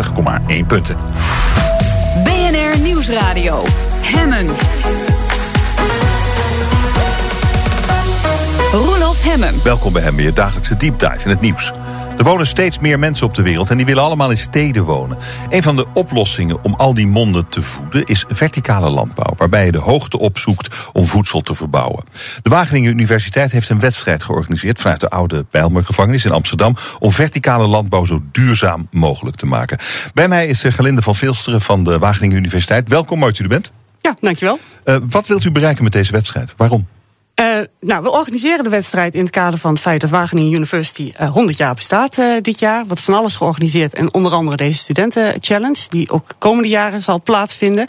30,1 punten. BNR Nieuwsradio. Hemmen. Roelof Hemmen. Welkom bij Hemmen, je dagelijkse deep dive in het nieuws. Er wonen steeds meer mensen op de wereld en die willen allemaal in steden wonen. Een van de oplossingen om al die monden te voeden is verticale landbouw, waarbij je de hoogte opzoekt om voedsel te verbouwen. De Wageningen Universiteit heeft een wedstrijd georganiseerd vanuit de oude Bijlmergevangenis in Amsterdam om verticale landbouw zo duurzaam mogelijk te maken. Bij mij is Gelinde van Veelsteren van de Wageningen Universiteit. Welkom, mooi dat u er bent. Ja, dankjewel. Uh, wat wilt u bereiken met deze wedstrijd? Waarom? Uh, nou, we organiseren de wedstrijd in het kader van het feit dat Wageningen University uh, 100 jaar bestaat uh, dit jaar. Wat van alles georganiseerd en onder andere deze studenten challenge, die ook de komende jaren zal plaatsvinden.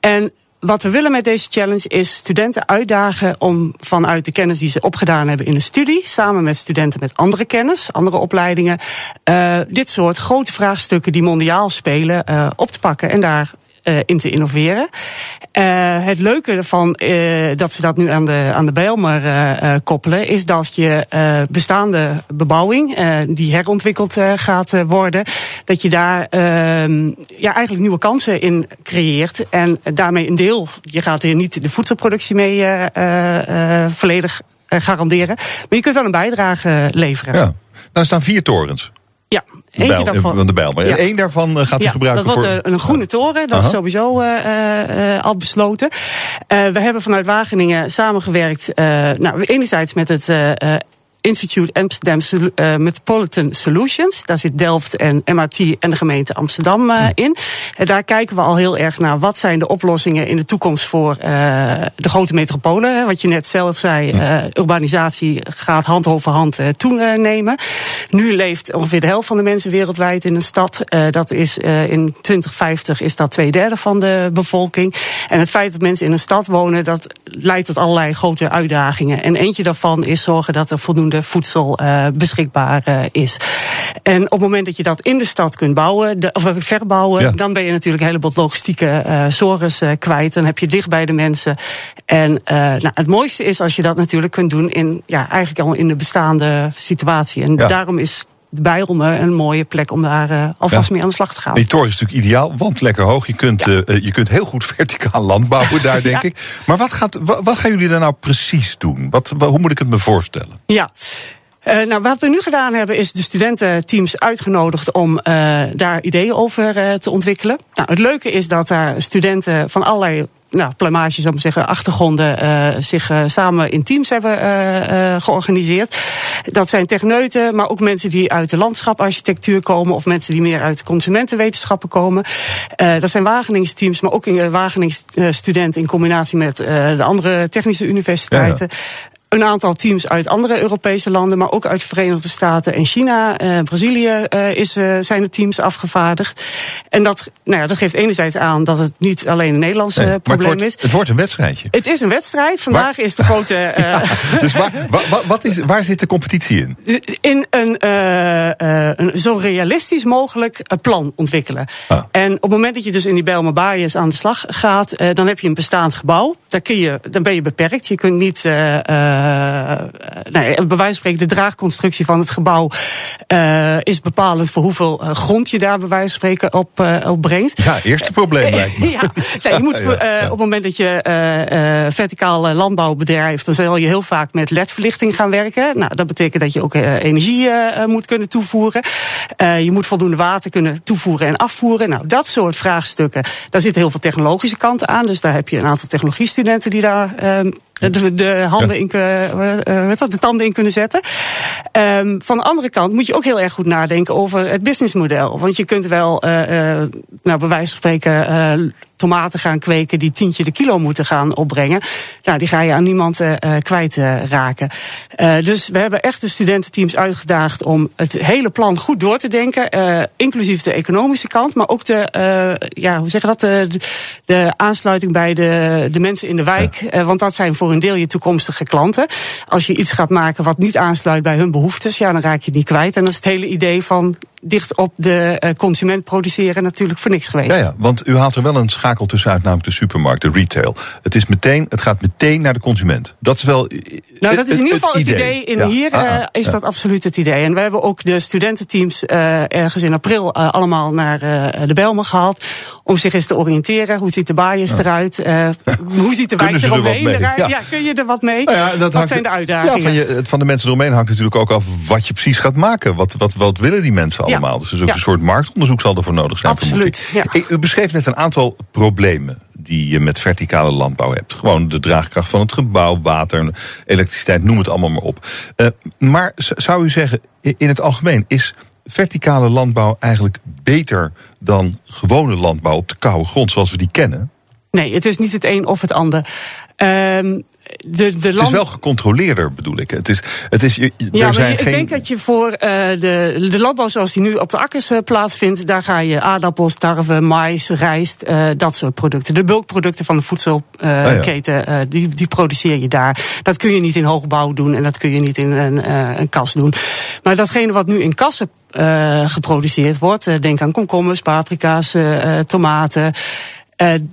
En wat we willen met deze challenge is studenten uitdagen om vanuit de kennis die ze opgedaan hebben in de studie, samen met studenten met andere kennis, andere opleidingen, dit soort grote vraagstukken die mondiaal spelen, op te pakken en daar in te innoveren. Uh, het leuke ervan, uh, dat ze dat nu aan de, aan de Bijlmer koppelen, is dat je bestaande bebouwing, die herontwikkeld gaat worden, dat je daar ehm, ja, eigenlijk nieuwe kansen in creëert. En daarmee een deel, je gaat hier niet de voedselproductie mee volledig garanderen, maar je kunt wel een bijdrage leveren. Ja. Nou, staan vier torens. Ja, eentje daarvan. Van de bijl. Maar ja. één daarvan gaat u ja, gebruiken dat wordt voor... een groene toren, dat Aha. is sowieso uh, uh, al besloten. Uh, we hebben vanuit Wageningen samengewerkt, nou, enerzijds met het Institute Amsterdam uh, Metropolitan Solutions. Daar zit Delft en MRT en de gemeente Amsterdam uh, in. En daar kijken we al heel erg naar wat zijn de oplossingen in de toekomst voor uh, de grote metropolen. Wat je net zelf zei, urbanisatie gaat hand over hand toenemen. Nu leeft ongeveer de helft van de mensen wereldwijd in een stad. dat is in 2050 is dat twee derde van de bevolking. En het feit dat mensen in een stad wonen, dat leidt tot allerlei grote uitdagingen. En eentje daarvan is zorgen dat er voldoende voedsel uh, beschikbaar uh, is. En op het moment dat je dat in de stad kunt bouwen, de, of verbouwen, ja. dan ben je natuurlijk een heleboel logistieke uh, zorgens kwijt. Dan heb je dicht bij de mensen. En nou, het mooiste is als je dat natuurlijk kunt doen in ja, eigenlijk al in de bestaande situatie. En ja. daarom is Bijlmer een mooie plek om daar uh, alvast ja. mee aan de slag te gaan. Die toren is natuurlijk ideaal, want lekker hoog. Je kunt, ja. uh, je kunt heel goed verticaal landbouwen daar, denk ja. ik. Maar wat, gaat, wat, wat, gaan jullie daar nou precies doen? Wat, hoe moet ik het me voorstellen? Ja. Uh, nou, wat we nu gedaan hebben, is de studententeams uitgenodigd om daar ideeën over te ontwikkelen. Nou, het leuke is dat daar studenten van allerlei nou, plumage, zou ik zeggen, achtergronden uh, zich uh, samen in teams hebben uh, georganiseerd. Dat zijn techneuten, maar ook mensen die uit de landschaparchitectuur komen of mensen die meer uit consumentenwetenschappen komen. dat zijn Wageningsteams, maar ook in Wageningsstudenten in combinatie met de andere technische universiteiten. Een aantal teams uit andere Europese landen, maar ook uit de Verenigde Staten en China. Uh, Brazilië uh, is, uh, zijn de teams afgevaardigd. En dat, nou ja, dat geeft enerzijds aan dat het niet alleen een Nederlands nee, probleem het wordt, is. Het wordt een wedstrijdje. Het is een wedstrijd. Vandaag waar? is de grote. ja, dus waar, waar, wat is, waar zit de competitie in? In een, een zo realistisch mogelijk plan ontwikkelen. Ah. En op het moment dat je dus in die Bijlmer Baaiers aan de slag gaat, dan heb je een bestaand gebouw. Daar kun je, dan ben je beperkt. Je kunt niet. Uh, nou, bij wijze van spreken, de draagconstructie van het gebouw uh, is bepalend voor hoeveel grond je daar bij wijze van spreken op, op brengt. Ja, eerste probleem lijkt me. ja, nee, je moet op het moment dat je verticaal landbouw bedrijft, dan zal je heel vaak met ledverlichting gaan werken. Nou, dat betekent dat je ook energie moet kunnen toevoeren. je moet voldoende water kunnen toevoeren en afvoeren. Nou, dat soort vraagstukken, daar zitten heel veel technologische kanten aan. Dus daar heb je een aantal technologiestudenten die daar de, de handen in kunnen, uh, de tanden in kunnen zetten. Um, van de andere kant moet je ook heel erg goed nadenken over het businessmodel. Want je kunt wel, uh, uh, nou, bij wijze van spreken, uh, tomaten gaan kweken die tientje de kilo moeten gaan opbrengen. Nou, die ga je aan niemand uh, kwijt uh, raken. Uh, dus we hebben echt de studententeams uitgedaagd om het hele plan goed door te denken. Uh, inclusief de economische kant, maar ook de, ja, hoe zeg je dat, de, de aansluiting bij de, de mensen in de wijk. Ja. Want dat zijn voor een deel je toekomstige klanten. Als je iets gaat maken wat niet aansluit bij hun behoeftes, ja, dan raak je het niet kwijt. En dat is het hele idee van dicht op de consument produceren natuurlijk voor niks geweest. Ja, ja, want u haalt er wel een schakel tussenuit, namelijk de supermarkt, de retail. Het, is meteen, het gaat meteen naar de consument. Dat is wel. Nou, dat is in ieder geval het, idee. In hier ah, ah, is dat absoluut het idee. En we hebben ook de studententeams ergens in april allemaal naar de Belmen gehaald. Om zich eens te oriënteren. Hoe ziet de bias eruit? hoe ziet de wijk eromheen eruit? Ja. kun je er wat mee? Nou dat wat zijn de uitdagingen? Ja, van, je, van de mensen eromheen hangt natuurlijk ook af wat je precies gaat maken. Wat, wat, wat willen die mensen allemaal? Dus er is ook een soort marktonderzoek zal ervoor nodig zijn. Absoluut. Ja. U beschreef net een aantal problemen die je met verticale landbouw hebt. Gewoon de draagkracht van het gebouw, water, elektriciteit, noem het allemaal maar op. Uh, maar zou u zeggen, in het algemeen is verticale landbouw eigenlijk beter dan gewone landbouw op de koude grond zoals we die kennen? Nee, het is niet het een of het ander. Um, de, de land... Het is wel gecontroleerder, bedoel ik. Het is, het is, er ja, maar zijn ik denk dat je voor uh, de, de landbouw zoals die nu op de akkers uh, plaatsvindt, daar ga je aardappels, tarwe, mais, rijst, uh, dat soort producten. De bulkproducten van de voedselketen, oh, ja. die, die produceer je daar. Dat kun je niet in hoogbouw doen en dat kun je niet in een, een kas doen. Maar datgene wat nu in kassen geproduceerd wordt, denk aan komkommers, paprika's, tomaten.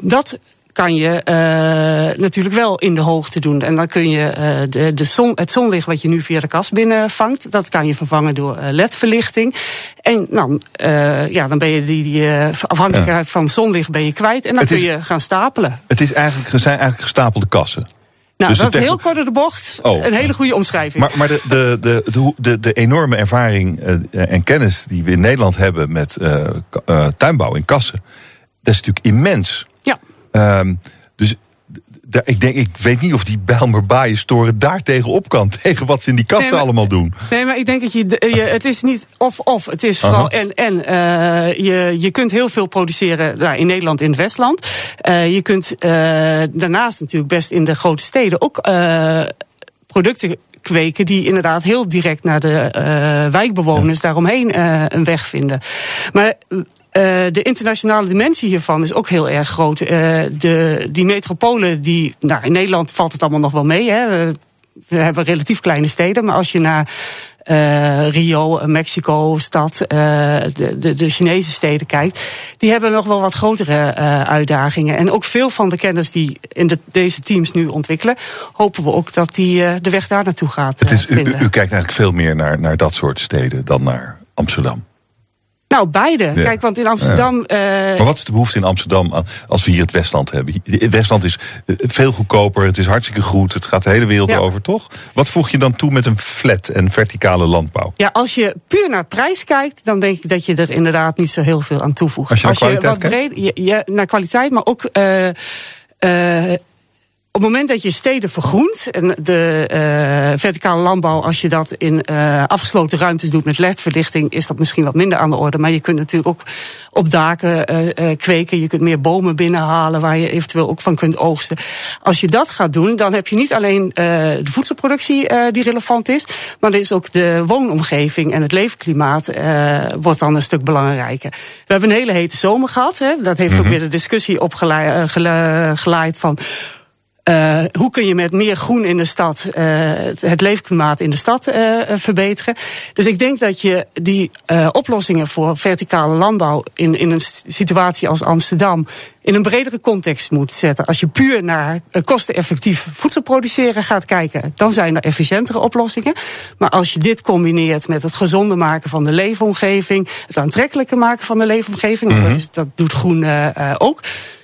dat kan je uh, natuurlijk wel in de hoogte doen. En dan kun je uh, de, de zon, het zonlicht wat je nu via de kast binnenvangt, dat kan je vervangen door uh, ledverlichting. En nou, ja, dan ben je die, die afhankelijkheid ja. van zonlicht ben je kwijt. En dan kun je gaan stapelen. Het is eigenlijk, zijn eigenlijk gestapelde kassen. Nou, dus dat is heel kort door de bocht. Oh. Een hele goede omschrijving. Maar, maar de, de, de, de, de enorme ervaring en kennis die we in Nederland hebben met tuinbouw in kassen, dat is natuurlijk immens. Um, dus ik, denk, ik weet niet of die Bijlmer Baaienstoren daar tegenop kan. Tegen wat ze in die kassen allemaal doen. Nee, maar ik denk dat je, je het is niet of-of. Het is vooral en-en. Uh, je, je kunt heel veel produceren nou, in Nederland, in het Westland. Uh, je kunt uh, daarnaast natuurlijk best in de grote steden ook producten kweken die inderdaad heel direct naar de wijkbewoners daaromheen een weg vinden. Maar uh, de internationale dimensie hiervan is ook heel erg groot. Uh, de, die metropolen, die, nou, in Nederland valt het allemaal nog wel mee. Hè. We hebben relatief kleine steden, maar als je naar uh, Rio, Mexico, stad, de, de, de, Chinese steden kijkt, die hebben nog wel wat grotere uitdagingen. En ook veel van de kennis die in de, deze teams nu ontwikkelen, hopen we ook dat die de weg daar naartoe gaat. Het is, u, u, kijkt eigenlijk veel meer naar, naar dat soort steden dan naar Amsterdam. Nou, beide. Kijk, want in Amsterdam. Ja. Uh... Maar wat is de behoefte in Amsterdam als we hier het Westland hebben? Het Westland is eh, veel goedkoper, het is hartstikke goed, het gaat de hele wereld over, toch? Wat voeg je dan toe met een flat en verticale landbouw? Ja, als je puur naar prijs kijkt, dan denk ik dat je er inderdaad niet zo heel veel aan toevoegt. Als je naar kwaliteit wat kijkt? ja, naar kwaliteit, maar ook. Uh, uh, op het moment dat je steden vergroent en de uh, verticale landbouw, als je dat in uh, afgesloten ruimtes doet met ledverlichting, is dat misschien wat minder aan de orde. Maar je kunt natuurlijk ook op daken uh, kweken. Je kunt meer bomen binnenhalen waar je eventueel ook van kunt oogsten. Als je dat gaat doen, dan heb je niet alleen de voedselproductie die relevant is, maar er is ook de woonomgeving en het leefklimaat wordt dan een stuk belangrijker. We hebben een hele hete zomer gehad. Hè. Dat heeft ook mhm. weer de discussie opgeleid van uh, hoe kun je met meer groen in de stad uh, het leefklimaat in de stad uh, verbeteren? Dus ik denk dat je die oplossingen voor verticale landbouw in, in een situatie als Amsterdam in een bredere context moet zetten. Als je puur naar kosteneffectief voedsel produceren gaat kijken, dan zijn er efficiëntere oplossingen. Maar als je dit combineert met het gezonde maken van de leefomgeving, het aantrekkelijke maken van de leefomgeving, mm dat, is, dat doet groen ook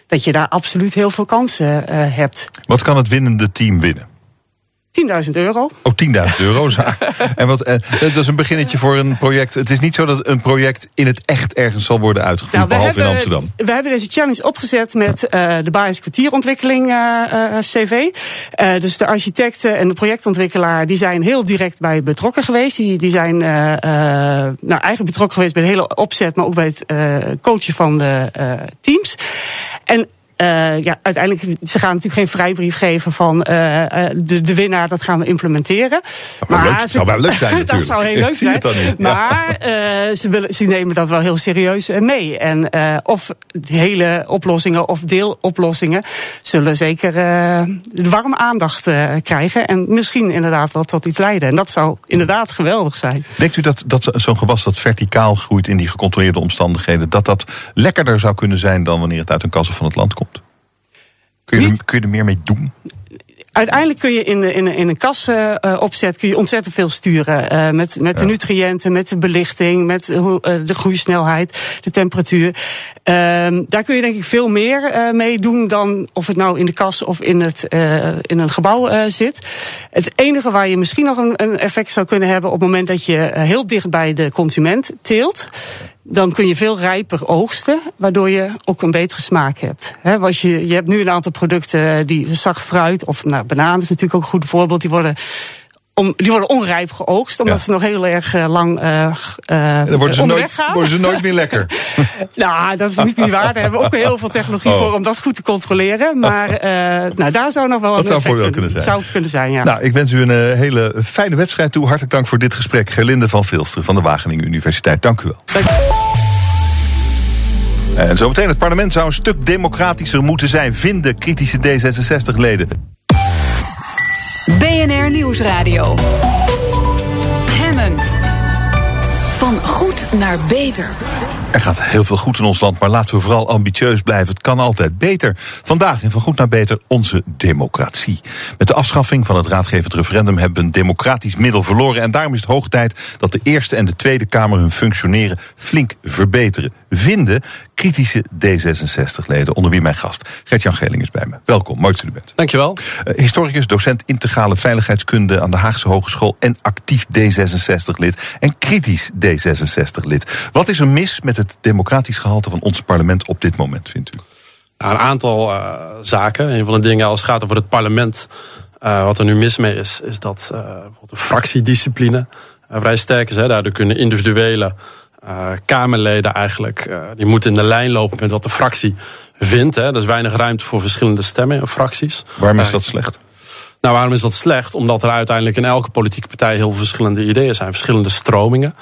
dat je daar absoluut heel veel kansen uh, hebt. Wat kan het winnende team winnen? 10.000 euro. Oh, 10.000 euro. en wat, eh, dat is een beginnetje voor een project. Het is niet zo dat een project in het echt ergens zal worden uitgevoerd, nou, behalve hebben, in Amsterdam. We hebben deze challenge opgezet met uh, de Baris kwartierontwikkeling uh, CV. dus de architecten en de projectontwikkelaar die zijn heel direct bij betrokken geweest. Die, die zijn nou, eigenlijk betrokken geweest bij de hele opzet, maar ook bij het coachen van de teams. En uh, ja, uiteindelijk, ze gaan natuurlijk geen vrijbrief geven van uh, de, de winnaar, dat gaan we implementeren. Maar, maar leuk, zou wel leuk zijn natuurlijk. dat zou heel leuk zijn. Maar uh, ze, willen, ze nemen dat wel heel serieus mee. En of hele oplossingen of deeloplossingen zullen zeker warm aandacht krijgen. En misschien inderdaad wel tot iets leiden. En dat zou inderdaad geweldig zijn. Denkt u dat, dat zo'n gewas dat verticaal groeit in die gecontroleerde omstandigheden, dat dat lekkerder zou kunnen zijn dan wanneer het uit een kassen van het land komt? Kun je, er, kun je er meer mee doen? uiteindelijk kun je in, in, in een kas uh, opzet kun je ontzettend veel sturen. Uh, met met de nutriënten, met de belichting, met uh, de groeisnelheid, de temperatuur. Uh, daar kun je denk ik veel meer mee doen dan of het nou in de kas of in, het, in een gebouw zit. Het enige waar je misschien nog een, een effect zou kunnen hebben op het moment dat je heel dicht bij de consument teelt, dan kun je veel rijper oogsten, waardoor je ook een betere smaak hebt. He, je, je hebt nu een aantal producten die zacht fruit, of nou, bananen is natuurlijk ook een goed voorbeeld, die worden om, die worden onrijp geoogst, omdat ze nog heel erg uh, lang uh, dan worden ze, nooit, worden ze nooit meer lekker. nou, dat is niet, niet waar. Daar hebben we ook heel veel technologie oh. voor om dat goed te controleren. Maar uh, nou, daar zou nog wel dat zou voordeel kunnen zijn. Zou kunnen zijn, ja. Nou, ik wens u een hele fijne wedstrijd toe. Hartelijk dank voor dit gesprek. Gerlinde van Vilster van de Wageningen Universiteit. Dank u wel. Dank. En zometeen, het parlement zou een stuk democratischer moeten zijn, vinden kritische D66-leden. BNR Nieuwsradio. Hemmen. Van goed naar beter. Er gaat heel veel goed in ons land, maar laten we vooral ambitieus blijven. Het kan altijd beter. Vandaag in Van Goed naar Beter onze democratie. Met de afschaffing van het raadgevend referendum hebben we een democratisch middel verloren. En daarom is het hoog tijd dat de Eerste en de Tweede Kamer hun functioneren flink verbeteren. Vinden kritische D66-leden, onder wie mijn gast Gert-Jan Geling is bij me. Welkom, mooi dat u er bent. Dankjewel. Uh, historicus, docent integrale veiligheidskunde aan de Haagse Hogeschool... en actief D66-lid en kritisch D66-lid. Wat is er mis met het democratisch gehalte van ons parlement op dit moment, vindt u? Nou, een aantal uh, zaken. Een van de dingen als het gaat over het parlement... Uh, wat er nu mis mee is, is dat de fractiediscipline vrij sterk is. Hè. Daardoor kunnen individuele uh, Kamerleden eigenlijk, uh, die moeten in de lijn lopen met wat de fractie vindt. Hè. Er is weinig ruimte voor verschillende stemmen in fracties. Waarom is dat slecht? Nou, waarom is dat slecht? Omdat er uiteindelijk in elke politieke partij heel veel verschillende ideeën zijn, verschillende stromingen.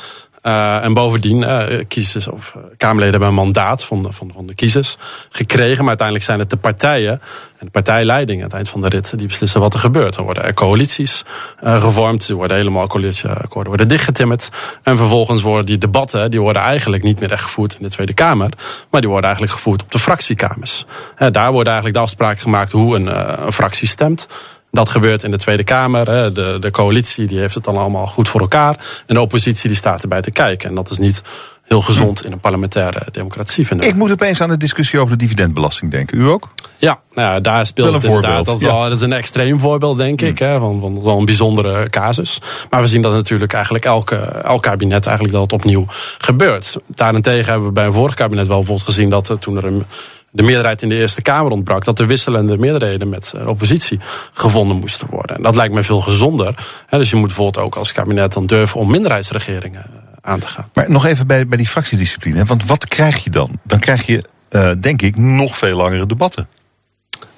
Uh, en bovendien, uh, kiezers of Kamerleden hebben een mandaat van de, van, van de kiezers gekregen. Maar uiteindelijk zijn het de partijen en de partijleiding aan het eind van de rit die beslissen wat er gebeurt. Er worden er coalities gevormd, er worden helemaal coalitieakkoorden worden dichtgetimmerd. En vervolgens worden die debatten, die worden eigenlijk niet meer echt gevoerd in de Tweede Kamer. Maar die worden eigenlijk gevoerd op de fractiekamers. daar worden eigenlijk de afspraken gemaakt hoe een, een fractie stemt. Dat gebeurt in de Tweede Kamer. De, de coalitie die heeft het dan allemaal goed voor elkaar. En de oppositie die staat erbij te kijken. En dat is niet heel gezond in een parlementaire democratie, vinden Ik moet opeens aan de discussie over de dividendbelasting denken. U ook? Ja, nou ja daar speelt het inderdaad. Dat is, dat is, een extreem voorbeeld, denk ik. Hè, van, van, van, een bijzondere casus. Maar we zien dat natuurlijk eigenlijk elke, elk kabinet eigenlijk dat het opnieuw gebeurt. Daarentegen hebben we bij een vorig kabinet wel bijvoorbeeld gezien dat uh, toen er een de meerderheid in de Eerste Kamer ontbrak, dat er wisselende meerderheden met de oppositie gevonden moesten worden. En dat lijkt me veel gezonder. Dus je moet bijvoorbeeld ook als kabinet dan durven om minderheidsregeringen eh, aan te gaan. Maar nog even bij, bij die fractiediscipline. Want wat krijg je dan? Dan krijg je, uh, denk ik, nog veel langere debatten.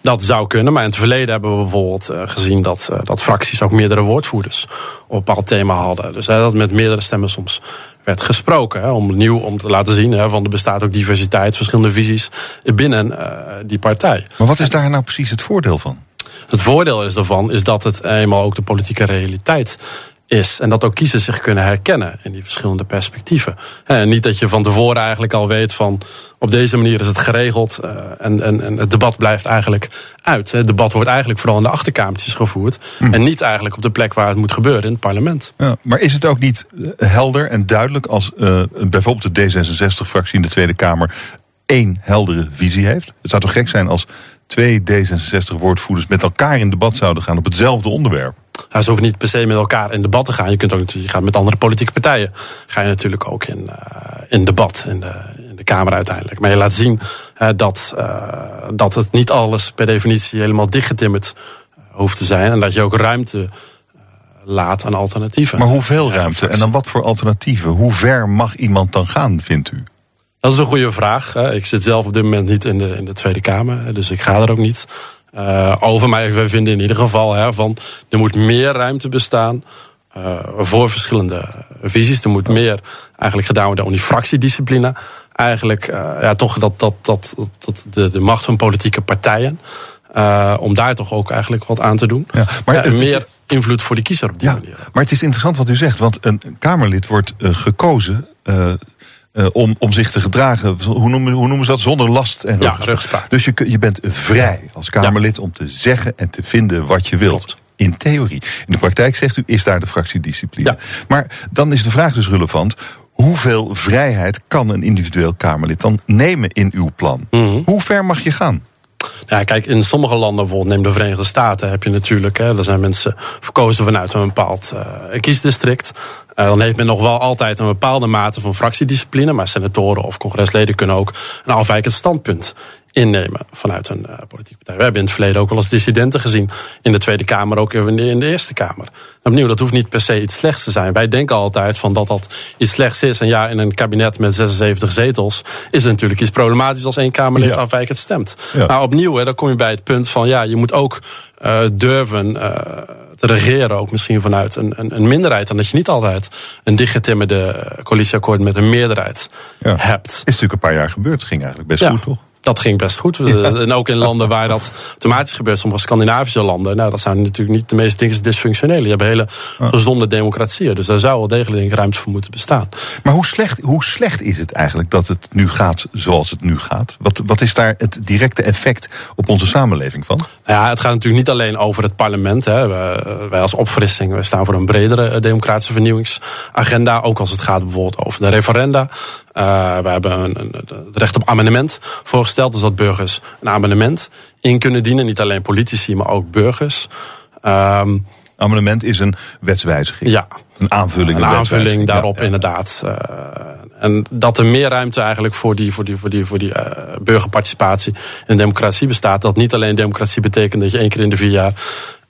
Dat zou kunnen, maar in het verleden hebben we bijvoorbeeld uh, gezien dat, uh, dat fracties ook meerdere woordvoerders op een bepaald thema hadden. Dus dat met meerdere stemmen soms werd gesproken. Hè, om nieuw om te laten zien hè, van er bestaat ook diversiteit, verschillende visies binnen uh, die partij. Maar wat is daar nou precies het voordeel van? Het voordeel is daarvan is dat het eenmaal ook de politieke realiteit is. En dat ook kiezers zich kunnen herkennen in die verschillende perspectieven. En niet dat je van tevoren eigenlijk al weet van op deze manier is het geregeld uh, en, en, en, het debat blijft eigenlijk uit. Het debat wordt eigenlijk vooral in de achterkamertjes gevoerd. Hm. En niet eigenlijk op de plek waar het moet gebeuren, in het parlement. Ja, maar is het ook niet eh, helder en duidelijk als uh, bijvoorbeeld de D66-fractie in de Tweede Kamer één heldere visie heeft? Het zou toch gek zijn als twee D66-woordvoerders met elkaar in debat zouden gaan op hetzelfde onderwerp? Nou, ze hoeven niet per se met elkaar in debat te gaan. Je kunt ook natuurlijk, je gaat met andere politieke partijen. Ga je natuurlijk ook in, uh, in debat in de, in de Kamer uiteindelijk. Maar je laat zien uh, dat, uh, dat het niet alles per definitie helemaal dichtgetimmerd hoeft te zijn. En dat je ook ruimte laat aan alternatieven. Maar hoeveel ruimte? En dan wat voor alternatieven? Hoe ver mag iemand dan gaan, vindt u? Dat is een goede vraag. Ik zit zelf op dit moment niet in de, in de Tweede Kamer, dus ik ga er ook niet uh, over. Maar we vinden in ieder geval hè, van er moet meer ruimte bestaan uh, voor verschillende visies. Er moet meer eigenlijk gedaan worden om die fractiediscipline. Eigenlijk uh, ja, toch dat, dat, dat, dat de, de macht van politieke partijen. Uh, om daar toch ook eigenlijk wat aan te doen. Ja, maar ja, meer invloed voor de kiezer op die ja, manier. Maar het is interessant wat u zegt, want een Kamerlid wordt gekozen uh, om, om zich te gedragen, hoe noemen, hoe noemen ze dat? Zonder last en ja, rugspraak. Dus je, je bent vrij als Kamerlid om te zeggen en te vinden wat je wilt. Klopt. In theorie. In de praktijk zegt u, is daar de fractiediscipline. Ja. Maar dan is de vraag dus relevant. Hoeveel vrijheid kan een individueel Kamerlid dan nemen in uw plan? Mm -hmm. Hoe ver mag je gaan? Ja, kijk, in sommige landen, bijvoorbeeld neem de Verenigde Staten, heb je natuurlijk, hè, daar zijn mensen verkozen vanuit een bepaald uh, kiesdistrict. Uh, dan heeft men nog wel altijd een bepaalde mate van fractiediscipline, maar senatoren of congresleden kunnen ook een afwijkend standpunt innemen vanuit een uh, politieke partij. We hebben in het verleden ook wel eens dissidenten gezien in de Tweede Kamer, ook in de, in de Eerste Kamer. En opnieuw, dat hoeft niet per se iets slechts te zijn. Wij denken altijd van dat dat iets slechts is. En ja, in een kabinet met 76 zetels is het natuurlijk iets problematisch als één Kamerlid ja. afwijkend stemt. Ja. Maar opnieuw, hè, dan kom je bij het punt van ja, je moet ook uh, durven. Te regeren, ook misschien vanuit een, een, een minderheid. En dat je niet altijd een dichtgetimmerde coalitieakkoord met een meerderheid ja. hebt. Is natuurlijk een paar jaar gebeurd. Het ging eigenlijk best ja. goed, toch? Dat ging best goed. Ja. En ook in landen waar dat automatisch gebeurt, sommige Scandinavische landen, nou, dat zijn natuurlijk niet de meest dingen dysfunctionele. Je hebt hele gezonde democratieën. Dus daar zou wel degelijk ruimte voor moeten bestaan. Maar hoe slecht, hoe slecht is het eigenlijk dat het nu gaat zoals het nu gaat? Wat, wat is daar het directe effect op onze samenleving van? Nou ja, het gaat natuurlijk niet alleen over het parlement. Hè. Wij, wij als opfrissing we staan voor een bredere eh, democratische vernieuwingsagenda. Ook als het gaat bijvoorbeeld over de referenda. Uh, we hebben een, een, het recht op amendement voorgesteld. Dus dat burgers een amendement in kunnen dienen. Niet alleen politici, maar ook burgers. Um, amendement is een wetswijziging. Ja. Een aanvulling. Een aanvulling daarop ja, ja. inderdaad. Uh, en dat er meer ruimte eigenlijk voor die, voor die, voor die, voor die uh, burgerparticipatie en democratie bestaat. Dat niet alleen democratie betekent dat je één keer in de vier jaar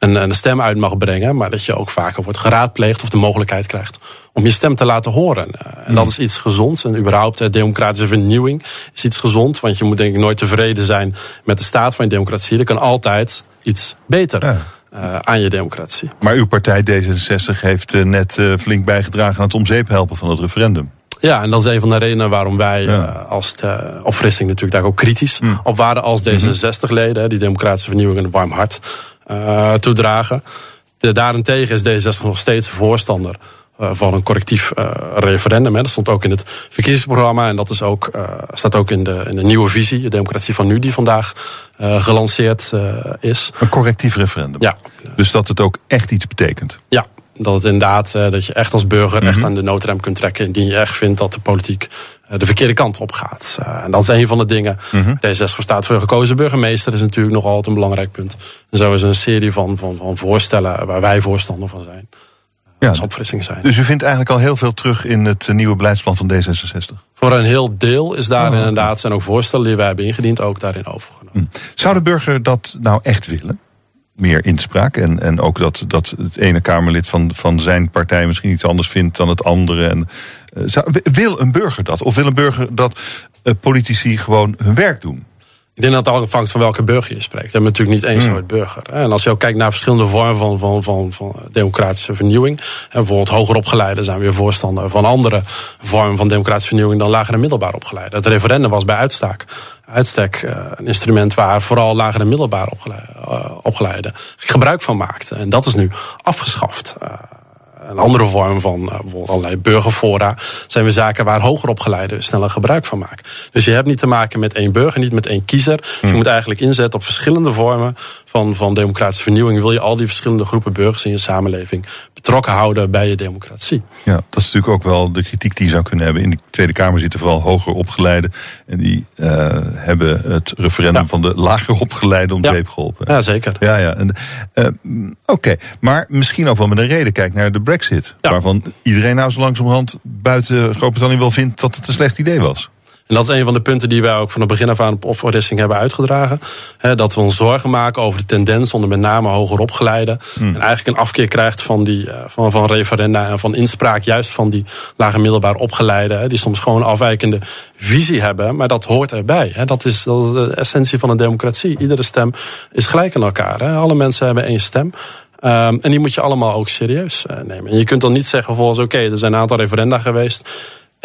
een, een stem uit mag brengen. Maar dat je ook vaker wordt geraadpleegd of de mogelijkheid krijgt om je stem te laten horen. Uh, en dat is iets gezonds. En überhaupt uh, democratische vernieuwing is iets gezond. Want je moet denk ik nooit tevreden zijn met de staat van je democratie. Er kan altijd iets beter. Ja. Uh, aan je democratie. Maar uw partij D66 heeft uh, net uh, flink bijgedragen aan het omzeep helpen van het referendum. Ja, en dat is een van de redenen waarom wij ja. als de opfrissing natuurlijk daar ook kritisch mm. op waren als D66-leden. Die democratische vernieuwing een warm hart toedragen. De, daarentegen is D66 nog steeds voorstander uh, van een correctief uh, referendum. Hè. Dat stond ook in het verkiezingsprogramma en dat is ook, staat ook in de, in de nieuwe visie, de democratie van nu, die vandaag gelanceerd is. Een correctief referendum? Ja. Dus dat het ook echt iets betekent? Ja, dat het inderdaad, dat je echt als burger mm -hmm. echt aan de noodrem kunt trekken indien je echt vindt dat de politiek de verkeerde kant op gaat. en dat is een van de dingen. Mm Mhm. -hmm. D66 staat voor gekozen burgemeester is natuurlijk nog altijd een belangrijk punt. En zo is een serie van, van, van voorstellen waar wij voorstander van zijn ja. als opfrissing zijn. Dus u vindt eigenlijk al heel veel terug in het nieuwe beleidsplan van D66? Voor een heel deel is daar oh, inderdaad zijn ook voorstellen die wij hebben ingediend ook daarin overgenomen. Hm. Zou de burger dat nou echt willen? Meer inspraak en, en ook dat, dat het ene Kamerlid van, van zijn partij misschien iets anders vindt dan het andere. En, zou, wil een burger dat? Of wil een burger dat uh, politici gewoon hun werk doen? Ik denk dat het afhangt van welke burger je spreekt. We hebben natuurlijk niet één Hmm. soort burger. En als je ook kijkt naar verschillende vormen van, van, van, van democratische vernieuwing. Bijvoorbeeld hoger opgeleiden zijn weer voorstander van andere vormen van democratische vernieuwing dan lager en middelbaar opgeleiden. Het referendum was bij uitstek, uitstek uh, een instrument waar vooral lager en middelbaar opgeleiden, opgeleiden gebruik van maakten. En dat is nu afgeschaft. Een andere vorm van bijvoorbeeld allerlei burgerfora zijn weer zaken waar hoger opgeleiden sneller gebruik van maken. Dus je hebt niet te maken met één burger, niet met één kiezer. Dus je moet eigenlijk inzetten op verschillende vormen van, van democratische vernieuwing. Wil je al die verschillende groepen burgers in je samenleving betrokken houden bij je democratie? Ja, dat is natuurlijk ook wel de kritiek die je zou kunnen hebben. In de Tweede Kamer zitten vooral hoger opgeleiden. En die uh, hebben het referendum ja. van de lager opgeleiden om ja. zeep geholpen. Ja, zeker. Ja, ja. Uh, Oké, okay. maar misschien ook wel met een reden. Kijk naar de Brexit. Ja. Waarvan iedereen nou zo langzamerhand buiten Groot-Brittannië wel vindt dat het een slecht idee was. En dat is een van de punten die wij ook van het begin af aan op Offrissing hebben uitgedragen. dat we ons zorgen maken over de tendens onder met name hoger opgeleiden. Hmm. En eigenlijk een afkeer krijgt van, die, eh, van, van referenda en van inspraak, juist van die lage middelbaar opgeleiden. Die soms gewoon afwijkende visie hebben. Maar dat hoort erbij. Dat is, dat is de essentie van een democratie. Iedere stem is gelijk aan elkaar. Alle mensen hebben één stem. Um, en die moet je allemaal ook serieus uh, nemen. En je kunt dan niet zeggen volgens oké, er zijn een aantal referenda geweest.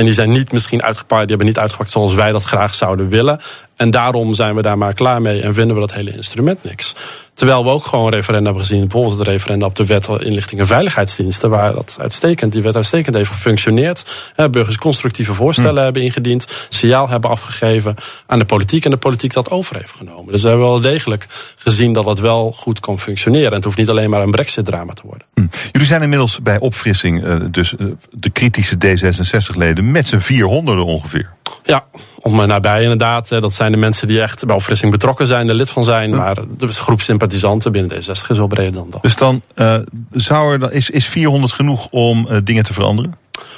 En die zijn niet misschien uitgepakt, die hebben niet uitgepakt zoals wij dat graag zouden willen. En daarom zijn we daar maar klaar mee en vinden we dat hele instrument niks. Terwijl we ook gewoon referenda hebben gezien, bijvoorbeeld het referenda op de wet inlichting en veiligheidsdiensten, waar dat uitstekend, die wet uitstekend heeft gefunctioneerd. Burgers constructieve voorstellen hm. hebben ingediend, signaal hebben afgegeven aan de politiek en de politiek dat over heeft genomen. Dus we hebben wel degelijk gezien dat het wel goed kan functioneren. En het hoeft niet alleen maar een brexit-drama te worden. Hm. Jullie zijn inmiddels bij opfrissing, eh, dus eh, de kritische D66-leden, met z'n 400 ongeveer. Ja, om nabij inderdaad. Dat zijn de mensen die echt bij opfrissing betrokken zijn, er lid van zijn. Maar de groep sympathisanten binnen D66 is wel breder dan dat. Dus dan uh, zou er, is, is 400 genoeg om uh, dingen te veranderen?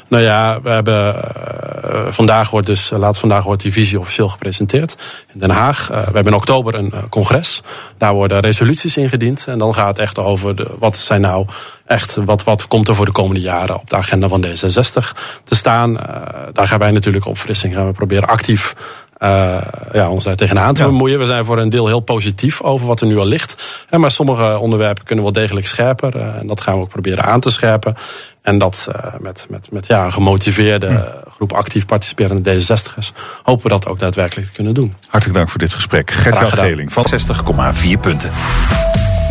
Nou ja, we hebben, uh, vandaag wordt dus, laat vandaag wordt die visie officieel gepresenteerd in Den Haag. We hebben in oktober een congres. Daar worden resoluties ingediend. En dan gaat het echt over de, wat zijn nou echt, wat, wat komt er voor de komende jaren op de agenda van D66 te staan. Daar gaan wij natuurlijk op frissing gaan we proberen actief uh, ja, ons daar tegenaan te bemoeien. We zijn voor een deel heel positief over wat er nu al ligt. Maar sommige onderwerpen kunnen wel degelijk scherper. En dat gaan we ook proberen aan te scherpen. En dat uh, met, met, met ja, een gemotiveerde hm. groep actief participerende D66'ers hopen we dat ook daadwerkelijk te kunnen doen. Hartelijk dank voor dit gesprek. Gert-Jan Geling van 60,4 punten.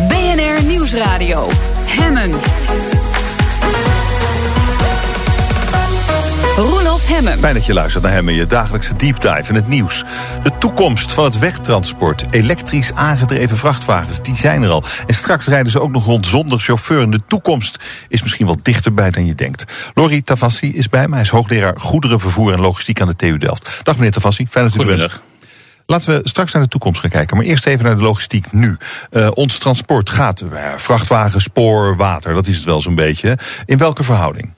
BNR Nieuwsradio. Hemmen. Roelof Hemmen. Fijn dat je luistert naar Hemmen, je dagelijkse deep dive in het nieuws. De toekomst van het wegtransport, elektrisch aangedreven vrachtwagens, die zijn er al. En straks rijden ze ook nog rond zonder chauffeur. En de toekomst is misschien wel dichterbij dan je denkt. Lori Tavassi is bij mij, hij is hoogleraar goederenvervoer en logistiek aan de TU Delft. Dag meneer Tavassi, fijn dat u er bent. Laten we straks naar de toekomst gaan kijken. Maar eerst even naar de logistiek nu. Uh, ons transport gaat uh, vrachtwagen, spoor, water. Dat is het wel zo'n beetje. In welke verhouding?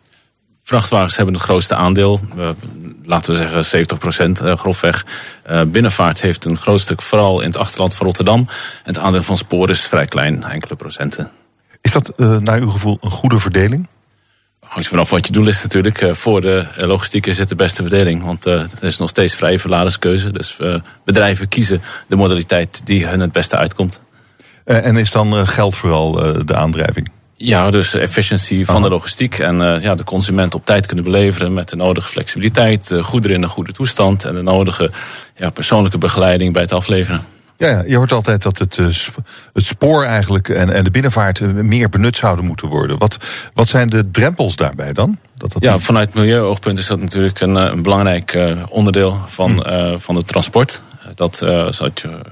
Vrachtwagens hebben het grootste aandeel. Uh, laten we zeggen 70 procent grofweg. binnenvaart heeft een groot stuk, vooral in het achterland van Rotterdam. Het aandeel van spoor is vrij klein, enkele procenten. Is dat naar uw gevoel een goede verdeling? hangt vanaf wat je doel is natuurlijk. Eh, voor de eh, logistiek is het de beste verdeling. Want eh, er is nog steeds vrije verladerskeuze. Dus bedrijven kiezen de modaliteit die hun het beste uitkomt. En is dan geld vooral de aandrijving? Ja, dus efficiëntie van de logistiek en ja, de consument op tijd kunnen beleveren met de nodige flexibiliteit, goederen in een goede toestand en de nodige ja, persoonlijke begeleiding bij het afleveren. Ja, ja, je hoort altijd dat het, uh, het spoor eigenlijk en, en de binnenvaart meer benut zouden moeten worden. Wat, wat zijn de drempels daarbij dan? Dat dat ja, vanuit milieuoogpunt is dat natuurlijk een, eh, een belangrijk onderdeel van, hmm. van het transport. Dat als je,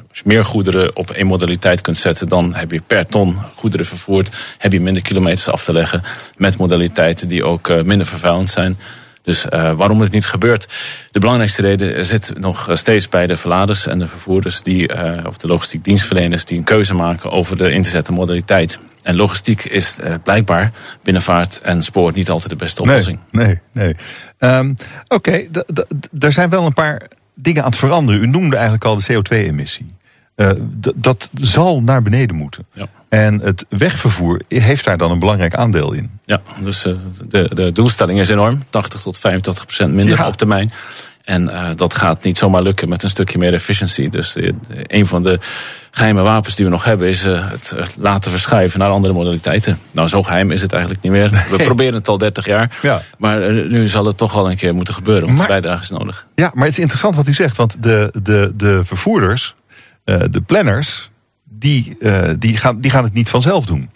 als je meer goederen op één modaliteit kunt zetten, dan heb je per ton goederen vervoerd, heb je minder kilometers af te leggen met modaliteiten die ook minder vervuilend zijn. Dus uh, waarom het niet gebeurt? De belangrijkste reden zit nog steeds bij de verladers en de vervoerders, die, of de logistiek dienstverleners, die een keuze maken over de in te zetten modaliteit. En logistiek is blijkbaar binnenvaart en spoor niet altijd de beste oplossing. Nee, nee. nee. Um, Oké, okay, er zijn wel een paar dingen aan het veranderen. U noemde eigenlijk al de CO2-emissie. Uh, dat zal naar beneden moeten. Ja. En het wegvervoer heeft daar dan een belangrijk aandeel in. Ja, dus uh, de, de doelstelling is enorm. 80 tot 85 procent minder ja. op termijn. En uh, dat gaat niet zomaar lukken met een stukje meer efficiëntie. Dus een van de geheime wapens die we nog hebben is het laten verschuiven naar andere modaliteiten. Nou, zo geheim is het eigenlijk niet meer. We proberen het al 30 jaar. Ja. Maar nu zal het toch al een keer moeten gebeuren, want maar, de bijdrage is nodig. Ja, maar het is interessant wat u zegt, want de, de, de vervoerders de planners, die, die, gaan, die gaan het niet vanzelf doen.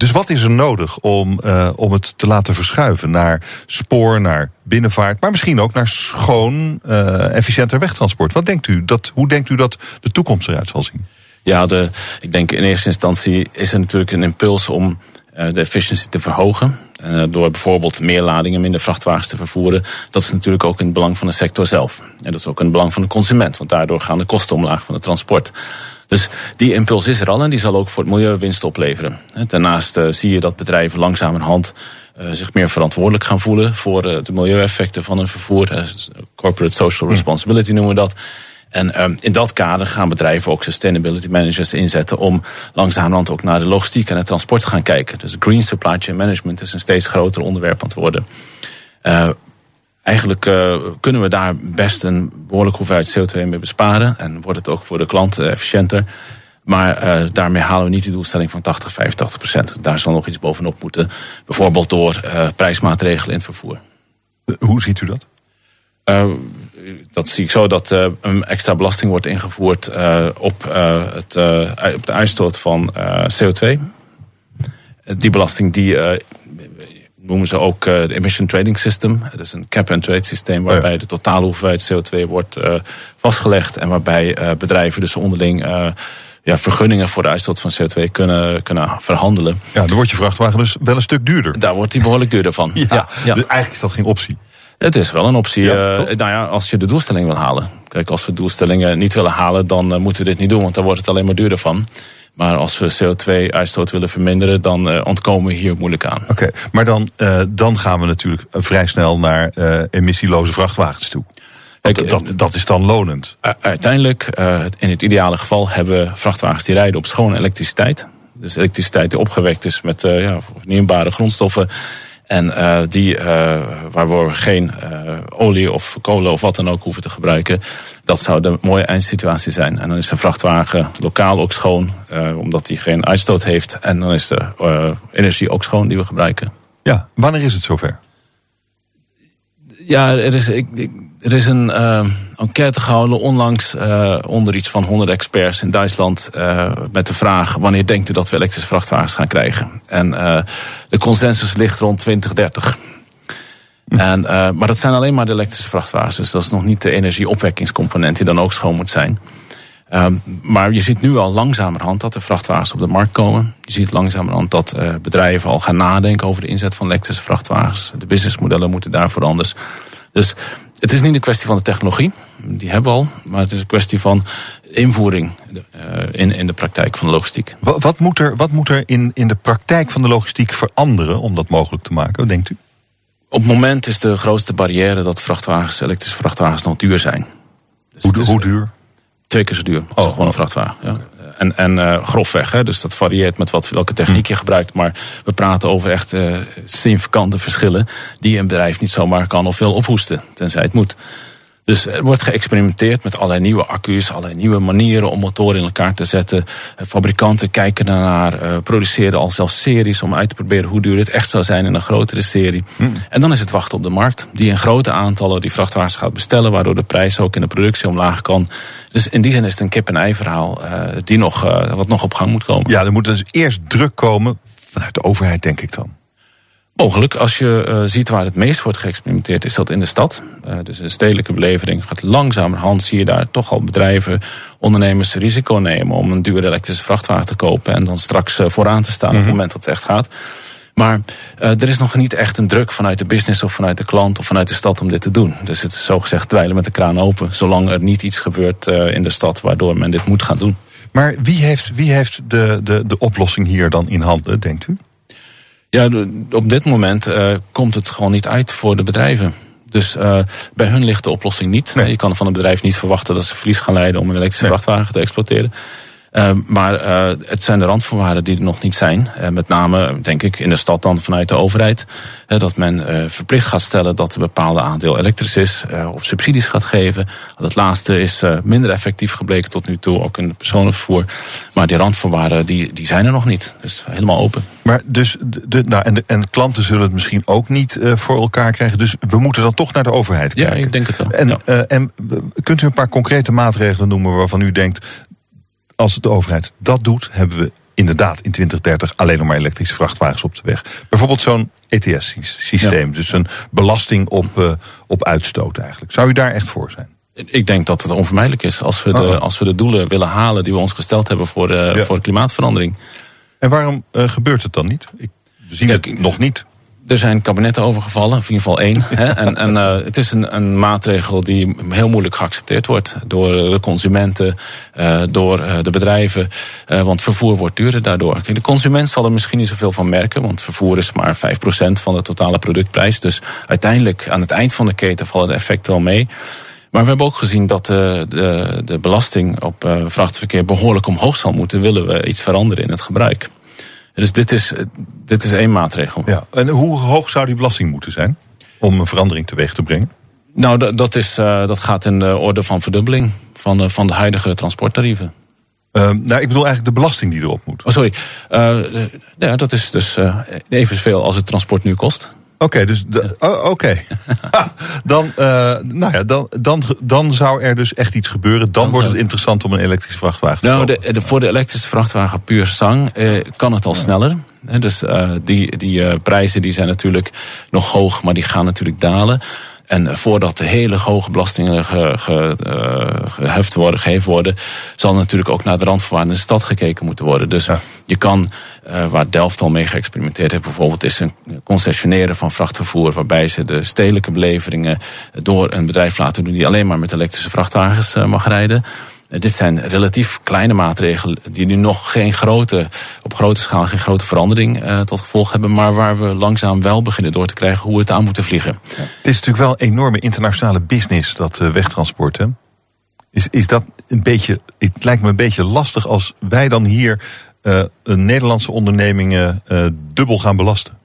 Dus wat is er nodig om, uh, om het te laten verschuiven naar spoor, naar binnenvaart, maar misschien ook naar schoon, efficiënter wegtransport? Wat denkt u dat, hoe denkt u dat de toekomst eruit zal zien? Ja, de, ik denk in eerste instantie is er natuurlijk een impuls om de efficiëntie te verhogen. Door bijvoorbeeld meer ladingen, minder vrachtwagens te vervoeren. Dat is natuurlijk ook in het belang van de sector zelf. En dat is ook in het belang van de consument, want daardoor gaan de kosten omlaag van het transport. Dus die impuls is er al en die zal ook voor het milieu winst opleveren. Daarnaast uh, zie je dat bedrijven langzamerhand zich meer verantwoordelijk gaan voelen voor de milieueffecten van hun vervoer. corporate social hm. responsibility noemen we dat. En um, in dat kader gaan bedrijven ook sustainability managers inzetten om langzamerhand ook naar de logistiek en het transport te gaan kijken. Dus green supply chain management is een steeds groter onderwerp aan het worden. Uh, eigenlijk uh, kunnen we daar best een behoorlijke hoeveelheid CO2 mee besparen. En wordt het ook voor de klant efficiënter. Maar uh, daarmee halen we niet de doelstelling van 80, 85 procent. Daar zal nog iets bovenop moeten. Bijvoorbeeld door prijsmaatregelen in het vervoer. Hoe ziet u dat? dat zie ik zo dat een extra belasting wordt ingevoerd op, het, op de uitstoot van CO2. Die belasting die noemen ze ook de Emission Trading System. Dus een cap-and-trade systeem waarbij de totale hoeveelheid CO2 wordt vastgelegd. En waarbij bedrijven dus onderling ja, vergunningen voor de uitstoot van CO2 kunnen, kunnen verhandelen. Ja, dan wordt je vrachtwagen dus wel een stuk duurder. Daar wordt die behoorlijk duurder van. ja, ja, Dus eigenlijk is dat geen optie. Het is wel een optie. Ja, uh, nou ja, als je de doelstelling wil halen. Kijk, als we doelstellingen niet willen halen, dan uh, moeten we dit niet doen, want dan wordt het alleen maar duurder van. Maar als we CO2-uitstoot willen verminderen, dan uh, ontkomen we hier moeilijk aan. Oké, maar dan, dan gaan we natuurlijk vrij snel naar emissieloze vrachtwagens toe. Dat, dat, dat, is dan lonend. uiteindelijk, in het ideale geval, hebben we vrachtwagens die rijden op schone elektriciteit. Dus elektriciteit die opgewekt is met ja, vernieuwbare grondstoffen en uh, die, uh, waar we geen uh, olie of kolen of wat dan ook hoeven te gebruiken. Dat zou de mooie eindsituatie zijn. En dan is de vrachtwagen lokaal ook schoon, omdat die geen uitstoot heeft. En dan is de energie ook schoon die we gebruiken. Ja, wanneer is het zover? Ja, er is, ik, er is een uh, enquête gehouden onlangs uh, onder iets van 100 experts in Duitsland. Uh, met de vraag: wanneer denkt u dat we elektrische vrachtwagens gaan krijgen? En de consensus ligt rond 2030. En, maar dat zijn alleen maar de elektrische vrachtwagens. Dus dat is nog niet de energieopwekkingscomponent die dan ook schoon moet zijn. Um, maar je ziet nu al langzamerhand dat er vrachtwagens op de markt komen. Je ziet langzamerhand dat bedrijven al gaan nadenken over de inzet van elektrische vrachtwagens. De businessmodellen moeten daarvoor anders. Dus het is niet een kwestie van de technologie, die hebben we al. Maar het is een kwestie van invoering uh, in, in de praktijk van de logistiek. Wat, wat moet er, wat moet er in, in de praktijk van de logistiek veranderen om dat mogelijk te maken, denkt u? Op het moment is de grootste barrière dat vrachtwagens, elektrische vrachtwagens nog duur zijn. Dus hoe, hoe duur? Twee keer zo duur als oh. gewoon een vrachtwagen. Ja. En, en uh, grofweg, hè, dus dat varieert met wat, welke techniek je gebruikt. Maar we praten over echt uh, significante verschillen die een bedrijf niet zomaar kan of wil ophoesten, tenzij het moet. Dus er wordt geëxperimenteerd met allerlei nieuwe accu's, allerlei nieuwe manieren om motoren in elkaar te zetten. Eh, fabrikanten kijken daarnaar, uh, produceren al zelfs series om uit te proberen hoe duur het echt zou zijn in een grotere serie. Hmm. En dan is het wachten op de markt, die in grote aantallen die vrachtwagens gaat bestellen, waardoor de prijs ook in de productie omlaag kan. Dus in die zin is het een kip-en-ei verhaal uh, die nog, wat nog op gang moet komen. Ja, er moet dus eerst druk komen vanuit de overheid, denk ik dan. Mogelijk, als je uh, ziet waar het meest wordt geëxperimenteerd, is dat in de stad. Uh, dus de stedelijke belevering gaat langzamerhand, zie je daar toch al bedrijven, ondernemers risico nemen om een dure elektrische vrachtwagen te kopen en dan straks uh, vooraan te staan op het mhm. moment dat het echt gaat. Maar er is nog niet echt een druk vanuit de business of vanuit de klant of vanuit de stad om dit te doen. Dus het is zogezegd dweilen met de kraan open, zolang er niet iets gebeurt in de stad waardoor men dit moet gaan doen. Maar wie heeft, wie heeft de, de, de oplossing hier dan in handen, denkt u? Ja, op dit moment uh, komt het gewoon niet uit voor de bedrijven. Dus uh, bij hun ligt de oplossing niet. Nee. Je kan van een bedrijf niet verwachten dat ze verlies gaan leiden om een elektrische vrachtwagen te exploiteren. Uh, maar uh, het zijn de randvoorwaarden die er nog niet zijn. Uh, met name, denk ik, in de stad dan vanuit de overheid. dat men verplicht gaat stellen dat een bepaalde aandeel elektrisch is. of subsidies gaat geven. Dat laatste is minder effectief gebleken tot nu toe, ook in het personenvervoer. Maar die randvoorwaarden die, die zijn er nog niet. Dus helemaal open. Maar dus, de, nou, en, de, en klanten zullen het misschien ook niet voor elkaar krijgen. Dus we moeten dan toch naar de overheid kijken. Ja, ik denk het wel. En, ja. en kunt u een paar concrete maatregelen noemen waarvan u denkt als de overheid dat doet, hebben we inderdaad in 2030 alleen nog maar elektrische vrachtwagens op de weg. Bijvoorbeeld zo'n ETS-systeem, dus een belasting op, uh, op uitstoot eigenlijk. Zou u daar echt voor zijn? Ik denk dat het onvermijdelijk is als we, de, oh. als we de doelen willen halen die we ons gesteld hebben voor, uh, voor klimaatverandering. En waarom uh, gebeurt het dan niet? Ik, we zien het nog niet er zijn kabinetten overgevallen, in ieder geval één. hè, en en uh, het is een, een, maatregel die heel moeilijk geaccepteerd wordt door de consumenten, uh, door uh, de bedrijven. want vervoer wordt duurder daardoor. de consument zal er misschien niet zoveel van merken, want vervoer is maar 5% van de totale productprijs. Dus uiteindelijk aan het eind van de keten vallen de effecten wel mee. Maar we hebben ook gezien dat de, de, de belasting op vrachtverkeer behoorlijk omhoog zal moeten, willen we iets veranderen in het gebruik. Dus dit is, dit is één maatregel. Ja. En hoe hoog zou die belasting moeten zijn om een verandering teweeg te brengen? Nou, dat, is, uh, dat gaat in de orde van verdubbeling van de, van de huidige transporttarieven. Uh, nou, ik bedoel eigenlijk de belasting die erop moet. Oh, sorry. Uh, ja, dat is dus evenveel als het transport nu kost. Oké, dus oh, oké. dan, uh, nou ja, dan, dan, dan zou er dus echt iets gebeuren. Dan, wordt het interessant om een elektrische vrachtwagen te nou, de, de, voor de elektrische vrachtwagen puur zang uh, kan het al sneller. dus uh, die, die prijzen die zijn natuurlijk nog hoog, maar die gaan natuurlijk dalen. En voordat de hele hoge belastingen ge, ge, uh, geheft worden, gegeven worden, zal natuurlijk ook naar de randvoorwaarden in de stad gekeken moeten worden. Dus ja. je kan, uh, waar Delft al mee geëxperimenteerd heeft, bijvoorbeeld, is een concessioneren van vrachtvervoer, waarbij ze de stedelijke beleveringen door een bedrijf laten doen die alleen maar met elektrische vrachtwagens uh, mag rijden. Eh, dit zijn relatief kleine maatregelen die nu nog geen grote, op grote schaal geen grote verandering uh, tot gevolg hebben, maar waar we langzaam wel beginnen door te krijgen hoe we het aan moeten vliegen. Het is natuurlijk wel een enorme internationale business, dat uh, wegtransport. Is, is dat een beetje, het lijkt me een beetje lastig als wij dan hier uh, Nederlandse ondernemingen dubbel gaan belasten.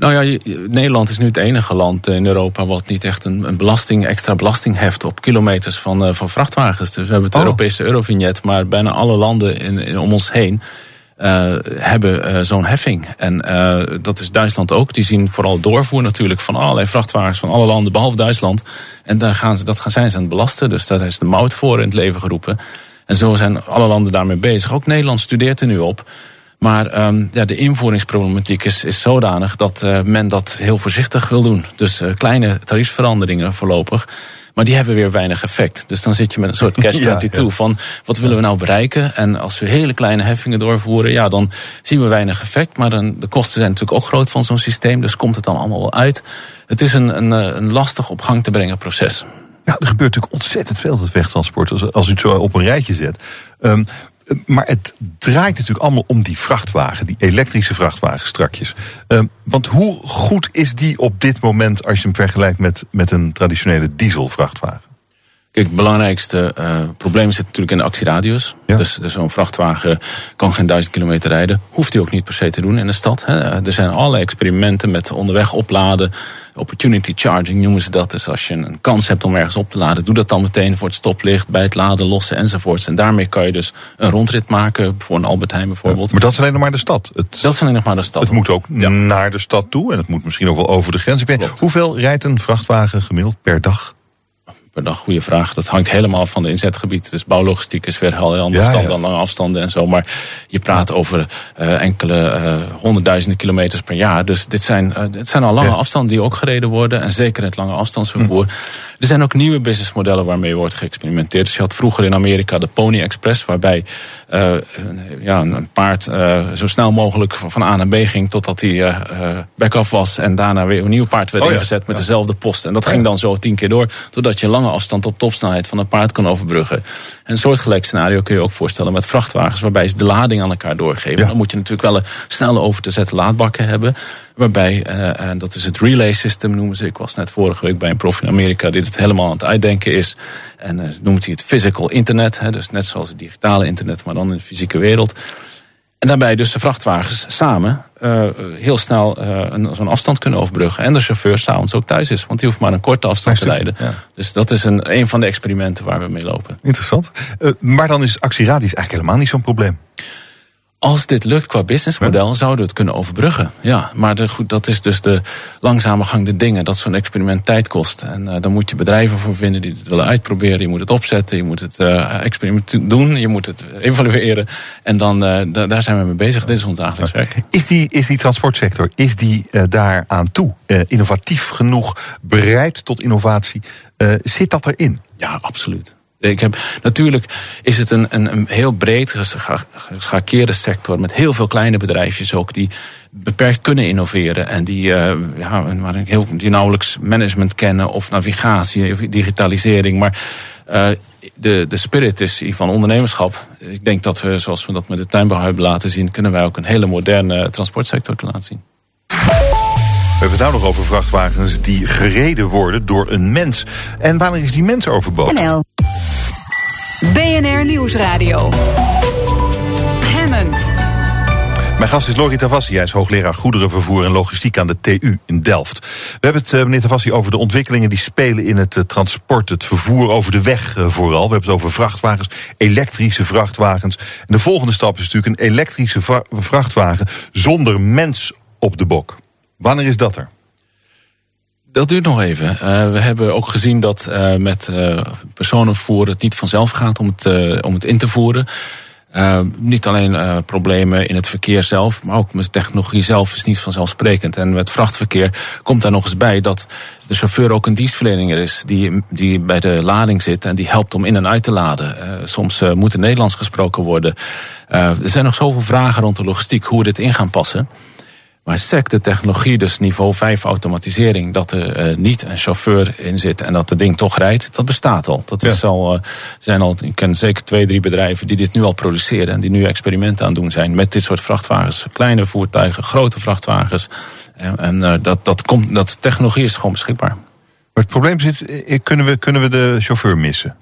Nou ja, Nederland is nu het enige land in Europa wat niet echt een, belasting, extra belasting heft op kilometers van, uh, van vrachtwagens. Dus we hebben het oh. Europese Eurovignet, maar bijna alle landen in, in om ons heen uh, hebben uh, zo'n heffing. En dat is Duitsland ook. Die zien vooral doorvoer natuurlijk van allerlei vrachtwagens van alle landen, behalve Duitsland. En daar gaan ze, dat gaan zijn ze aan het belasten. Dus daar is de mout voor in het leven geroepen. En zo zijn alle landen daarmee bezig. Ook Nederland studeert er nu op. Maar um, ja, de invoeringsproblematiek is, is zodanig dat uh, men dat heel voorzichtig wil doen. Dus uh, kleine tariefveranderingen voorlopig. Maar die hebben weer weinig effect. Dus dan zit je met een soort catch-22 ja, ja. van wat willen we nou bereiken? En als we hele kleine heffingen doorvoeren, ja, dan zien we weinig effect. Maar dan, de kosten zijn natuurlijk ook groot van zo'n systeem. Dus komt het dan allemaal wel uit. Het is een, een, eh, een lastig op gang te brengen proces. Ja, er gebeurt natuurlijk ontzettend veel met wegtransport. Als, als u het zo op een rijtje zet. Um, maar het draait natuurlijk allemaal om die vrachtwagen, die elektrische vrachtwagen strakjes. Uh, want hoe goed is die op dit moment als je hem vergelijkt met, met een traditionele dieselvrachtwagen? Kijk, het belangrijkste uh, probleem zit natuurlijk in de actieradius. Ja. Dus, dus zo'n vrachtwagen kan geen duizend kilometer rijden. Hoeft hij ook niet per se te doen in de stad. Hè. Er zijn allerlei experimenten met onderweg opladen. Opportunity charging noemen ze dat. Dus als je een kans hebt om ergens op te laden, doe dat dan meteen voor het stoplicht, bij het laden, lossen enzovoorts. En daarmee kan je dus een rondrit maken voor een Albert Heijn bijvoorbeeld. Ja, maar dat is alleen nog maar de stad. Het, dat is alleen nog maar de stad. Het moet ook ja. naar de stad toe en het moet misschien ook wel over de grens. Ik weet, hoeveel rijdt een vrachtwagen gemiddeld per dag? Dag? Goede vraag. Dat hangt helemaal van de inzetgebied. Dus bouwlogistiek is weer heel anders ja, ja. dan lange afstanden en zo. Maar je praat over uh, enkele uh, honderdduizenden kilometers per jaar. Dus dit zijn, uh, dit zijn al lange ja. afstanden die ook gereden worden. En zeker het lange afstandsvervoer. Hm. Er zijn ook nieuwe businessmodellen waarmee wordt geëxperimenteerd. Dus je had vroeger in Amerika de Pony Express, waarbij ja, een paard zo snel mogelijk van A naar B ging totdat hij back-off was. En daarna weer een nieuw paard werd oh, ingezet met dezelfde post. En dat ging dan zo tien keer door, totdat je lange afstand op topsnelheid van een paard kan overbruggen. En een soortgelijk scenario kun je ook voorstellen met vrachtwagens, waarbij ze de lading aan elkaar doorgeven. Dan moet je natuurlijk wel een snelle over te zetten laadbakken hebben. Waarbij, uh, en dat is het relay system noemen ze. Ik was net vorige week bij een prof in Amerika die het helemaal aan het uitdenken is. En uh, noemt hij het physical internet. Hè, dus net zoals het digitale internet, maar dan in de fysieke wereld. En daarbij dus de vrachtwagens samen uh, heel snel zo'n afstand kunnen overbruggen. En de chauffeur s'avonds ook thuis is. Want die hoeft maar een korte afstand te rijden. Ja. Dus dat is een, een van de experimenten waar we mee lopen. Interessant. maar dan is actieradius eigenlijk helemaal niet zo'n probleem. Als dit lukt qua businessmodel, ja. zouden we het kunnen overbruggen. Ja, maar de, goed, dat is dus de langzame gang de dingen. Dat zo'n experiment tijd kost. En uh, dan moet je bedrijven voor vinden die het willen uitproberen. Je moet het opzetten, je moet het uh, experiment doen, je moet het evalueren. En dan, uh, daar zijn we mee bezig. Dit is ons dagelijks werk. Is die, is die transportsector, is die daar aan toe? innovatief genoeg, bereid tot innovatie? zit dat erin? Ja, absoluut. Ik heb, natuurlijk is het een, een, een heel breed geschakeerde sector met heel veel kleine bedrijfjes ook die beperkt kunnen innoveren en die, uh, ja, heel, die nauwelijks management kennen of navigatie of digitalisering. Maar uh, de, de spirit is van ondernemerschap. Ik denk dat we, zoals we dat met de tuinbouw hebben laten zien, kunnen wij ook een hele moderne transportsector laten zien. We hebben het nou nog over vrachtwagens die gereden worden door een mens. En wanneer is die mens overbodig? BNR Nieuwsradio. Hemmen. Mijn gast is Lori Tavassi. Hij is hoogleraar goederenvervoer en logistiek aan de TU in Delft. We hebben het, uh, meneer Tavassi, over de ontwikkelingen die spelen in het uh, transport, het vervoer over de weg uh, vooral. We hebben het over vrachtwagens, elektrische vrachtwagens. En de volgende stap is natuurlijk een elektrische vrachtwagen zonder mens op de bok. Wanneer is dat er? Dat duurt nog even. Uh, we hebben ook gezien dat uh, met uh, personenvervoer het niet vanzelf gaat om het, om het in te voeren. niet alleen problemen in het verkeer zelf, maar ook met technologie zelf is niet vanzelfsprekend. En met vrachtverkeer komt daar nog eens bij dat de chauffeur ook een dienstverlener is die, die bij de lading zit en die helpt om in en uit te laden. soms moet er Nederlands gesproken worden. er zijn nog zoveel vragen rond de logistiek, hoe we dit in gaan passen. Maar SEC, de technologie, dus niveau 5 automatisering, dat er uh, niet een chauffeur in zit en dat het ding toch rijdt, dat bestaat al. Dat is al, uh, zijn al, ik ken zeker twee, drie bedrijven die dit nu al produceren en die nu experimenten aan doen zijn met dit soort vrachtwagens. Kleine voertuigen, grote vrachtwagens. En, en uh, dat, dat, komt, dat technologie is gewoon beschikbaar. Maar het probleem zit, kunnen we, kunnen we de chauffeur missen?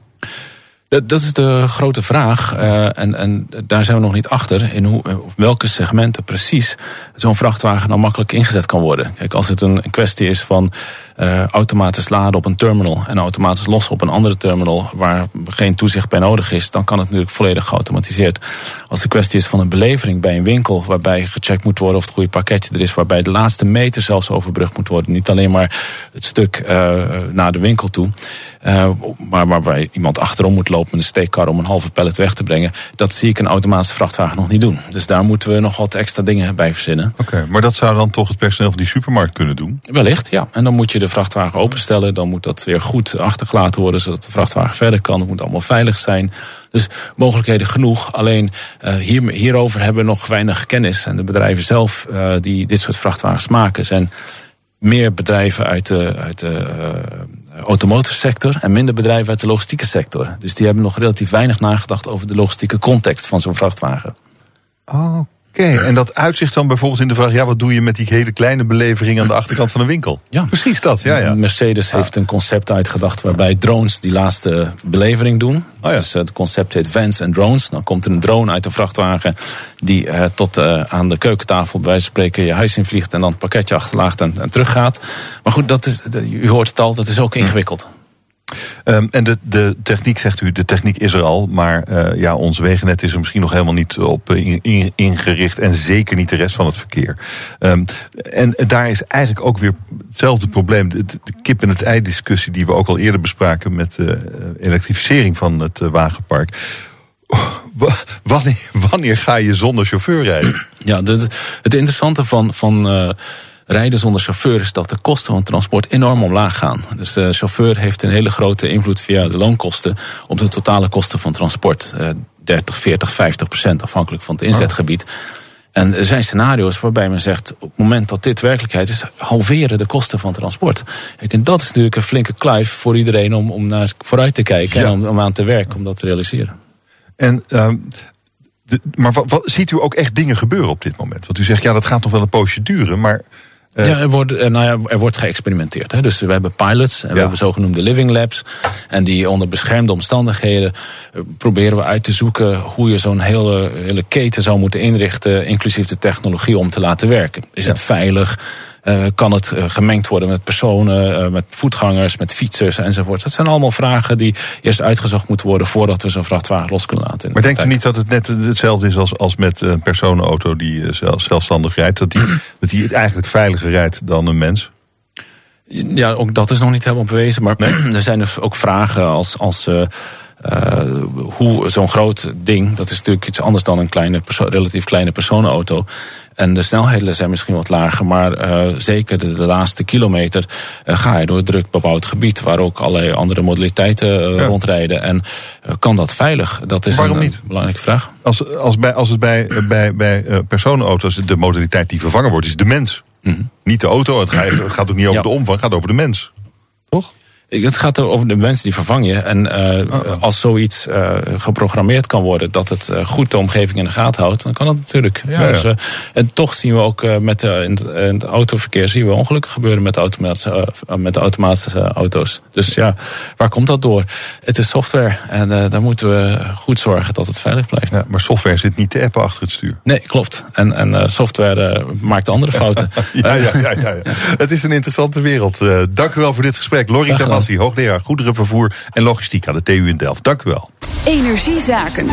Dat, dat is de grote vraag. Uh, en, en daar zijn we nog niet achter. In hoe, op welke segmenten precies zo'n vrachtwagen nou makkelijk ingezet kan worden. Kijk, als het een, een kwestie is van uh, automatisch laden op een terminal en automatisch lossen op een andere terminal waar geen toezicht bij nodig is, dan kan het natuurlijk volledig geautomatiseerd. Als de kwestie is van een belevering bij een winkel waarbij gecheckt moet worden of het goede pakketje er is, waarbij de laatste meter zelfs overbrugd moet worden, niet alleen maar het stuk uh, naar de winkel toe. Uh, maar waarbij iemand achterom moet lopen met een steekkar om een halve pallet weg te brengen. Dat zie ik een automatische vrachtwagen nog niet doen. Dus daar moeten we nog wat extra dingen bij verzinnen. Oké, okay, maar dat zou dan toch het personeel van die supermarkt kunnen doen? Wellicht, ja. En dan moet je de vrachtwagen openstellen. Dan moet dat weer goed achtergelaten worden, zodat de vrachtwagen verder kan. Het moet allemaal veilig zijn. Dus mogelijkheden genoeg. Alleen uh, hier, hierover hebben we nog weinig kennis. En de bedrijven zelf uh, die dit soort vrachtwagens maken zijn meer bedrijven uit de, uit de uh, automotive sector en minder bedrijven uit de logistieke sector. Dus die hebben nog relatief weinig nagedacht over de logistieke context van zo'n vrachtwagen. Oh, Oké, en dat uitzicht dan bijvoorbeeld in de vraag: ja, wat doe je met die hele kleine belevering aan de achterkant van een winkel? Ja, precies dat. Ja, ja. Mercedes heeft een concept uitgedacht waarbij drones die laatste belevering doen. Oh ja. Dus het concept heet Vans en Drones. Dan komt er een drone uit de vrachtwagen die uh, tot uh, aan de keukentafel bij wijze van spreken je huis invliegt en dan het pakketje achterlaagt en, en teruggaat. Maar goed, dat is, u hoort het al, dat is ook ingewikkeld. Um, en de, de techniek, zegt u, de techniek is er al. Maar uh, ja, ons wegennet is er misschien nog helemaal niet op in, ingericht. En zeker niet de rest van het verkeer. Um, en daar is eigenlijk ook weer hetzelfde probleem. De, kip en het ei discussie die we ook al eerder bespraken met de uh, elektrificering van het wagenpark. Wanneer, wanneer ga je zonder chauffeur rijden? Ja, de, het interessante van, van rijden zonder chauffeur is dat de kosten van transport enorm omlaag gaan. Dus de chauffeur heeft een hele grote invloed via de loonkosten op de totale kosten van transport. 30, 40, 50 procent afhankelijk van het inzetgebied. En er zijn scenario's waarbij men zegt, op het moment dat dit werkelijkheid is, halveren de kosten van transport. en dat is natuurlijk een flinke kluif voor iedereen om, om naar vooruit te kijken ja. en om, om, aan te werken om dat te realiseren. En de, maar wat, wat, ziet u ook echt dingen gebeuren op dit moment? Want u zegt, ja, dat gaat nog wel een poosje duren, maar ja, er wordt, nou ja, er wordt geëxperimenteerd. Hè. Dus we hebben pilots en ja. we hebben zogenoemde living labs. En die onder beschermde omstandigheden proberen we uit te zoeken hoe je zo'n hele, hele keten zou moeten inrichten, inclusief de technologie om te laten werken. Is ja. het veilig? Uh, kan het uh, gemengd worden met personen, uh, met voetgangers, met fietsers enzovoort? Dat zijn allemaal vragen die eerst uitgezocht moeten worden voordat we zo'n vrachtwagen los kunnen laten. Maar denkt u niet dat het net hetzelfde is als, als met een personenauto die zelf, zelfstandig rijdt? Dat die, dat die het eigenlijk veiliger rijdt dan een mens? Ja, ook dat is nog niet helemaal bewezen. Maar nee. er zijn dus ook vragen als. als hoe zo'n groot ding, dat is natuurlijk iets anders dan een kleine relatief kleine personenauto. En de snelheden zijn misschien wat lager, maar uh, zeker de, de, laatste kilometer uh, ga je door druk bebouwd gebied, waar ook allerlei andere modaliteiten ja. rondrijden. En kan dat veilig? Dat is Waarom een, niet? belangrijke vraag. Als, als, bij, als het bij, bij, bij personenauto's de modaliteit die vervangen wordt, is de mens. Mm -hmm. Niet de auto. Het gaat, het gaat ook niet over ja. de omvang, het gaat over de mens. Toch? Het gaat over de mensen die vervang je. En uh, oh. als zoiets uh, geprogrammeerd kan worden dat het uh, goed de omgeving in de gaten houdt, dan kan dat natuurlijk. Ja. Dus, en toch zien we ook met de, in, het, autoverkeer zien we ongelukken gebeuren met de, automatische, met de automatische auto's. Dus ja, waar komt dat door? Het is software en daar moeten we goed zorgen dat het veilig blijft. Ja, maar software zit niet te appen achter het stuur. Nee, klopt. En, en software maakt andere fouten. ja, ja, ja, ja, Het is een interessante wereld. dank u wel voor dit gesprek. Lori Hoogleraar goederenvervoer en logistiek aan de TU in Delft. Dank u wel. Energiezaken.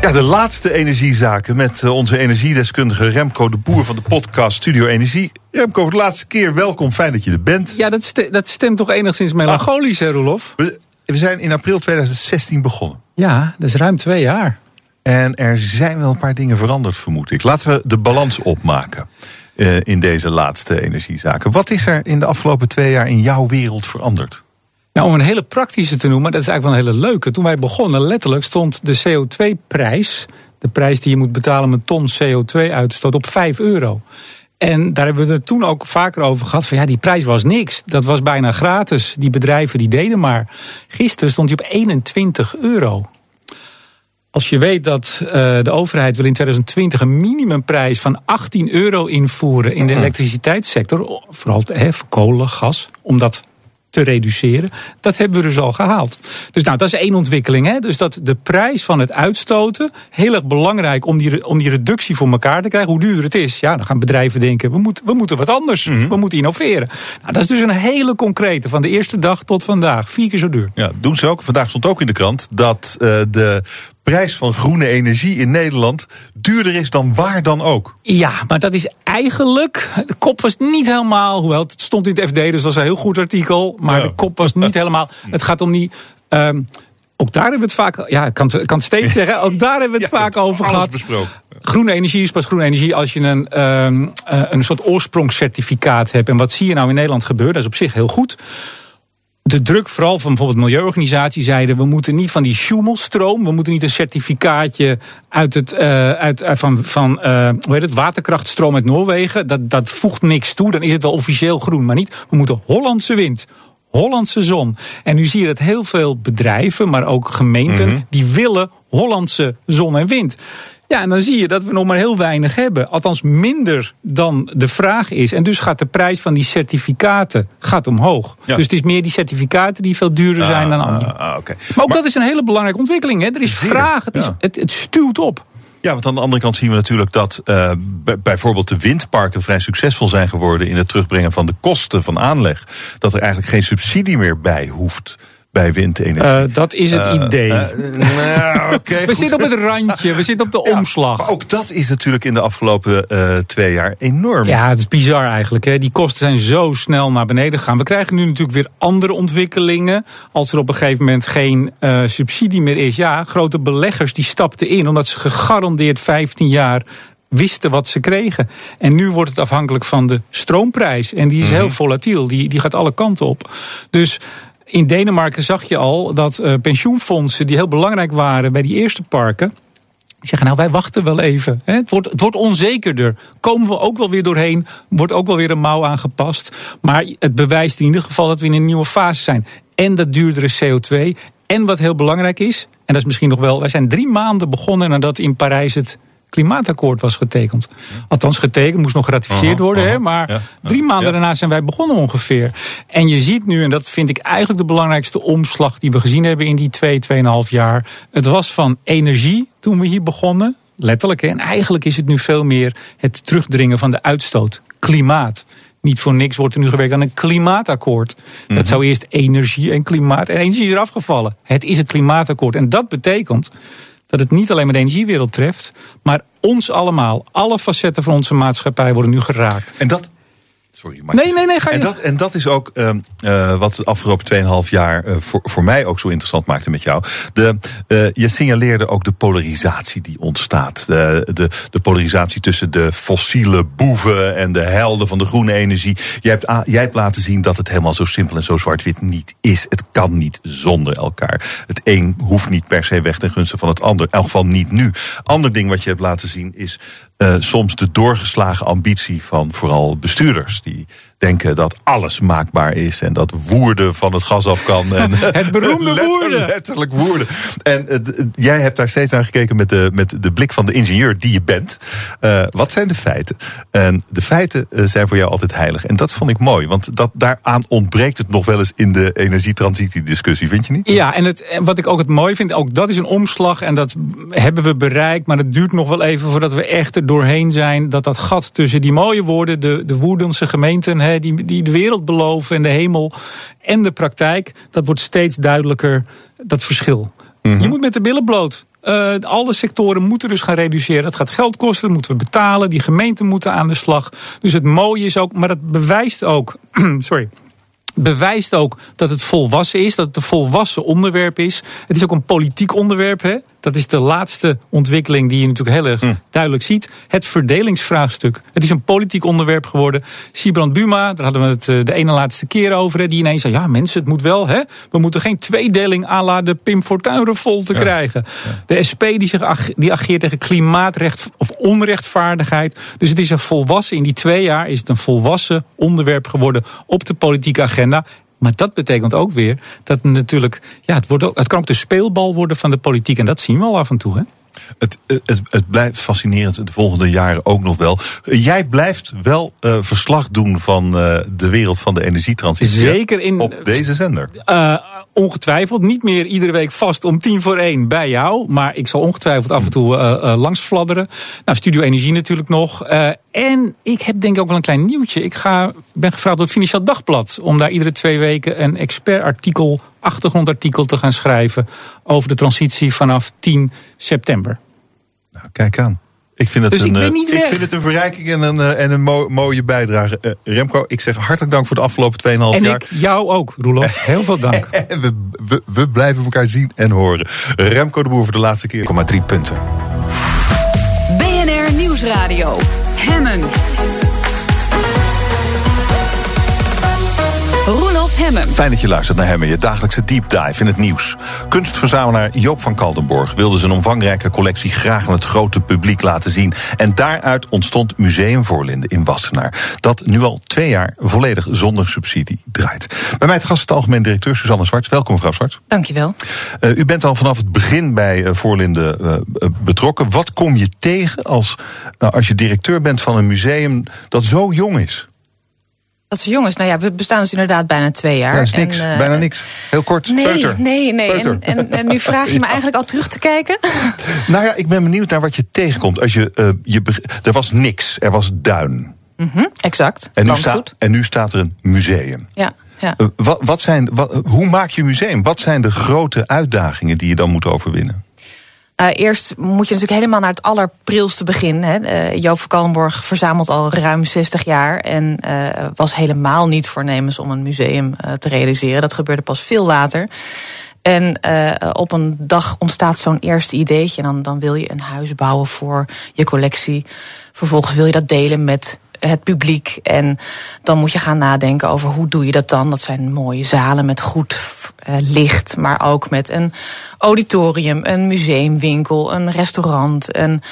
Ja, de laatste energiezaken met onze energiedeskundige Remco de Boer van de podcast Studio Energie. Remco, voor de laatste keer welkom, fijn dat je er bent. Ja, dat, st dat stemt toch enigszins melancholisch, hè, Rolof? We, we zijn in april 2016 begonnen. Ja, dat is ruim twee jaar. En er zijn wel een paar dingen veranderd, vermoed ik. Laten we de balans opmaken in deze laatste energiezaken. Wat is er in de afgelopen twee jaar in jouw wereld veranderd? Nou, om een hele praktische te noemen, dat is eigenlijk wel een hele leuke. Toen wij begonnen, letterlijk stond de CO2-prijs, de prijs die je moet betalen om een ton CO2-uitstoot, op 5 euro. En daar hebben we het toen ook vaker over gehad. Van ja, die prijs was niks. Dat was bijna gratis. Die bedrijven die deden maar. Gisteren stond hij op 21 euro. Als je weet dat uh, de overheid wil in 2020 een minimumprijs van 18 euro invoeren in de elektriciteitssector, vooral he, voor kolen, gas, om dat te reduceren. Dat hebben we dus al gehaald. Dus nou, dat is één ontwikkeling. Hè? Dus dat de prijs van het uitstoten, heel erg belangrijk om die, om die reductie voor elkaar te krijgen. Hoe duurder het is, ja, dan gaan bedrijven denken, we, moet, we moeten wat anders. Mm -hmm. We moeten innoveren. Nou, dat is dus een hele concrete, van de eerste dag tot vandaag. Vier keer zo duur. Ja, doen ze ook. Vandaag stond ook in de krant dat uh, de prijs van groene energie in Nederland duurder is dan waar dan ook. Ja, maar dat is eigenlijk. De kop was niet helemaal. Hoewel het stond in het FD, dus dat was een heel goed artikel. Maar ja. de kop was niet helemaal. Het gaat om die. Um, ook daar hebben we het vaak. Ja, ik kan, kan het steeds zeggen. Ook daar hebben we het ja, vaak over gehad. Besproken. Groene energie is pas groene energie als je een, um, uh, een soort oorsprongscertificaat hebt. En wat zie je nou in Nederland gebeuren? Dat is op zich heel goed de druk vooral van bijvoorbeeld milieuorganisaties zeiden... we moeten niet van die Schumelstroom... we moeten niet een certificaatje uit het, uh, uit, uh, van, van uh, hoe heet het, waterkrachtstroom uit Noorwegen. Dat, dat voegt niks toe, dan is het wel officieel groen. Maar niet, we moeten Hollandse wind, Hollandse zon. En nu zie je dat heel veel bedrijven, maar ook gemeenten... Mm -hmm. die willen Hollandse zon en wind. Ja, en dan zie je dat we nog maar heel weinig hebben. Althans minder dan de vraag is. En dus gaat de prijs van die certificaten gaat omhoog. Ja. Dus het is meer die certificaten die veel duurder zijn ah, dan andere. Ah, okay. Maar ook maar, dat is een hele belangrijke ontwikkeling. Hè. Er is zeer, vraag, het, is, het, het stuwt op. Ja, want aan de andere kant zien we natuurlijk dat uh, bijvoorbeeld de windparken vrij succesvol zijn geworden in het terugbrengen van de kosten van aanleg. Dat er eigenlijk geen subsidie meer bij hoeft bij windenergie. Uh, dat is het uh, idee. Uh, nou, okay, we zitten op het randje, we zitten op de ja, omslag. Maar ook dat is natuurlijk in de afgelopen twee jaar enorm. Ja, het is bizar eigenlijk. Hè. Die kosten zijn zo snel naar beneden gegaan. We krijgen nu natuurlijk weer andere ontwikkelingen. Als er op een gegeven moment geen subsidie meer is. Ja, grote beleggers die stapten in omdat ze gegarandeerd 15 jaar wisten wat ze kregen. En nu wordt het afhankelijk van de stroomprijs. En die is -hmm. heel volatiel. Die, die gaat alle kanten op. Dus in Denemarken zag je al dat uh, pensioenfondsen die heel belangrijk waren bij die eerste parken. Die zeggen, nou wij wachten wel even. Het wordt, het wordt onzekerder. Komen we ook wel weer doorheen. Wordt ook wel weer een mouw aangepast. Maar het bewijst in ieder geval dat we in een nieuwe fase zijn. En dat duurdere CO2. En wat heel belangrijk is, en dat is misschien nog wel... wij zijn drie maanden begonnen nadat in Parijs het klimaatakkoord was getekend. Althans getekend, moest nog geratificeerd worden. Hè, maar ja, drie maanden ja. daarna zijn wij begonnen ongeveer. En je ziet nu, en dat vind ik eigenlijk de belangrijkste omslag... die we gezien hebben in die twee, tweeënhalf jaar. Het was van energie toen we hier begonnen. Letterlijk. Hè, en eigenlijk is het nu veel meer het terugdringen van de uitstoot. Klimaat. Niet voor niks wordt er nu gewerkt aan een klimaatakkoord. Mm -hmm. Dat zou eerst energie en klimaat. En energie is eraf gevallen. Het is het klimaatakkoord. En dat betekent dat het niet alleen maar de energiewereld treft, maar ons allemaal. Alle facetten van onze maatschappij worden nu geraakt. En dat, Sorry, nee, nee, nee, ga je. En dat, en dat is ook uh, uh, wat de afgelopen 2,5 jaar uh, voor, voor mij ook zo interessant maakte met jou. De, je signaleerde ook de polarisatie die ontstaat. De, de, de polarisatie tussen de fossiele boeven en de helden van de groene energie. Jij hebt, jij hebt laten zien dat het helemaal zo simpel en zo zwart-wit niet is. Het kan niet zonder elkaar. Het een hoeft niet per se weg ten gunste van het ander. In elk geval niet nu. Ander ding wat je hebt laten zien is soms de doorgeslagen ambitie van vooral bestuurders. Die denken dat alles maakbaar is en dat woerden van het gas af kan. En, het beroemde woerden. Letterlijk woerden. En uh, jij hebt daar steeds naar gekeken met de, met de blik van de ingenieur die je bent. Uh, wat zijn de feiten? En de feiten zijn voor jou altijd heilig. En dat vond ik mooi, want dat, daaraan ontbreekt het nog wel eens in de energietransitiediscussie, vind je niet? Ja, en het, wat ik ook het mooi vind, ook dat is een omslag en dat hebben we bereikt, maar het duurt nog wel even voordat we echt er doorheen zijn. Dat dat gat tussen die mooie woorden, de, de Woerdense gemeenten, hè, die, die de wereld beloven en de hemel, en de praktijk, dat wordt steeds duidelijker, dat verschil. Mm -hmm. Je moet met de billen bloot. Uh, alle sectoren moeten dus gaan reduceren. Dat gaat geld kosten, dat moeten we betalen. Die gemeenten moeten aan de slag. Dus het mooie is ook, maar dat bewijst ook. sorry bewijst ook dat het volwassen is, dat het een volwassen onderwerp is. Het is ook een politiek onderwerp. Hè? Dat is de laatste ontwikkeling die je natuurlijk heel erg hm. duidelijk ziet. Het verdelingsvraagstuk. Het is een politiek onderwerp geworden. Sibrand Buma, daar hadden we het de ene laatste keer over. Die ineens zei, ja mensen, het moet wel. Hè? We moeten geen tweedeling à la de Pim Fortuyn revolte ja. krijgen. Ja. De SP die, zich, die ageert tegen klimaatrecht of onrechtvaardigheid. Dus het is een volwassen, in die twee jaar is het een volwassen onderwerp geworden op de politieke agenda. Maar dat betekent ook weer dat natuurlijk, ja, het, wordt ook, het kan ook de speelbal worden van de politiek. En dat zien we al af en toe. Hè? Het, het, het, blijft fascinerend de volgende jaren ook nog wel. Jij blijft wel uh, verslag doen van uh, de wereld van de energietransitie. Zeker in, op deze zender. Uh, ongetwijfeld. Niet meer iedere week vast om tien voor één bij jou. Maar ik zal ongetwijfeld af en toe langs fladderen. Nou, Studio Energie natuurlijk nog. en ik heb denk ik ook wel een klein nieuwtje. Ik ga, ben gevraagd door het Financieel Dagblad. Om daar iedere twee weken een expertartikel achtergrondartikel te gaan schrijven over de transitie vanaf 10 september. Nou, kijk aan. Ik vind het, dus een, ik, ik vind het een verrijking en een, en een mo mooie bijdrage. Uh, Remco, ik zeg hartelijk dank voor de afgelopen 2,5 jaar. En ik jou ook, Roelof. Heel veel dank. we, we, we, blijven elkaar zien en horen. Remco de Boer voor de laatste keer. 3 punten. BNR Nieuwsradio. Hemmen. Roelof Hemmen. Fijn dat je luistert naar Hemmen, je dagelijkse deep dive in het nieuws. Kunstverzamelaar Joop van Kaldenborg wilde zijn omvangrijke collectie graag aan het grote publiek laten zien. En daaruit ontstond Museum Voorlinden in Wassenaar. Dat nu al twee jaar volledig zonder subsidie draait. Bij mij het gast het algemeen directeur Suzanne Zwart. Welkom mevrouw Zwart. Dankjewel. Uh, u bent al vanaf het begin bij uh, Voorlinden uh, betrokken. Wat kom je tegen als, als je directeur bent van een museum dat zo jong is? Dat ze jongens, nou ja, we bestaan dus inderdaad bijna twee jaar. Dat is niks, en, uh, bijna niks. Heel kort, nee, peuter. Nee, nee, peuter. en, en, en, nu vraag je me eigenlijk al terug te kijken. Nou ja, ik ben benieuwd naar wat je tegenkomt. Als je, uh, je, er was niks, er was duin. Mm -hmm, exact, en nu, staat, en nu staat er een museum. Ja. Ja. Uh, wat, wat zijn, wat, hoe maak je een museum? Wat zijn de grote uitdagingen die je dan moet overwinnen? Uh, eerst moet je natuurlijk helemaal naar het allerprilste begin. Hè. Uh, Joop van Kallenborg verzamelt al ruim 60 jaar en uh, was helemaal niet voornemens om een museum te realiseren. Dat gebeurde pas veel later. En op een dag ontstaat zo'n eerste ideetje. En dan, dan wil je een huis bouwen voor je collectie. Vervolgens wil je dat delen met het publiek. En dan moet je gaan nadenken over hoe doe je dat dan. Dat zijn mooie zalen met goed uh, licht, maar ook met een auditorium, een museumwinkel, een restaurant, een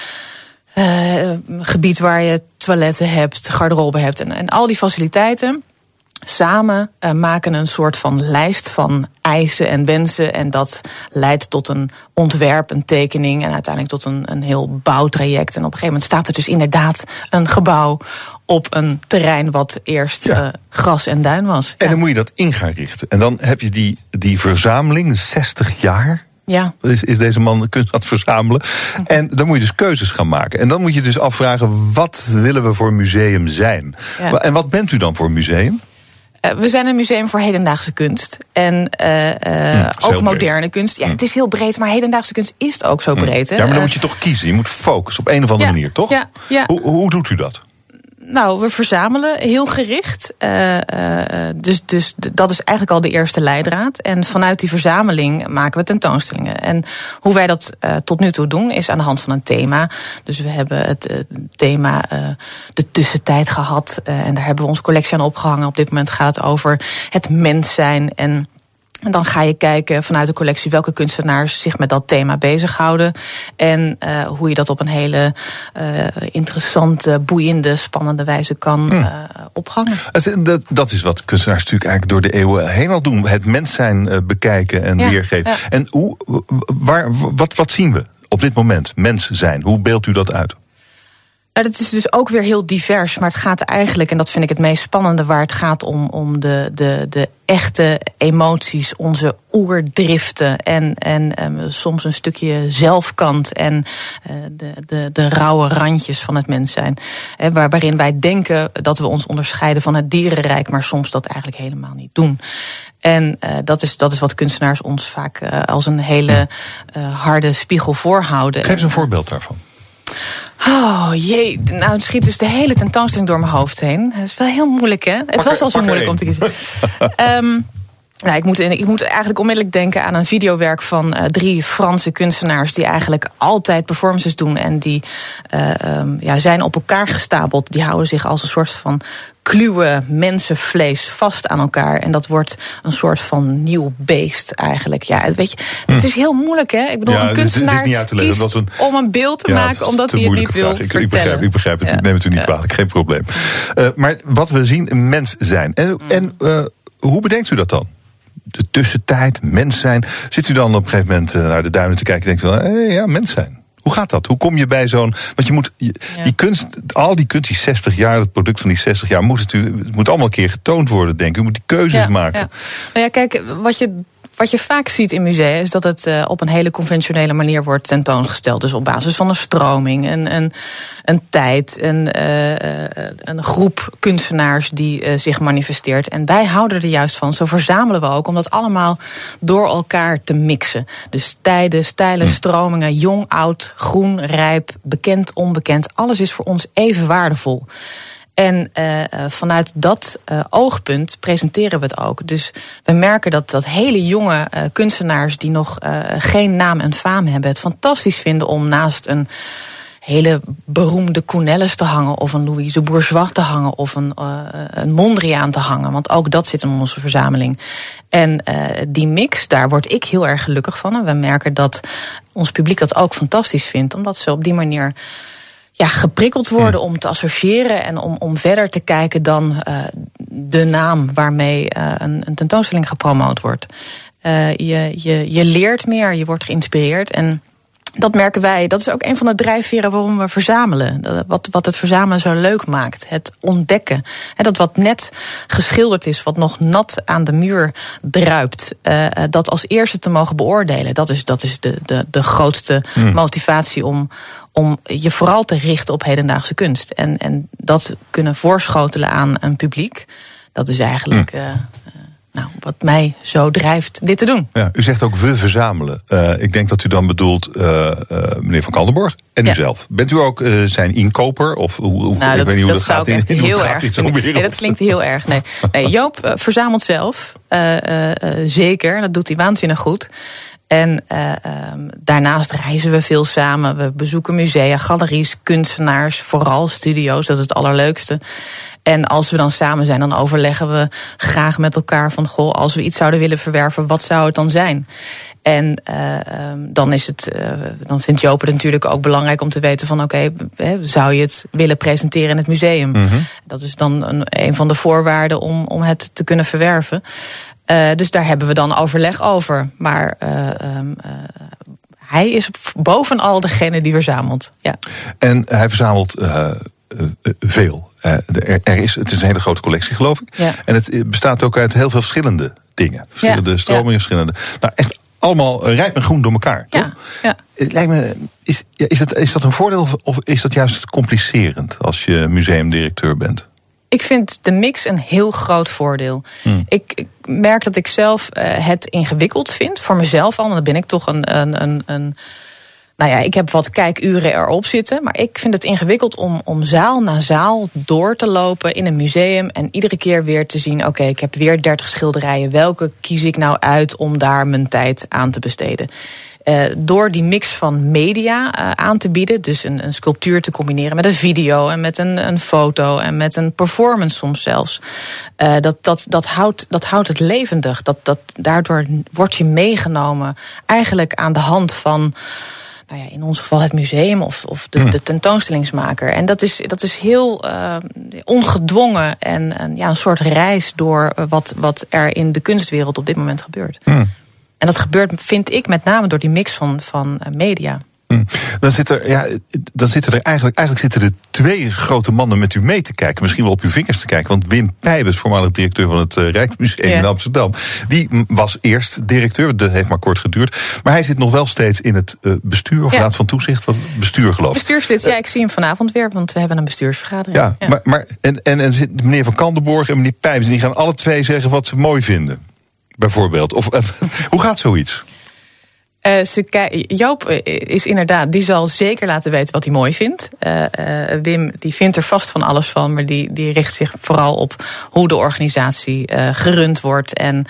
uh, gebied waar je toiletten hebt, garderobe hebt en, en al die faciliteiten. Samen uh, maken een soort van lijst van eisen en wensen. En dat leidt tot een ontwerp, een tekening en uiteindelijk tot een, een heel bouwtraject. En op een gegeven moment staat er dus inderdaad een gebouw op een terrein wat eerst ja. uh, gras en duin was. En ja. dan moet je dat in gaan richten. En dan heb je die, die verzameling, 60 jaar. Ja. Is, is deze man kunst aan het verzamelen. En dan moet je dus keuzes gaan maken. En dan moet je dus afvragen, wat willen we voor museum zijn? Ja. En wat bent u dan voor museum? Uh, we zijn een museum voor hedendaagse kunst. En uh, uh, hm, ook moderne breed. kunst. Ja, hm. het is heel breed, maar hedendaagse kunst is ook zo breed. Hè? Ja, maar dan moet je toch kiezen. Je moet focussen op een of andere ja, manier, toch? Ja, ja. Hoe, hoe doet u dat? Nou, we verzamelen heel gericht. Uh, uh, dus, dus dat is eigenlijk al de eerste leidraad. En vanuit die verzameling maken we tentoonstellingen. En hoe wij dat uh, tot nu toe doen, is aan de hand van een thema. Dus we hebben het thema de tussentijd gehad. en daar hebben we onze collectie aan opgehangen. Op dit moment gaat het over het mens zijn en en dan ga je kijken vanuit de collectie welke kunstenaars zich met dat thema bezighouden. En uh, hoe je dat op een hele uh, interessante, boeiende, spannende wijze kan uh, opgangen. Dat, dat, is wat kunstenaars natuurlijk eigenlijk door de eeuwen heen al doen. Het mens zijn bekijken en ja, weergeven. Ja. En hoe, waar, wat, wat zien we op dit moment? Mens zijn. Hoe beeldt u dat uit? Nou, dat is dus ook weer heel divers. Maar het gaat eigenlijk, en dat vind ik het meest spannende, waar het gaat om, om de, de, de echte emoties, onze oerdriften en, en um, soms een stukje zelfkant en uh, de, de, de rauwe randjes van het mens zijn. He, waar, waarin wij denken dat we ons onderscheiden van het dierenrijk, maar soms dat eigenlijk helemaal niet doen. En uh, dat, is, dat is wat kunstenaars ons vaak uh, als een hele harde spiegel voorhouden. Geef eens een voorbeeld daarvan. Oh jee, nou het schiet dus de hele tentoonstelling door mijn hoofd heen. Dat is wel heel moeilijk hè? Het was al zo moeilijk om te kiezen. um, Nou, ik, moet, ik moet eigenlijk onmiddellijk denken aan een videowerk van uh, drie Franse kunstenaars die eigenlijk altijd performances doen en die uh, um, ja, zijn op elkaar gestapeld. Die houden zich als een soort van kluwe mensenvlees vast aan elkaar. En dat wordt een soort van nieuw beest eigenlijk. Ja, weet je, het is heel moeilijk hè. Ik bedoel, ja, een kunstenaar niet uit te leggen, kiest een... om een beeld te ja, maken omdat hij het niet wil ik, ik, begrijp, ik begrijp het, ja. neem het u niet kwalijk, geen probleem. Uh, maar wat we zien, een mens zijn. En, mm. en hoe bedenkt u dat dan? De tussentijd, mens zijn. Zit u dan op een gegeven moment eh, naar de duinen te kijken en denkt van, hé, ja, mens zijn. Hoe gaat dat? Hoe kom je bij zo'n. Want je moet. Je, ja. Die kunst, al die kunst, die 60 jaar, het product van die 60 jaar, moet het, het moet allemaal een keer getoond worden, denk ik. U moet die keuzes ja, maken. Ja. Nou ja, kijk, wat je wat je vaak ziet in musea is dat het uh, op een hele conventionele manier wordt tentoongesteld. Dus op basis van een stroming, een, een, een tijd, een, uh, een groep kunstenaars die uh, zich manifesteert. En wij houden er juist van. Zo verzamelen we ook om dat allemaal door elkaar te mixen. Dus tijden, stijlen, hm. stromingen, jong, oud, groen, rijp, bekend, onbekend. Alles is voor ons even waardevol. En uh, vanuit dat uh, oogpunt presenteren we het ook. Dus we merken dat, dat hele jonge uh, kunstenaars die nog geen naam en faam hebben, het fantastisch vinden om naast een hele beroemde Counelles te hangen, of een Louise Bourgeois te hangen, of een, een Mondriaan te hangen. Want ook dat zit in onze verzameling. En die mix, daar word ik heel erg gelukkig van. En we merken dat ons publiek dat ook fantastisch vindt, omdat ze op die manier ja, geprikkeld worden om te associëren en om, om verder te kijken dan uh, de naam waarmee uh, een, een, tentoonstelling gepromoot wordt. Uh, je, je, je leert meer, je wordt geïnspireerd en dat merken wij. Dat is ook een van de drijfveren waarom we verzamelen. Wat, wat het verzamelen zo leuk maakt. Het ontdekken. En dat wat net geschilderd is, wat nog nat aan de muur druipt. Uh, dat als eerste te mogen beoordelen. Dat is, dat is de, de, de grootste hmm. motivatie om, om je vooral te richten op hedendaagse kunst. En, en dat kunnen voorschotelen aan een publiek. Dat is eigenlijk. Hmm. Uh, nou, wat mij zo drijft dit te doen. Ja, u zegt ook we verzamelen. Uh, ik denk dat u dan bedoelt uh, uh, meneer Van Kaldenborg en ja. u zelf. Bent u ook zijn inkoper? Of hoe, hoe nou, ik weet niet hoe dat, dat gaat in, in heel erg. Nee, dat klinkt heel erg. Nee, nee Joop verzamelt zelf. zeker, dat doet hij waanzinnig goed. En uh, um, daarnaast reizen we veel samen. We bezoeken musea, galeries, kunstenaars, vooral studio's. Dat is het allerleukste. En als we dan samen zijn, dan overleggen we graag met elkaar van... goh, als we iets zouden willen verwerven, wat zou het dan zijn? En uh, dan, is het, uh, dan vindt Joop het natuurlijk ook belangrijk om te weten van... oké, okay, zou je het willen presenteren in het museum? Mm -hmm. Dat is dan een, een van de voorwaarden om, om het te kunnen verwerven. Uh, dus daar hebben we dan overleg over. Maar um, hij is bovenal degene die verzamelt. Ja. En hij verzamelt veel. Er, er, is, het is een hele grote collectie, geloof ik. Ja. En het bestaat ook uit heel veel verschillende dingen. Verschillende ja. stromingen, ja. verschillende. Nou, echt allemaal rijp en groen door elkaar. Ja, toch? ja. Lijkt me, is, is, dat, is dat een voordeel of is dat juist complicerend als je museumdirecteur bent? Ik vind de mix een heel groot voordeel. Hmm. Ik, ik, merk dat ik zelf uh, het ingewikkeld vind, voor mezelf al. En dan ben ik toch een, een, een, een Nou ja, ik heb wat kijkuren erop zitten. Maar ik vind het ingewikkeld om, om zaal na zaal door te lopen in een museum. En iedere keer weer te zien: oké, ik heb weer 30 schilderijen. Welke kies ik nou uit om daar mijn tijd aan te besteden? Uh, door die mix van media uh, aan te bieden, dus een, een, sculptuur te combineren met een video en met een, een foto en met een performance soms zelfs. Uh, dat, dat, dat, houdt, dat houdt het levendig. Dat, dat, daardoor word je meegenomen eigenlijk aan de hand van nou ja, in ons geval het museum of, of de, hmm. de tentoonstellingsmaker. En dat is, dat is heel uh, ongedwongen en, en, ja, een soort reis door wat, wat er in de kunstwereld op dit moment gebeurt. Hmm. En dat gebeurt, vind ik, met name door die mix van, van media. Hm. Dan, zit er, ja, dan zitten er eigenlijk, eigenlijk zitten er twee grote mannen met u mee te kijken. Misschien wel op uw vingers te kijken. Want Wim Pijbes, voormalig directeur van het uh, Rijksmuseum in Amsterdam. Die was eerst directeur, dat heeft maar kort geduurd. Maar hij zit nog wel steeds in het uh, bestuur of raad van toezicht. Wat, bestuur geloof ik. Bestuurslid, ja, ik zie hem vanavond weer. Want we hebben een bestuursvergadering. Ja, Maar, maar, en, en, en meneer Van Kandenborg en meneer Pijbes. En die gaan alle twee zeggen wat ze mooi vinden. Bijvoorbeeld. Of, uh, hoe gaat zoiets? Uh, ze, Joop eh, is inderdaad, die zal zeker laten weten wat hij mooi vindt. Uh, uh, Wim die vindt er vast van alles van, maar die, die richt zich vooral op hoe de organisatie gerund wordt. En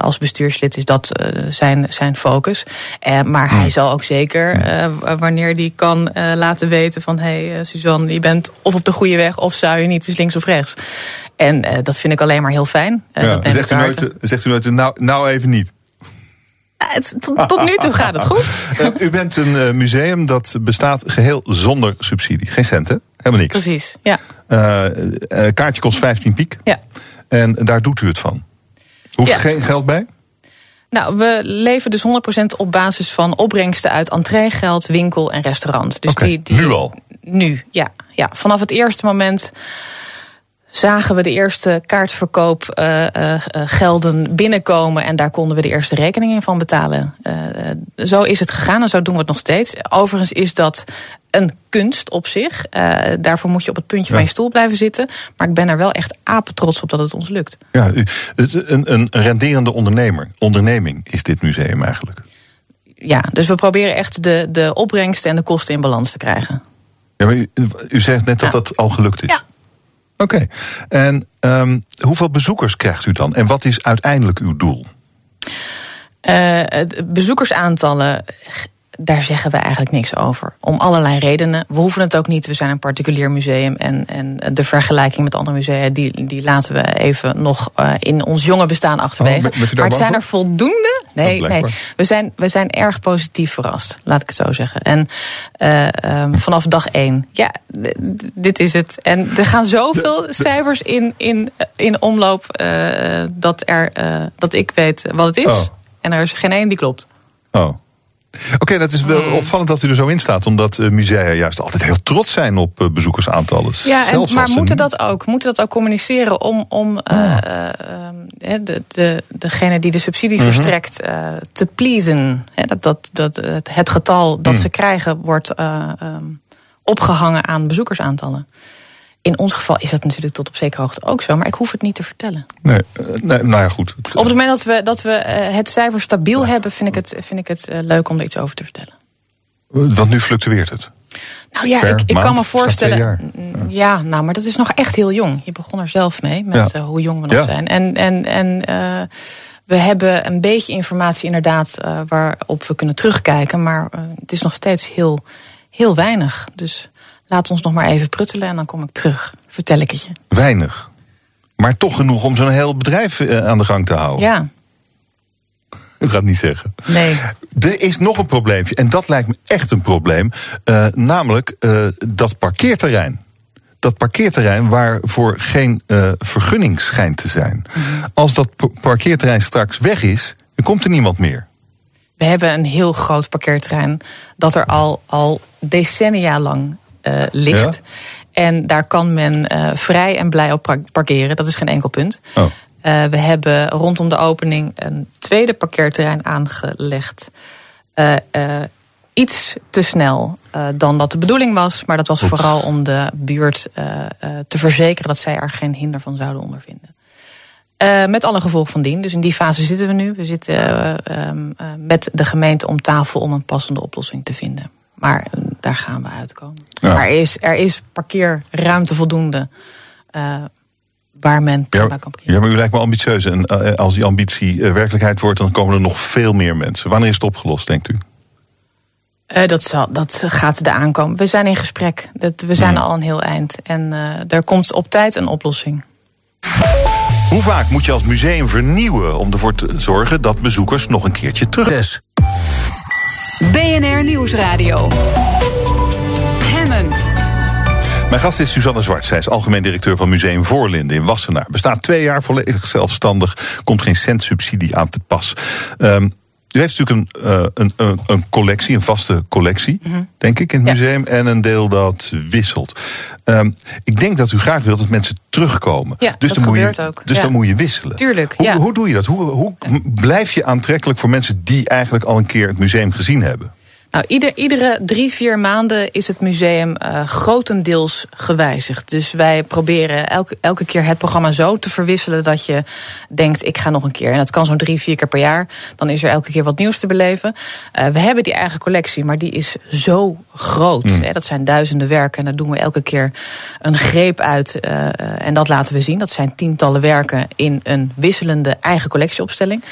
als bestuurslid is dat zijn, zijn focus. maar hij zal ook zeker, wanneer die kan, laten weten van... hé hey, Suzanne, je bent of op de goede weg of zou je niet, eens links of rechts. En dat vind ik alleen maar heel fijn. Ja, zegt, u nooit, zegt u nooit, nou, nou even niet? tot, nu toe gaat het goed. Eh, u bent een eh, museum dat bestaat geheel zonder subsidie. Geen cent, hè? Helemaal niks. Precies, ja. Kaartje kost 15 piek. Ja. En daar doet u het van. Hoeft er geen geld bij? Nou, we leven dus 100% op basis van opbrengsten uit entreegeld, winkel en restaurant. Dus okay, die, die, nu al? Nu, ja, ja. Vanaf het eerste moment zagen we de eerste kaartverkoopgelden uh, binnenkomen en daar konden we de eerste rekeningen van betalen. Zo is het gegaan en zo doen we het nog steeds. Overigens is dat een kunst op zich. Uh, daarvoor moet je op het puntje van je stoel blijven zitten. Maar ik ben er wel echt apetrots op dat het ons lukt. Ja, een, een renderende ondernemer, onderneming is dit museum eigenlijk. Ja, dus we proberen echt de, de opbrengsten en de kosten in balans te krijgen. Ja, maar u, u zegt net dat dat al gelukt is. Ja. Oké. En um, hoeveel bezoekers krijgt u dan? En wat is uiteindelijk uw doel? Uh, bezoekersaantallen daar zeggen we eigenlijk niks over. Om allerlei redenen. We hoeven het ook niet. We zijn een particulier museum. En, en de vergelijking met andere musea, die, die laten we even nog uh, in ons jonge bestaan achterwege. Oh, maar zijn er voldoende? Nee, nee. We zijn, we zijn erg positief verrast, laat ik het zo zeggen. En uh, um, vanaf dag één, ja, dit is het. En er gaan zoveel cijfers in, in, in omloop uh, dat, er, dat ik weet wat het is. Oh. En er is geen één die klopt. Oh. Oké, dat is wel hmm. opvallend dat u er zo in staat. Omdat uh, musea juist altijd heel trots zijn op uh, bezoekersaantallen. Ja, en, maar moeten dat ook? Moeten dat ook communiceren om, om uh, de, de, degene die de subsidie mhm. verstrekt te pleasen? dat, dat, dat het getal dat hmm. ze krijgen wordt um, opgehangen aan bezoekersaantallen. In ons geval is dat natuurlijk tot op zekere hoogte ook zo, maar ik hoef het niet te vertellen. Nee, eh, nee nou ja, goed. Op het moment dat we, dat we eh, het cijfer stabiel hebben, vind ik het, vind ik het eh, leuk om er iets over te vertellen. Want nu fluctueert het. Nou ja, ik, ik kan me voorstellen. Ja. nou, maar dat is nog echt heel jong. Je begon er zelf mee met hoe jong we nog zijn. En, en, en we hebben een beetje informatie inderdaad waarop we kunnen terugkijken, maar het is nog steeds heel, heel weinig. Dus Laat ons nog maar even pruttelen en dan kom ik terug. Vertel ik het je. Weinig. Maar toch genoeg om zo'n heel bedrijf eh, aan de gang te houden. Ja. U gaat niet zeggen. Nee. Er is nog een probleempje. En dat lijkt me echt een probleem. Uh, namelijk uh, dat parkeerterrein. Dat parkeerterrein waarvoor geen uh, vergunning schijnt te zijn. Mhm. Als dat parkeerterrein straks weg is, dan komt er niemand meer. We hebben een heel groot parkeerterrein dat er al, al decennia lang uh, ligt. En daar kan men uh, vrij en blij op parkeren. Dat is geen enkel punt. Oh. Uh, we hebben rondom de opening een tweede parkeerterrein aangelegd. iets te snel dan dat de bedoeling was. Maar dat was vooral om de buurt te verzekeren dat zij er geen hinder van zouden ondervinden. Uh, met alle gevolgen van dien. Dus in die fase zitten we nu. We zitten uh, uh, met de gemeente om tafel om een passende oplossing te vinden. Maar daar gaan we uitkomen. Ja. Maar er is, er is parkeerruimte voldoende waar men ja, kan parkeren. Ja, maar u lijkt me ambitieus. En als die ambitie werkelijkheid wordt, dan komen er nog veel meer mensen. Wanneer is het opgelost, denkt u? Uh, dat, zal, dat gaat er aankomen. We zijn in gesprek. Dat, we zijn al een heel eind. En uh, er komt op tijd een oplossing. Hoe vaak moet je als museum vernieuwen om ervoor te zorgen dat bezoekers nog een keertje terug is? BNR Nieuwsradio. Hemmen. Mijn gast is Suzanne Zwart. Zij is algemeen directeur van Museum Voorlinden in Wassenaar. Bestaat twee jaar volledig zelfstandig. Komt geen cent subsidie aan te pas. Um, u heeft natuurlijk een, uh, een, een, een, collectie, een vaste collectie, mm -hmm. denk ik, in het ja. museum. En een deel dat wisselt. Um, ik denk dat u graag wilt dat mensen terugkomen. Ja, dus dat dan gebeurt moet je, ook. Dus ja. dan moet je wisselen. Tuurlijk, hoe, hoe doe je dat? Hoe, hoe blijf je aantrekkelijk voor mensen die eigenlijk al een keer het museum gezien hebben? Nou, ieder, iedere drie, vier maanden is het museum uh, grotendeels gewijzigd. Dus wij proberen elke, elke keer het programma zo te verwisselen dat je denkt, ik ga nog een keer. En dat kan zo'n drie, vier keer per jaar. Dan is er elke keer wat nieuws te beleven. Uh, we hebben die eigen collectie, maar die is zo groot. Mm. Hè, dat zijn duizenden werken en daar doen we elke keer een greep uit. Uh, en dat laten we zien. Dat zijn tientallen werken in een wisselende eigen collectieopstelling.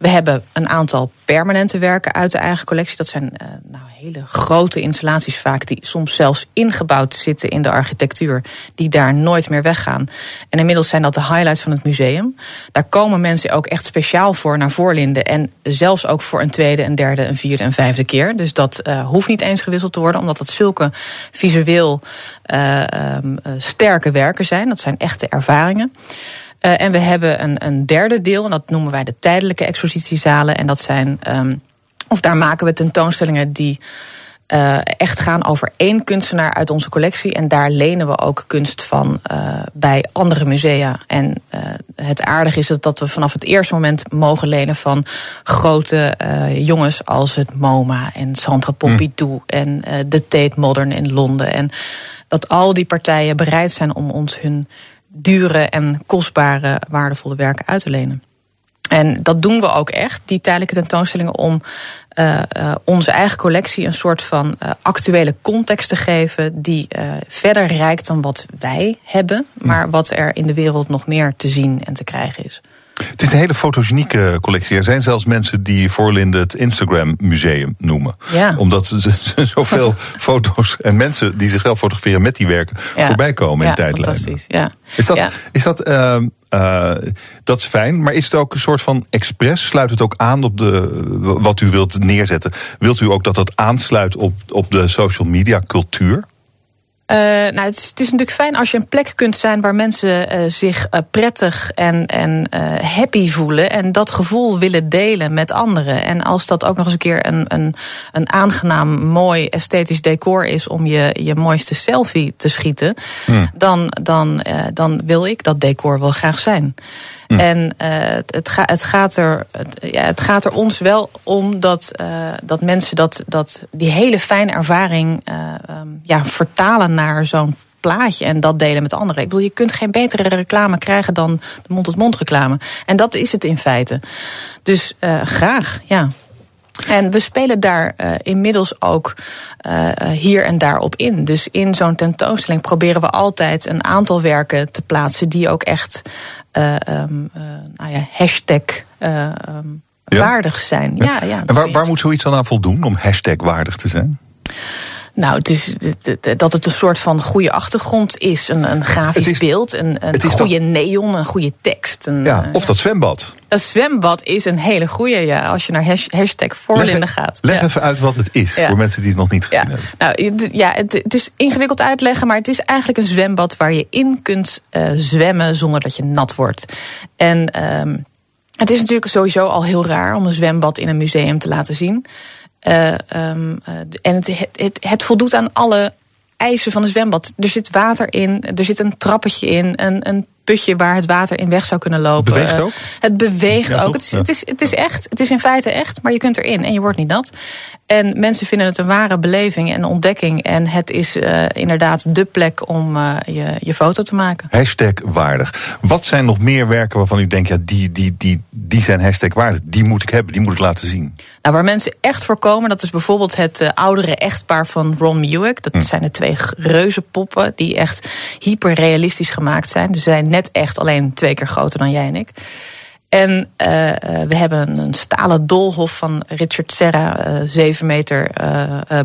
We hebben een aantal permanente werken uit de eigen collectie. Dat zijn uh, nou, hele grote installaties vaak, die soms zelfs ingebouwd zitten in de architectuur, die daar nooit meer weggaan. En inmiddels zijn dat de highlights van het museum. Daar komen mensen ook echt speciaal voor naar Voorlinden. En zelfs ook voor een tweede, een derde, een vierde en vijfde keer. Dus dat uh, hoeft niet eens gewisseld te worden, omdat dat zulke visueel uh, um, sterke werken zijn. Dat zijn echte ervaringen. Uh, en we hebben een, een derde deel, en dat noemen wij de tijdelijke expositiezalen. En dat zijn, um, of daar maken we tentoonstellingen die uh, echt gaan over één kunstenaar uit onze collectie. En daar lenen we ook kunst van uh, bij andere musea. En uh, het aardige is dat we vanaf het eerste moment mogen lenen van grote jongens als het MoMA en Sandra Pompidou mm. en de Tate Modern in Londen. En dat al die partijen bereid zijn om ons hun dure en kostbare, waardevolle werken uit te lenen. En dat doen we ook echt, die tijdelijke tentoonstellingen, om uh, uh, onze eigen collectie een soort van uh, actuele context te geven, die verder reikt dan wat wij hebben, maar wat er in de wereld nog meer te zien en te krijgen is. Het is een hele fotogenieke collectie. Er zijn zelfs mensen die Voorlinden het Instagram Museum noemen. Ja. Omdat ze zoveel foto's en mensen die zichzelf fotograferen met die werken ja. voorbij komen ja, in tijdlijnen. Fantastisch, ja. Is dat, ja. is dat, uh, uh, dat is fijn, maar is het ook een soort van expres? Sluit het ook aan op de, wat u wilt neerzetten? Wilt u ook dat dat aansluit op, op de social media cultuur? Uh, nou, het is, het is, natuurlijk fijn als je een plek kunt zijn waar mensen uh, zich uh, prettig en, en happy voelen. En dat gevoel willen delen met anderen. En als dat ook nog eens een keer een, een, een aangenaam, mooi, esthetisch decor is om je, je mooiste selfie te schieten, hmm. dan, dan, dan wil ik dat decor wel graag zijn. Mm. En uh, het, het, het, gaat er, het, ja, het gaat er ons wel om dat, uh, dat mensen dat, dat die hele fijne ervaring um, ja, vertalen naar zo'n plaatje en dat delen met anderen. Ik bedoel, je kunt geen betere reclame krijgen dan de mond-tot-mond reclame. En dat is het in feite. Dus graag, ja. En we spelen daar uh, inmiddels ook uh, hier en daar op in. Dus in zo'n tentoonstelling proberen we altijd een aantal werken te plaatsen die ook echt uh, um, nou ja, hashtag um, ja. waardig zijn. Ja, ja, ja en waar, waar moet zoiets dan aan voldoen om hashtag waardig te zijn? Nou, het is dat het een soort van goede achtergrond is. Een, een grafisch is, beeld, een, een goede dat, neon, een goede tekst. Een, ja, of dat zwembad. Dat zwembad is een hele goede, ja. Als je naar hashtag Voorlinden gaat. Leg ja. even uit wat het is, ja. voor mensen die het nog niet gezien ja. hebben. Nou, ja, het, het, is ingewikkeld uitleggen, maar het is eigenlijk een zwembad... waar je in kunt uh, zwemmen zonder dat je nat wordt. En um, het is natuurlijk sowieso al heel raar om een zwembad in een museum te laten zien... Uh, um, uh, en het, het, het, voldoet aan alle eisen van een zwembad. Er zit water in, er zit een trappetje in, een, een putje waar het water in weg zou kunnen lopen. Beweegt Eh, ook? Het beweegt Ja, ook. Het is, Ja. het, is, het is echt. Het is in feite echt, maar je kunt erin en je wordt niet nat. En mensen vinden het een ware beleving en ontdekking. En het is eh, inderdaad de plek om eh, je, je foto te maken. Hashtag waardig. Wat zijn nog meer werken waarvan u denkt, ja, die, die, die, die zijn hashtag waardig. Die moet ik hebben, die moet ik laten zien. Nou, waar mensen echt voor komen, dat is bijvoorbeeld het oudere echtpaar van Ron Muick. Dat zijn de twee g- reuzenpoppen die echt hyperrealistisch gemaakt zijn. Ze zijn net echt alleen twee keer groter dan jij en ik. En eh, eh, we hebben een, stalen doolhof van Richard Serra, eh 7 meter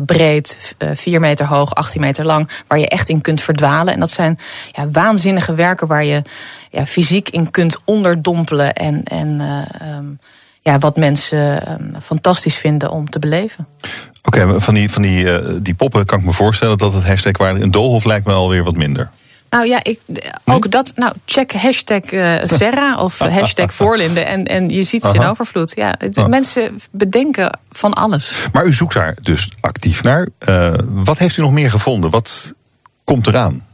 breed, eh 4 meter hoog, 18 meter lang, waar je echt in kunt verdwalen. En dat zijn ja, waanzinnige werken waar je ja, fysiek in kunt onderdompelen en, en eh, ehm, ja, wat mensen ehm, fantastisch vinden om te beleven. Oké, van, die, van die, die poppen kan ik me voorstellen dat het hashtag waardig... Een doolhof lijkt me alweer wat minder. Nou ja, ik, ook dat. Nou, check hashtag eh, Serra of hashtag Voorlinde. En, en je ziet ze in overvloed. Ja, het- Oh. Mensen bedenken van alles. Maar u zoekt daar dus actief naar. Eh, wat heeft u nog meer gevonden? Wat komt eraan?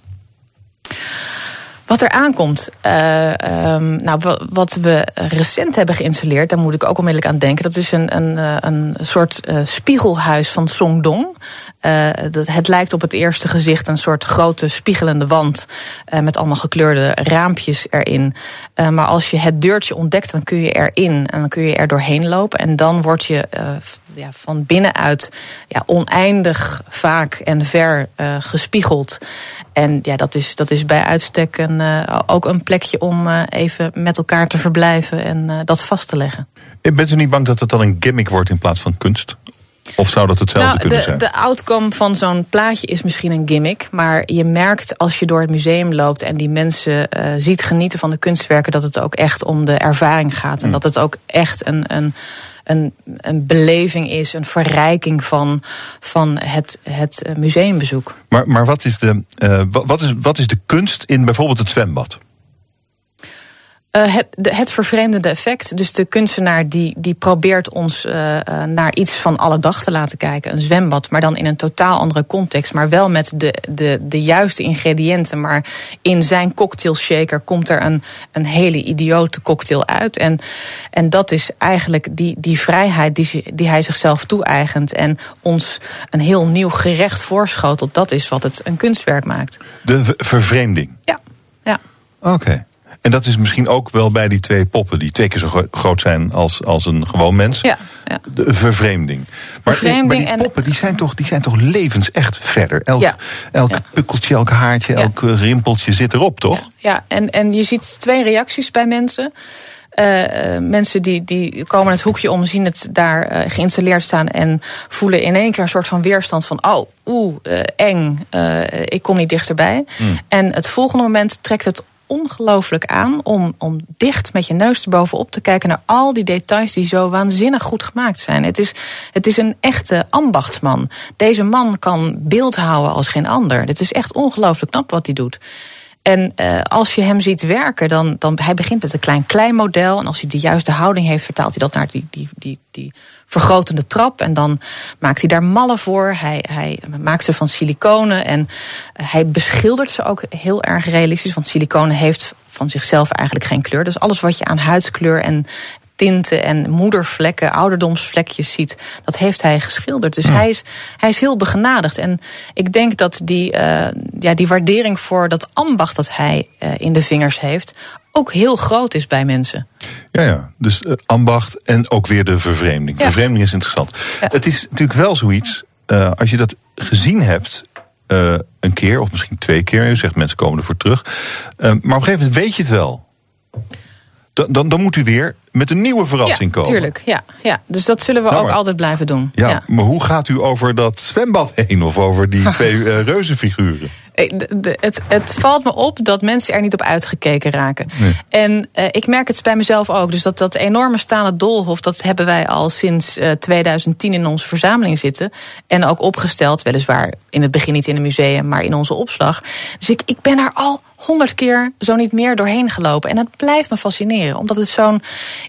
Wat er aankomt, ehm, nou, wa- wat we recent hebben geïnstalleerd, daar moet ik ook onmiddellijk aan denken. Dat is een, een, eh, een soort eh, spiegelhuis van Songdong. Eh, dat, het lijkt op het eerste gezicht een soort grote spiegelende wand met allemaal gekleurde raampjes erin. Maar als je het deurtje ontdekt, dan kun je erin en dan kun je er doorheen lopen. En dan word je ja, van binnenuit ja, oneindig vaak en ver eh, gespiegeld. En ja, dat is, dat is bij uitstek een, eh, ook een plekje om eh, even met elkaar te verblijven en dat vast te leggen. Bent u niet bang dat het dan een gimmick wordt in plaats van kunst? Of zou dat hetzelfde Nou, kunnen de, zijn? de outcome van zo'n plaatje is misschien een gimmick. Maar je merkt als je door het museum loopt en die mensen ziet genieten van de kunstwerken, dat het ook echt om de ervaring gaat. En Mm. dat het ook echt een. een een, een beleving is, een verrijking van, van het, het eh, museumbezoek. Maar, maar wat, is de, eh, wa- wat, is, wat is de kunst in bijvoorbeeld het zwembad? Eh, het, de, het vervreemdende effect. Dus de kunstenaar die, die probeert ons eh, eh, naar iets van alle dag te laten kijken. Een zwembad, maar dan in een totaal andere context. Maar wel met de, de, de juiste ingrediënten. Maar in zijn cocktailshaker komt er een, een hele idiote cocktail uit. En, en dat is eigenlijk die, die vrijheid die, die hij zichzelf toe-eigent. En ons een heel nieuw gerecht voorschotelt. Dat is wat het een kunstwerk maakt. De vervreemding. Ja, ja. Oké. En dat is misschien ook wel bij die twee poppen, die twee keer zo gro- groot zijn als, als een gewoon mens. ja, ja. De vervreemding. Maar, Vervreemding maar die en- poppen die zijn, toch, die zijn toch levensecht verder? Elk, Ja. elk pukkeltje, elk haartje, elk eh, rimpeltje zit erop, toch? Ja, en, en je ziet twee reacties bij mensen. Eh, eh, mensen die, die komen het hoekje om, zien het daar geïnstalleerd staan en voelen in één keer een soort van weerstand van: oh, oeh, eh, eng, ik kom niet dichterbij. En het volgende moment trekt het ongelooflijk aan om, om dicht met je neus erbovenop te kijken naar al die details die zo waanzinnig goed gemaakt zijn. Het is, het is een echte ambachtsman. Deze man kan beeld houden als geen ander. Dit is echt ongelooflijk knap wat hij doet. En uh, als je hem ziet werken, dan, dan hij begint met een klein klein model. En als hij de juiste houding heeft, vertaalt hij dat naar die, die, die, die vergrotende trap. En dan maakt hij daar mallen voor. Hij, hij maakt ze van siliconen. En hij beschildert ze ook heel erg realistisch. Want siliconen heeft van zichzelf eigenlijk geen kleur. Dus alles wat je aan huidskleur en tinten en moedervlekken, ouderdomsvlekjes ziet, dat heeft hij geschilderd. Dus ja. hij, is, hij is heel begenadigd. En ik denk dat die, uh, ja, die waardering voor dat ambacht dat hij uh, in de vingers heeft, ook heel groot is bij mensen. Ja, ja. Dus uh, ambacht en ook weer de vervreemding. Ja. Vervreemding is interessant. Ja. Het is natuurlijk wel zoiets, uh, als je dat gezien hebt. Uh, een keer of misschien twee keer. U zegt mensen komen ervoor terug. Maar op een gegeven moment weet je het wel. Dan, dan, dan moet u weer met een nieuwe verrassing ja, komen. Tuurlijk, ja, ja. Dus dat zullen we nou, ook maar, altijd blijven doen. Ja, ja, maar hoe gaat u over dat zwembad heen of over die twee uh, reuzenfiguren? De, het, het, valt me op dat mensen er niet op uitgekeken raken. Nee. En uh, ik merk het bij mezelf ook. Dus dat, dat enorme stalen doolhof, dat hebben wij al sinds uh, 2010 in onze verzameling zitten. En ook opgesteld, weliswaar in het begin niet in een museum, maar in onze opslag. Dus ik, ik ben daar al honderd keer, zo niet meer, doorheen gelopen. En dat blijft me fascineren, omdat het zo'n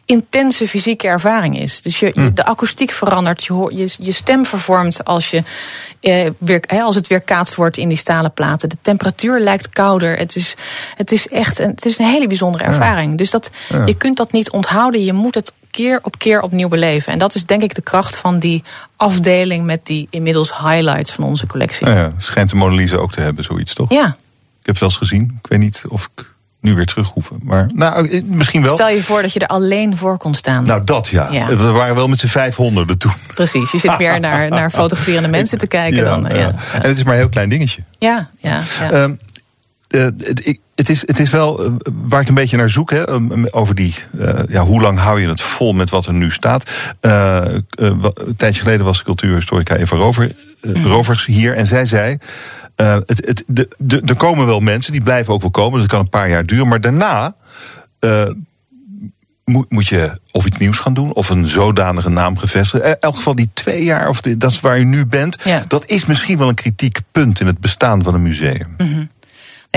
intense fysieke ervaring is. Dus je, je- de akoestiek verandert, je, hoor, je, je stem vervormt als, je, eh, weer, hè, als het weer kaatst wordt in die stalen platen. De temperatuur lijkt kouder. Het is, het is echt een, het is een hele bijzondere ervaring. Dus dat, je kunt dat niet onthouden, je moet het keer op keer opnieuw beleven. En dat is denk ik de kracht van die afdeling met die inmiddels highlights van onze collectie. Nou ja, schijnt de Mona Lisa ook te hebben, zoiets toch? Ja, Ik heb het wel eens gezien. Ik weet niet of ik nu weer terug hoef. Maar nou, eh, misschien wel. stel je voor dat je er alleen voor kon staan. Nou, dat ja. Ja. We waren wel met z'n vijfhonderden toen. Precies, je zit meer naar, naar fotograferende mensen te kijken dan. Ja, ja. En het is maar een heel klein dingetje. ja, ja, ja. Ehm, eh, het, ik- het, is, het is wel eh, waar ik een beetje naar zoek. Hè, um, over die, ja, hoe lang hou je het vol met wat er nu staat. Een tijdje geleden was cultuurhistorica Eva Rover, eh. Rovers hier. En zij zei, eh, het, het, de, de, er komen wel mensen, die blijven ook wel komen. Dat kan een paar jaar duren. Maar daarna eh, moet, moet je of iets nieuws gaan doen. Of een zodanige naam gevestigen. In elk geval die twee jaar, of dat is waar je nu bent. Ja. Dat is misschien wel een kritiek punt in het bestaan van een museum.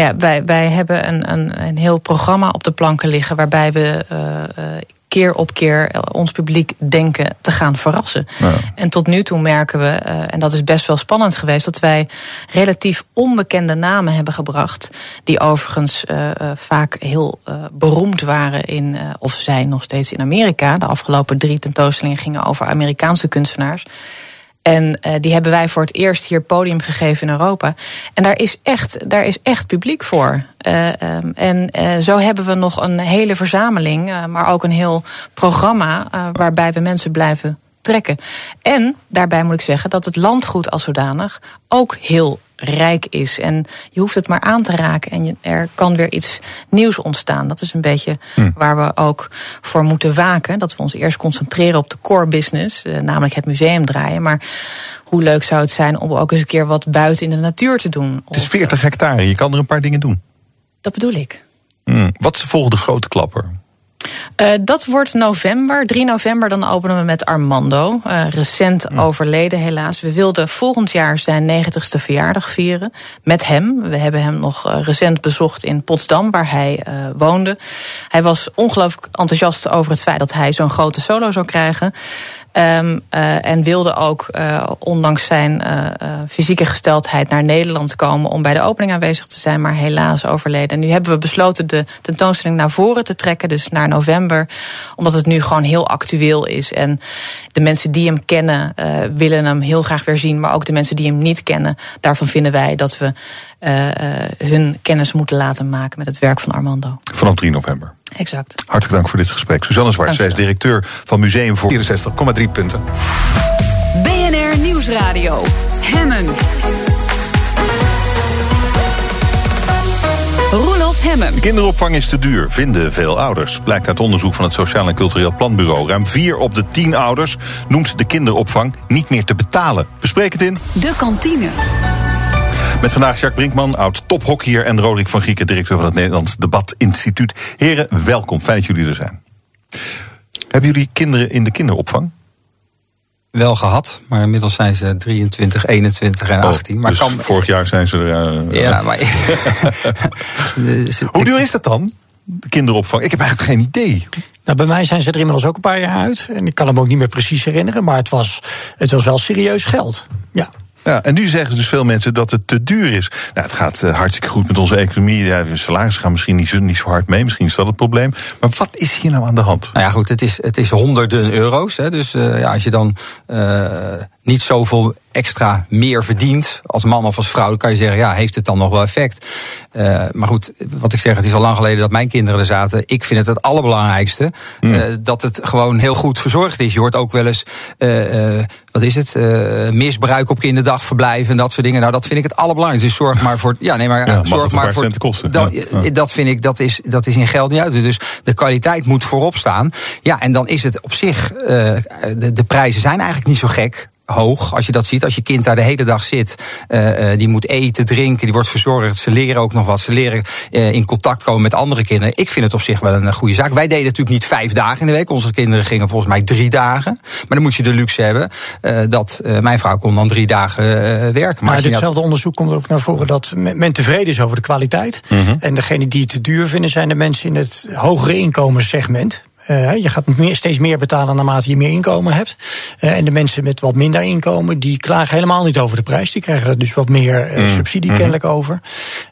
Ja, wij, wij hebben een, een, een heel programma op de planken liggen waarbij we eh, eh, keer op keer eh, ons publiek denken te gaan verrassen. Ja. En tot nu toe merken we, en dat is best wel spannend geweest, dat wij relatief onbekende namen hebben gebracht. Die overigens eh, vaak heel eh, beroemd waren in, of zijn nog steeds in Amerika. De afgelopen drie tentoonstellingen gingen over Amerikaanse kunstenaars. En eh, die hebben wij voor het eerst hier podium gegeven in Europa. En daar is echt, daar is echt publiek voor. Eh, ehm, en eh, zo hebben we nog een hele verzameling, maar ook een heel programma waarbij we mensen blijven trekken. En daarbij moet ik zeggen dat het landgoed als zodanig ook heel rijk is. En je hoeft het maar aan te raken en je, er kan weer iets nieuws ontstaan. Dat is een beetje waar we ook voor moeten waken. Dat we ons eerst concentreren op de core business, eh, namelijk het museum draaien. Maar hoe leuk zou het zijn om ook eens een keer wat buiten in de natuur te doen? Het is Of- 40 hectare, je kan er een paar dingen doen. Dat bedoel ik. Hmm. Wat is de volgende grote klapper? Eh, dat wordt november. 3 november dan openen we met Armando. Eh, recent overleden helaas. We wilden volgend jaar zijn 90ste verjaardag vieren. Met hem. We hebben hem nog eh, recent bezocht in Potsdam, waar hij woonde. Hij was ongelooflijk enthousiast over het feit dat hij zo'n grote solo zou krijgen. Ehm, eh, en wilde ook, eh, ondanks zijn eh, fysieke gesteldheid, naar Nederland komen om bij de opening aanwezig te zijn, maar helaas overleden. En nu hebben we besloten de tentoonstelling naar voren te trekken, dus naar november, omdat het nu gewoon heel actueel is. En de mensen die hem kennen, willen hem heel graag weer zien, maar ook de mensen die hem niet kennen, daarvan vinden wij dat we hun kennis moeten laten maken met het werk van Armando. Vanaf 3 november. Exact. Hartelijk dank voor dit gesprek. Suzanne Zwart, zij is directeur van Museum voor 64,3 punten. BNR Nieuwsradio. Hemmen. Roelof Hemmen. De kinderopvang is te duur, vinden veel ouders. Blijkt uit onderzoek van het Sociaal en Cultureel Planbureau. Ruim 4 op de 10 ouders noemt de kinderopvang niet meer te betalen. Bespreek het in De kantine. Met vandaag Jacques Brinkman, oud tophockeyer... en Roderick van Grieken, directeur van het Nederlands Debat Instituut. Heren, welkom. Fijn dat jullie er zijn. Hebben jullie kinderen in de kinderopvang? wel gehad, maar inmiddels zijn ze 23, 21 en 18. maar dus kan, vorig jaar zijn ze er... eh, ja, maar, Dus Hoe duur is dat dan, de kinderopvang? Ik heb eigenlijk geen idee. Nou, bij mij zijn ze er inmiddels ook een paar jaar uit. En ik kan hem ook niet meer precies herinneren. Maar het was, het was wel serieus geld. Ja. Ja, en nu zeggen dus veel mensen dat het te duur is. Nou, het gaat eh, hartstikke goed met onze economie. Ja, de salarissen gaan misschien niet zo, hard mee. Misschien is dat het probleem. Maar wat is hier nou aan de hand? Nou ja, goed, het is, het is honderden euro's. Hè, dus uh, ja, als je dan uh, niet zoveel extra meer verdient als man of als vrouw, dan kan je zeggen, ja, heeft het dan nog wel effect? Uh, maar goed, wat ik zeg, het is al lang geleden dat mijn kinderen er zaten. Ik vind het het allerbelangrijkste mm. uh, dat het gewoon heel goed verzorgd is. Je hoort ook wel eens, uh, wat is het, misbruik op kinderdagverblijven en dat soort dingen. Nou, dat vind ik het allerbelangrijkste. Dus zorg maar voor, ja, nee, maar ja, zorg maar voor. Kosten. Dat, ja. dat vind ik, dat is, dat is in geld niet uit. Dus de kwaliteit moet voorop staan. Ja, en dan is het op zich, de, de prijzen zijn eigenlijk niet zo gek hoog als je dat ziet. Als je kind daar de hele dag zit, uh, die moet eten, drinken, die wordt verzorgd. Ze leren ook nog wat. Ze leren uh, in contact komen met andere kinderen. Ik vind het op zich wel een goede zaak. Wij deden natuurlijk niet vijf dagen in de week. Onze kinderen gingen volgens mij drie dagen. Maar dan moet je de luxe hebben uh, dat mijn vrouw kon dan drie dagen werken. Maar, maar ditzelfde dat... onderzoek komt ook naar voren dat men tevreden is over de kwaliteit. Mm -hmm. En degene die het te duur vinden zijn de mensen in het hogere inkomenssegment. Uh, je gaat meer, steeds meer betalen naarmate je meer inkomen hebt. Uh, en de mensen met wat minder inkomen, die klagen helemaal niet over de prijs. Die krijgen er dus wat meer uh, mm. subsidie mm. kennelijk over.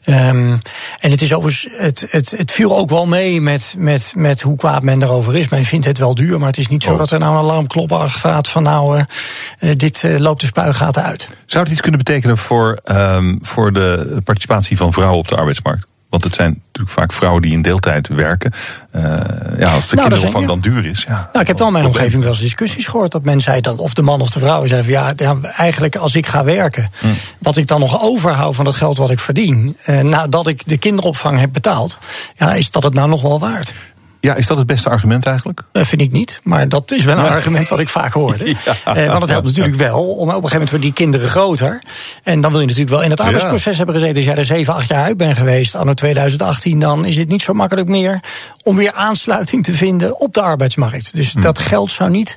Um, en het, is overigens, het, het, het viel ook wel mee met, met, met hoe kwaad men erover is. Men vindt het wel duur, maar het is niet zo oh. dat er nou een alarmklopper gaat van nou, dit loopt de spuigaten uit. Zou het iets kunnen betekenen voor, um, voor de participatie van vrouwen op de arbeidsmarkt? Want het zijn natuurlijk vaak vrouwen die in deeltijd werken. Uh, ja, als de nou, kinderopvang dan duur is. Ja, nou, ik heb wel in mijn omgeving wel eens discussies gehoord. Dat men zei dan, of de man of de vrouw zei van ja, ja eigenlijk als ik ga werken. Hm. Wat ik dan nog overhoud van het geld wat ik verdien. Uh, nadat ik de kinderopvang heb betaald. Ja, is dat het nou nog wel waard? Ja, is dat het beste argument eigenlijk? Dat vind ik niet. Maar dat is wel een argument wat ik vaak hoorde. Ja. Eh, want het helpt natuurlijk wel. Om op een gegeven moment worden die kinderen groter. En dan wil je natuurlijk wel in het arbeidsproces ja. hebben gezeten. Als jij er 7, 8 jaar uit bent geweest, anno 2018, dan is het niet zo makkelijk meer om weer aansluiting te vinden op de arbeidsmarkt. Dus hm. dat geld zou niet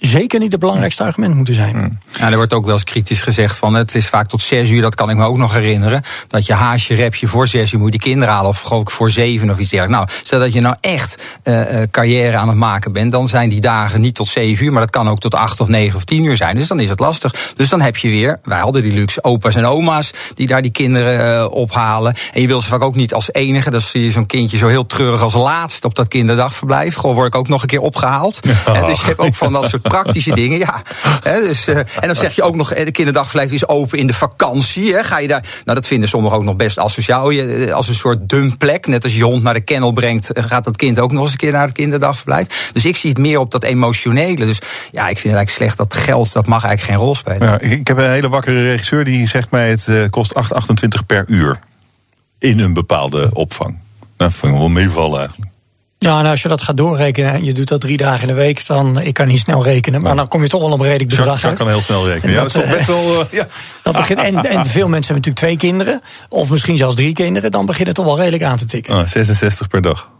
zeker niet het belangrijkste argument moeten zijn. Hmm. Ja, er wordt ook wel eens kritisch gezegd van het is vaak tot zes uur, dat kan ik me ook nog herinneren. Dat je haasje, repje voor zes uur moet je de kinderen halen, of geloof ik voor zeven of iets dergelijks. Nou, stel dat je nou echt uh, carrière aan het maken bent, dan zijn die dagen niet tot zeven uur, maar dat kan ook tot acht of negen of tien uur zijn. Dus dan is het lastig. Dus dan heb je weer, wij hadden die luxe, opa's en oma's die daar die kinderen uh, ophalen. En je wil ze vaak ook niet als enige, dan zie je zo'n kindje zo heel treurig als laatst op dat kinderdagverblijf. Gewoon word ik ook nog een keer opgehaald. Ja. dus je hebt ook van dat soort praktische dingen. Ja. dus, uh, en dan zeg je ook nog, de kinderdagverblijf is open in de vakantie. Hè. Ga je daar, nou, dat vinden sommigen ook nog best asociaal. Je, als een soort dumplek. Net als je hond naar de kennel brengt, gaat dat kind ook nog eens een keer naar het kinderdagverblijf. Dus ik zie het meer op dat emotionele. Dus ja, ik vind het eigenlijk slecht dat geld, dat mag eigenlijk geen rol spelen. Ja, ik heb een hele wakkere regisseur die zegt mij: het kost 8,28 per uur. In een bepaalde opvang. Nou, dat vind ik wel meevallen eigenlijk. Ja, nou, als je dat gaat doorrekenen en je doet dat drie dagen in de week, dan ik kan niet snel rekenen, maar dan kom je toch wel op een redelijk bedrag uit. kan heel snel rekenen. Ja, dat, is toch best wel. Uh, ja. dat begint, en, en veel mensen hebben natuurlijk twee kinderen, of misschien zelfs drie kinderen, dan begint het toch wel redelijk aan te tikken. Ah, 66 per dag.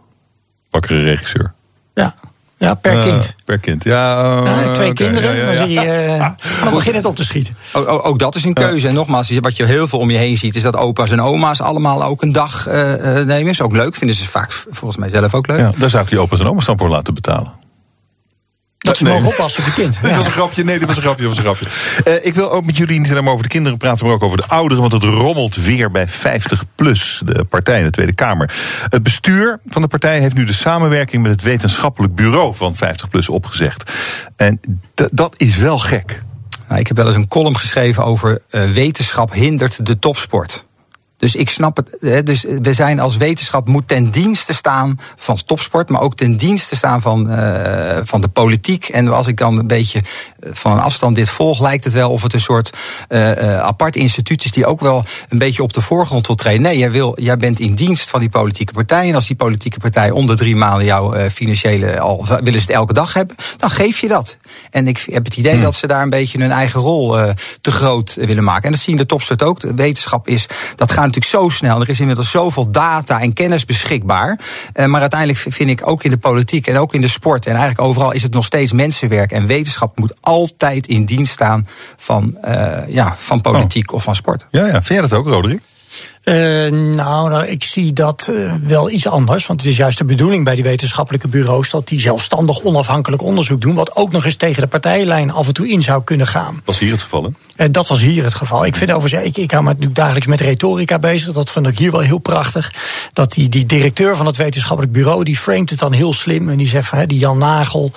Wakkere regisseur. Ja. Ja, per uh, kind. Per kind, ja. Uh, twee okay, kinderen, ja, ja, dan, zie je, uh, dan begint het op te schieten. Ook, ook, ook dat is een keuze. En nogmaals, wat je heel veel om je heen ziet... is dat opa's en oma's allemaal ook een dag nemen. Is ook leuk, vinden ze vaak volgens mij zelf ook leuk. Ja, daar zou ik die opa's en oma's dan voor laten betalen. Dat ze nee. mogen oppassen op je kind. Dit was een grapje. Nee, dit was een grapje. Dat was een grapje. Uh, ik wil ook met jullie niet alleen maar over de kinderen praten, maar ook over de ouderen. Want het rommelt weer bij 50 plus, de partij in de Tweede Kamer. Het bestuur van de partij heeft nu de samenwerking met het wetenschappelijk bureau van 50 plus opgezegd. En dat is wel gek. Nou, ik heb wel eens een column geschreven over uh, wetenschap hindert de topsport. Dus ik snap het. Dus we zijn als wetenschap moet ten dienste staan van topsport, maar ook ten dienste staan van, uh, van de politiek. En als ik dan een beetje van een afstand dit volg, lijkt het wel of het een soort uh, apart instituut is die ook wel een beetje op de voorgrond wil treden. Nee, jij, wil, jij bent in dienst van die politieke partij. En als die politieke partij om de drie maanden jouw uh, financiële al willen ze het elke dag hebben, dan geef je dat. En ik heb het idee hmm. dat ze daar een beetje hun eigen rol te groot willen maken. En dat zien de topsport ook. De wetenschap is, dat gaat natuurlijk zo snel. Er is inmiddels zoveel data en kennis beschikbaar. Uh, maar uiteindelijk vind ik ook in de politiek en ook in de sport en eigenlijk overal is het nog steeds mensenwerk. En wetenschap moet altijd in dienst staan van, uh, ja, van politiek oh. of van sport. Ja, ja, vind jij dat ook, Roderick? Uh, nou, nou, ik zie dat uh, wel iets anders. Want het is juist de bedoeling bij die wetenschappelijke bureaus dat die zelfstandig onafhankelijk onderzoek doen. Wat ook nog eens tegen de partijlijn af en toe in zou kunnen gaan. Dat was hier het geval, hè? Uh, dat was hier het geval. Ik vind overigens, ik, ik hou me natuurlijk dagelijks met retorica bezig. Dat vind ik hier wel heel prachtig. Dat die, die directeur van het wetenschappelijk bureau, die framet het dan heel slim. En die zegt van, hè, die Jan Nagel.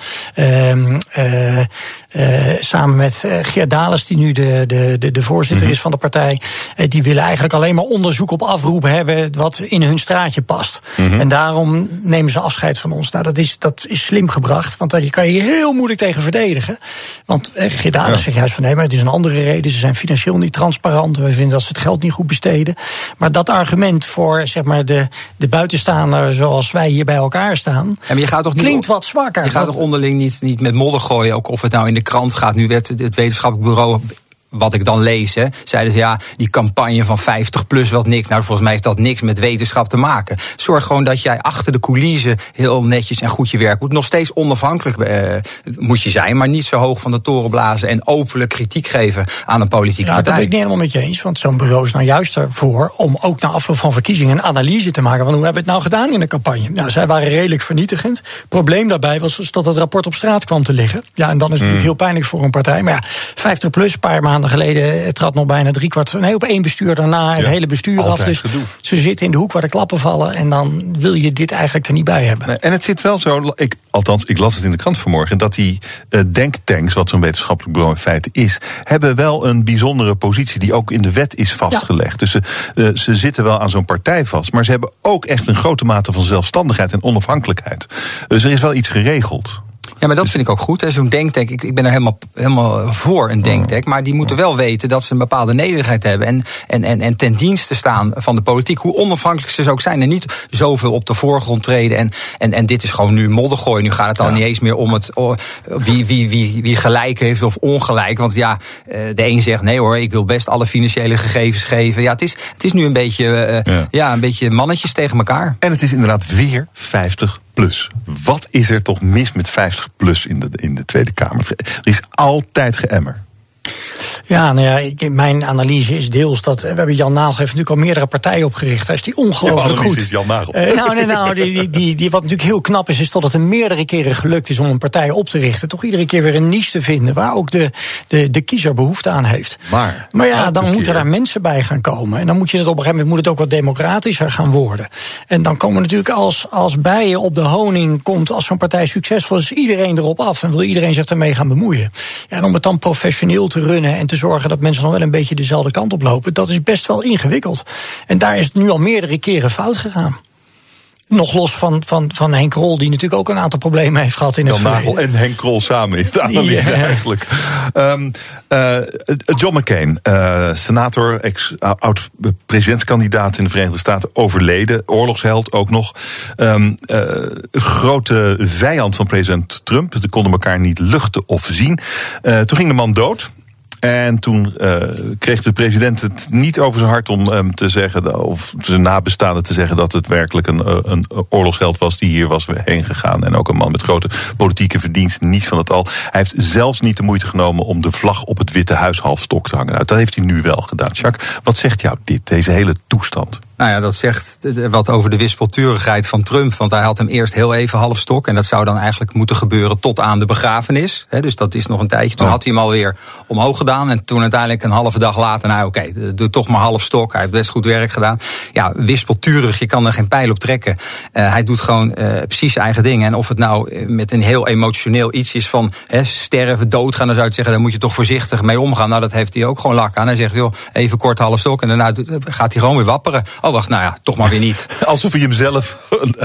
Uh, samen met Geert Dales, die nu de, de, de, de voorzitter mm -hmm. is van de partij. die willen eigenlijk alleen maar onderzoek op afroep hebben wat in hun straatje past. Mhm. En daarom nemen ze afscheid van ons. Nou, dat is, dat is slim gebracht, want daar kan je je heel moeilijk tegen verdedigen. Want eh, Geert Dales zegt juist van nee, maar het is een andere reden. Ze zijn financieel niet transparant. We vinden dat ze het geld niet goed besteden. Maar dat argument voor zeg maar, de, de buitenstaander zoals wij hier bij elkaar staan, maar je gaat toch niet klinkt wat zwakker. Je gaat toch onderling niet, niet met modder gooien, ook of het nou in de krant gaat. Nu werd het wetenschappelijk bureau wat ik dan lees, hè, zeiden ze ja, die campagne van 50 plus wat niks. Nou, volgens mij heeft dat niks met wetenschap te maken. Zorg gewoon dat jij achter de coulissen heel netjes en goed je werk doet. Nog steeds onafhankelijk eh, moet je zijn, maar niet zo hoog van de toren blazen en openlijk kritiek geven aan een politieke Ja, dat ben partij. ik niet helemaal met je eens. Want zo'n bureau is nou juist ervoor om ook na afloop van verkiezingen een analyse te maken. van hoe hebben we het nou gedaan in de campagne? Nou, zij waren redelijk vernietigend. Probleem daarbij was dus dat het rapport op straat kwam te liggen. Ja, en dan is het natuurlijk heel pijnlijk voor een partij. Maar ja, 50 plus, een paar maanden geleden, trad nog bijna drie kwart. Nee, op één bestuur daarna het Ja, hele bestuur af. Dus gedoe. ze zitten in de hoek waar de klappen vallen. En dan wil je dit eigenlijk er niet bij hebben. Nee, En het zit wel zo, ik, althans, ik las het in de krant vanmorgen, dat die eh, denktanks, wat zo'n wetenschappelijk bureau in feite is, hebben wel een bijzondere positie die ook in de wet is vastgelegd. Dus ze, eh, ze zitten wel aan zo'n partij vast, maar ze hebben ook echt een grote mate van zelfstandigheid en onafhankelijkheid. Dus er is wel iets geregeld. Ja, maar dat vind ik ook goed. Zo'n denktank, ik, ik ben er helemaal, helemaal voor een denktank. Maar die moeten wel weten dat ze een bepaalde nederigheid hebben. En, en, en, en ten dienste staan van de politiek. Hoe onafhankelijk ze ook zijn. En niet zoveel op de voorgrond treden. En, en, en dit is gewoon nu moddergooien. Nu gaat het al niet eens meer om het, wie, wie, wie, wie gelijk heeft of ongelijk. Want ja, eh, de een zegt nee hoor, ik wil best alle financiële gegevens geven. Ja, het is, het is nu een beetje, eh, Ja. ja. een beetje mannetjes tegen elkaar. En het is inderdaad weer 50 plus. Wat is er toch mis met 50 plus in de, in de Tweede Kamer? Er is altijd geëmmer. Ja, nou ja, ik, mijn analyse is deels dat. We hebben Jan Nagel heeft natuurlijk al meerdere partijen opgericht. Hij is die ongelooflijk goed. is Jan Nagel. Eh, nou, nee, nou, die, die, die, die, wat natuurlijk heel knap is, is dat het hem meerdere keren gelukt is om een partij op te richten. Toch iedere keer weer een niche te vinden waar ook de, de, de kiezer behoefte aan heeft. Maar, maar ja, dan moeten keer- daar mensen bij gaan komen. En dan moet je het op een gegeven moment moet het ook wat democratischer gaan worden. En dan komen natuurlijk als, als bijen op de honing komt, als zo'n partij succesvol is, iedereen erop af en wil iedereen zich ermee gaan bemoeien. Ja, en om het dan professioneel te runnen en te zorgen dat mensen nog wel een beetje dezelfde kant op lopen, dat is best wel ingewikkeld. En daar is het nu al meerdere keren fout gegaan. Nog los van, van, van Henk Rol, die natuurlijk ook een aantal problemen heeft gehad in het Jan Nagel en Henk Krol samen is de analyse eigenlijk. Ehm, eh, John McCain, eh, senator, ex, oud-presidentskandidaat in de Verenigde Staten, overleden. Oorlogsheld ook nog. Ehm, eh, grote vijand van president Trump. Ze konden elkaar niet luchten of zien. Toen ging de man dood. En toen eh, kreeg de president het niet over zijn hart om hem te zeggen, of zijn nabestaanden te zeggen, dat het werkelijk een, eh, een oorlogsheld was die hier was heen gegaan. En ook een man met grote politieke verdiensten, niet van het al. Hij heeft zelfs niet de moeite genomen om de vlag op het Witte Huis halfstok te hangen. Nou, dat heeft hij nu wel gedaan. Jacques, wat zegt jou dit, deze hele toestand? Nou ja, dat zegt wat over de wispelturigheid van Trump. Want hij had hem eerst heel even half stok. En dat zou dan eigenlijk moeten gebeuren tot aan de begrafenis. Dus dat is nog een tijdje. Toen had hij hem alweer omhoog gedaan. En toen uiteindelijk een halve dag later, nou oké, eh, doe toch maar half stok. Hij heeft best goed werk gedaan. Ja, wispelturig, je kan er geen pijl op trekken. Eh, hij doet gewoon eh, precies zijn eigen ding. En of het nou met een heel emotioneel iets is van hè, sterven, doodgaan, dan zou je zeggen, daar moet je toch voorzichtig mee omgaan. Nou, dat heeft hij ook gewoon lak aan. Hij zegt, joh, even kort half stok. En daarna gaat hij gewoon weer wapperen. Oh, wacht, nou ja, toch maar weer niet. Alsof hij hem zelf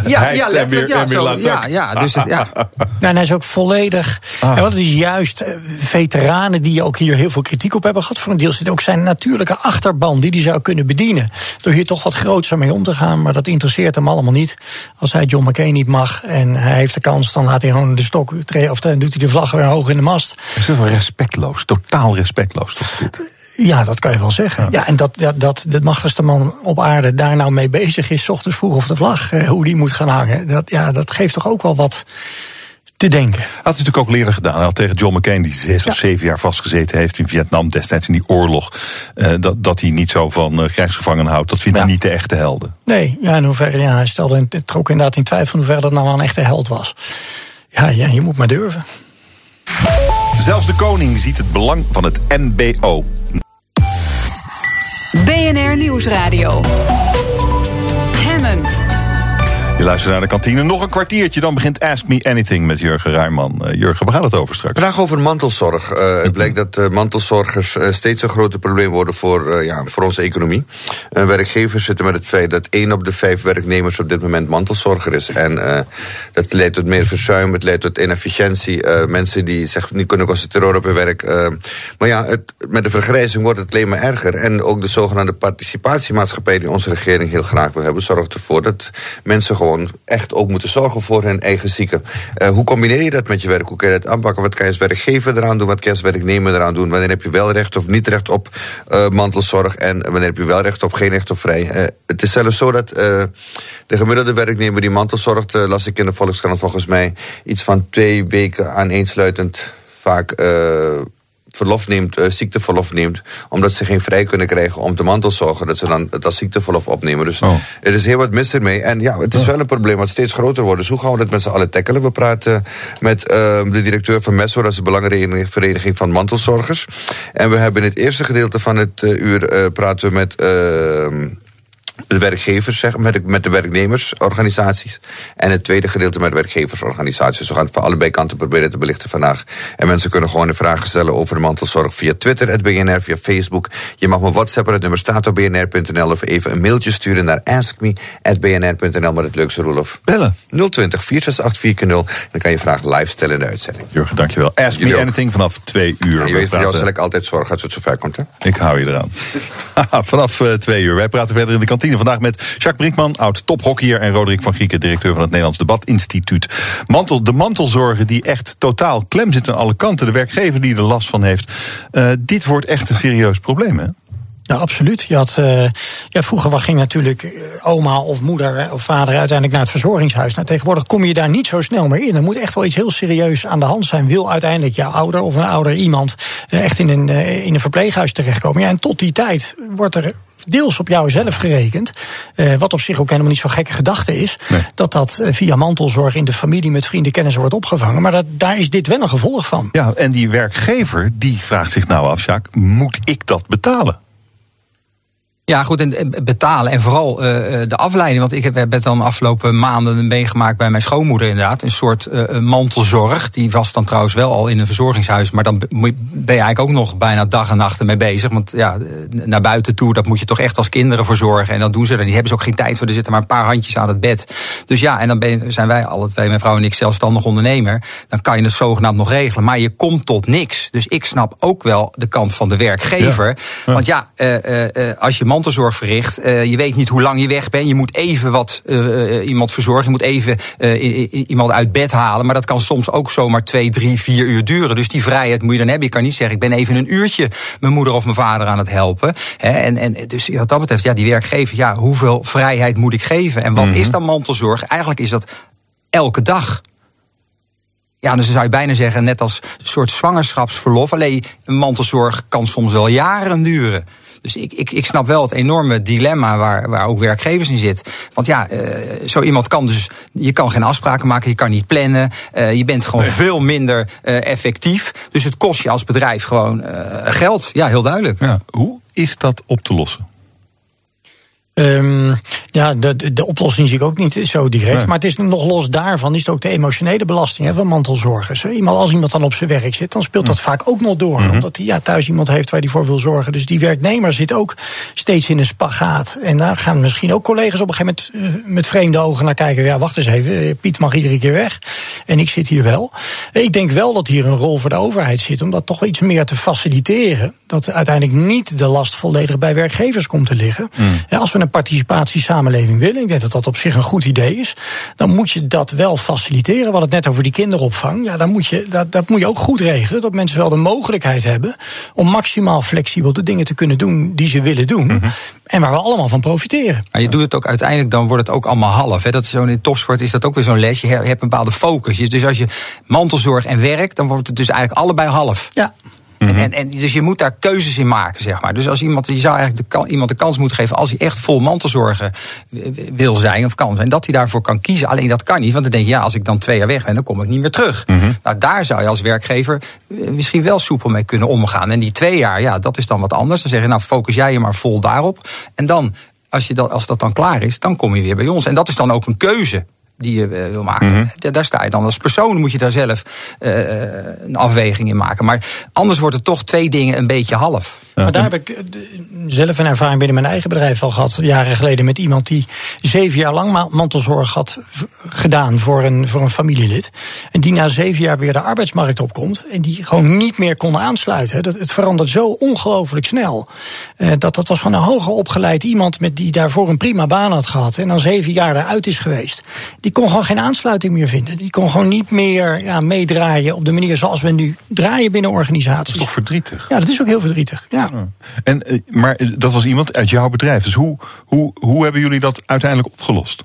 Ja, ja, en weer, ja, en weer zo, laat ja, zakken. ja, dus het, ja. Ja, en hij is ook volledig. Ah. En wat het is juist eh, veteranen die ook hier heel veel kritiek op hebben gehad. Voor een deel zit ook zijn natuurlijke achterban die hij zou kunnen bedienen. Door hier toch wat groter mee om te gaan. Maar dat interesseert hem allemaal niet. Als hij John McCain niet mag en hij heeft de kans, dan laat hij gewoon de stok treden. Of dan doet hij de vlag weer hoog in de mast. Het is wel respectloos, totaal respectloos. Toch, dit? Ja, dat kan je wel zeggen. Ja, en dat, dat, dat de machtigste man op aarde daar nou mee bezig is, 's ochtends vroeg op de vlag, eh, hoe die moet gaan hangen. Dat, ja, dat geeft toch ook wel wat te denken. Had hij natuurlijk ook eerder gedaan. Hij had tegen John McCain, die zes of zeven jaar vastgezeten heeft in Vietnam destijds in die oorlog. eh, dat, dat hij niet zo van uh, krijgsgevangenen houdt. Dat vindt Ja. hij niet de echte helden. Nee, ja, in hoeverre, ja, hij stelde in- trok inderdaad in twijfel in hoeverre dat nou wel een echte held was. Ja, ja, je moet maar durven. Zelfs de koning ziet het belang van het MBO. BNR Nieuwsradio. Je luistert naar de kantine. Nog een kwartiertje, dan begint Ask Me Anything met Jurgen Ruijman. Uh, Jurgen, waar gaat het over straks? Vandaag over mantelzorg. Uh, het blijkt dat uh, mantelzorgers steeds een groter probleem worden voor, ja, voor onze economie. werkgevers zitten met het feit dat één op de vijf werknemers op dit moment mantelzorger is. En dat leidt tot meer verzuim, het leidt tot inefficiëntie. mensen die zich niet kunnen concentreren op hun werk. maar ja, het, met de vergrijzing wordt het alleen maar erger. En ook de zogenaamde participatiemaatschappij die onze regering heel graag wil hebben, zorgt ervoor dat mensen gewoon gewoon echt ook moeten zorgen voor hun eigen zieken. Uh, hoe combineer je dat met je werk? Hoe kan je dat aanpakken? Wat kan je als werkgever eraan doen? Wat kan je als werknemer eraan doen? Wanneer heb je wel recht of niet recht op uh, mantelzorg? En wanneer heb je wel recht op, geen recht op vrij? Uh, het is zelfs zo dat de gemiddelde werknemer die mantelzorgt, las ik in de Volkskrant volgens mij, iets van twee weken aaneensluitend vaak verlof neemt, uh, ziekteverlof neemt, omdat ze geen vrij kunnen krijgen om te mantelzorgen, dat ze dan het als ziekteverlof opnemen. Dus oh. er is heel wat mis ermee. En ja, het is wel een probleem wat steeds groter wordt. Dus hoe gaan we dat met z'n allen tackelen? We praten met uh, de directeur van MESO, dat is de belangrijke vereniging van mantelzorgers. En we hebben in het eerste gedeelte van het uh, uur praten we met ehm, de werkgevers, zeg, met, de, met de werknemersorganisaties. En het tweede gedeelte met de werkgeversorganisaties. We gaan het van allebei kanten proberen te belichten vandaag. En mensen kunnen gewoon een vraag stellen over de mantelzorg via Twitter, het BNR, via Facebook. Je mag me WhatsAppen, het nummer staat op bnr.nl. Of even een mailtje sturen naar askme.bnr.nl. Maar het leukste, Roelof. Bellen. 020 468 0 Dan kan je vraag live stellen in de uitzending. Jurgen, dankjewel. Ask me anything vanaf twee uur. je weet, jou zal ik altijd zorgen als het zover komt, hè? Ik hou je eraan. vanaf uh, twee uur. Wij praten verder in de kantine Vandaag met Jacques Brinkman, oud tophockeyer... en Roderick van Grieken, directeur van het Nederlands Debatinstituut. Mantel, de mantelzorgen die echt totaal klem zitten aan alle kanten. De werkgever die er last van heeft. Uh, dit wordt echt een serieus probleem, hè? Ja, absoluut. Je had, uh, ja, vroeger ging natuurlijk eh, oma of moeder of vader uiteindelijk naar het verzorgingshuis. Nou, tegenwoordig kom je daar niet zo snel meer in. Er moet echt wel iets heel serieus aan de hand zijn. Wil uiteindelijk jouw ouder of een ouder iemand echt in een, in een verpleeghuis terechtkomen. Ja, en tot die tijd wordt er deels op jou zelf gerekend. Uh, wat op zich ook helemaal niet zo'n gekke gedachte is. Dat dat eh, via mantelzorg in de familie met vrienden kennis wordt opgevangen. Maar dat, daar is dit wel een gevolg van. Ja, en die werkgever die vraagt zich nou af, Jacques, moet ik dat betalen? Ja, goed, en betalen en vooral uh, de afleiding. Want ik heb, heb het dan afgelopen maanden meegemaakt bij mijn schoonmoeder inderdaad. Een soort uh, mantelzorg. Die was dan trouwens wel al in een verzorgingshuis. Maar dan ben je eigenlijk ook nog bijna dag en nacht ermee bezig. Want ja, naar buiten toe, dat moet je toch echt als kinderen verzorgen. En dat doen ze dan. Die hebben ze ook geen tijd voor. Er zitten maar een paar handjes aan het bed. Dus ja, en dan ben, zijn wij alle twee, mijn vrouw en ik, zelfstandig ondernemer. Dan kan je het zogenaamd nog regelen. Maar je komt tot niks. Dus ik snap ook wel de kant van de werkgever. Want ja, uh, als je mantelzorg verricht. Je weet niet hoe lang je weg bent. Je moet even wat iemand verzorgen. Je moet even iemand uit bed halen. Maar dat kan soms ook zomaar twee, drie, vier uur duren. Dus die vrijheid moet je dan hebben. Je kan niet zeggen, ik ben even een uurtje mijn moeder of mijn vader aan het helpen. en, en dus wat dat betreft, ja, die werkgever, ja, hoeveel vrijheid moet ik geven? En wat is dan mantelzorg? Eigenlijk is dat elke dag. Ja, dus zou je bijna zeggen, net als een soort zwangerschapsverlof. Alleen een mantelzorg kan soms wel jaren duren. Dus ik, ik, ik snap wel het enorme dilemma waar, waar ook werkgevers in zitten. Want ja, uh, zo iemand kan dus, je kan geen afspraken maken, je kan niet plannen. Uh, je bent gewoon veel minder uh, effectief. Dus het kost je als bedrijf gewoon geld. Ja, heel duidelijk. Ja. Hoe is dat op te lossen? Um, ja, de, de oplossing zie ik ook niet zo direct. Nee. Maar het is nog los daarvan, is het ook de emotionele belasting hè, van mantelzorgers. Iemand, als iemand dan op zijn werk zit, dan speelt dat mm. vaak ook nog door. Mm -hmm. Omdat hij ja, thuis iemand heeft waar hij voor wil zorgen. Dus die werknemer zit ook steeds in een spagaat. En daar gaan misschien ook collega's op een gegeven moment uh, met vreemde ogen naar kijken. Ja, wacht eens even, Piet mag iedere keer weg. En ik zit hier wel. Ik denk wel dat hier een rol voor de overheid zit om dat toch iets meer te faciliteren. Dat uiteindelijk niet de last volledig bij werkgevers komt te liggen. Mm. Ja, als we een participatiesamenleving willen, ik denk dat dat op zich een goed idee is, dan moet je dat wel faciliteren. We hadden het net over die kinderopvang. Ja, dan moet je, dat, dat moet je ook goed regelen. Dat mensen wel de mogelijkheid hebben om maximaal flexibel de dingen te kunnen doen die ze willen doen. Mm -hmm. En waar we allemaal van profiteren. Maar je doet het ook uiteindelijk, dan wordt het ook allemaal half. Hè. Dat is zo in topsport is dat ook weer zo'n les. Je hebt een bepaalde focus. Dus als je mantelzorg en werk, dan wordt het dus eigenlijk allebei half. Ja. Mm -hmm. en, en, dus je moet daar keuzes in maken, zeg maar. Dus als iemand, je zou eigenlijk de, iemand de kans moeten geven, als hij echt vol mantelzorgen wil zijn of kan zijn, dat hij daarvoor kan kiezen. Alleen dat kan niet, want dan denk je, ja, als ik dan twee jaar weg ben, dan kom ik niet meer terug. Mm -hmm. Nou, daar zou je als werkgever misschien wel soepel mee kunnen omgaan. En die twee jaar, ja, dat is dan wat anders. Dan zeg je, nou, focus jij je maar vol daarop. En dan als, je dat, als dat dan klaar is, dan kom je weer bij ons. En dat is dan ook een keuze die je eh, wil maken. Mhm. Da- Daar sta je dan als persoon, moet je daar zelf eh, een afweging in maken. Maar anders wordt het toch twee dingen een beetje half. Maar daar heb ik eh, zelf een ervaring binnen mijn eigen bedrijf al gehad. Jaren geleden met iemand die zeven jaar lang ma- mantelzorg had gedaan voor een, voor een familielid. En die na zeven jaar weer de arbeidsmarkt opkomt. En die gewoon niet meer kon aansluiten. Dat, het verandert zo ongelooflijk snel. Eh, dat, dat was gewoon een hoger opgeleid iemand met die daarvoor een prima baan had gehad. En dan zeven jaar eruit is geweest. Die kon gewoon geen aansluiting meer vinden. Die kon gewoon niet meer ja, meedraaien op de manier zoals we nu draaien binnen organisaties. Toch verdrietig. Ja, dat is ook heel verdrietig. Ja. En, eh, maar eh, dat was iemand uit jouw bedrijf. Dus hoe, hoe, hoe hebben jullie dat uiteindelijk opgelost?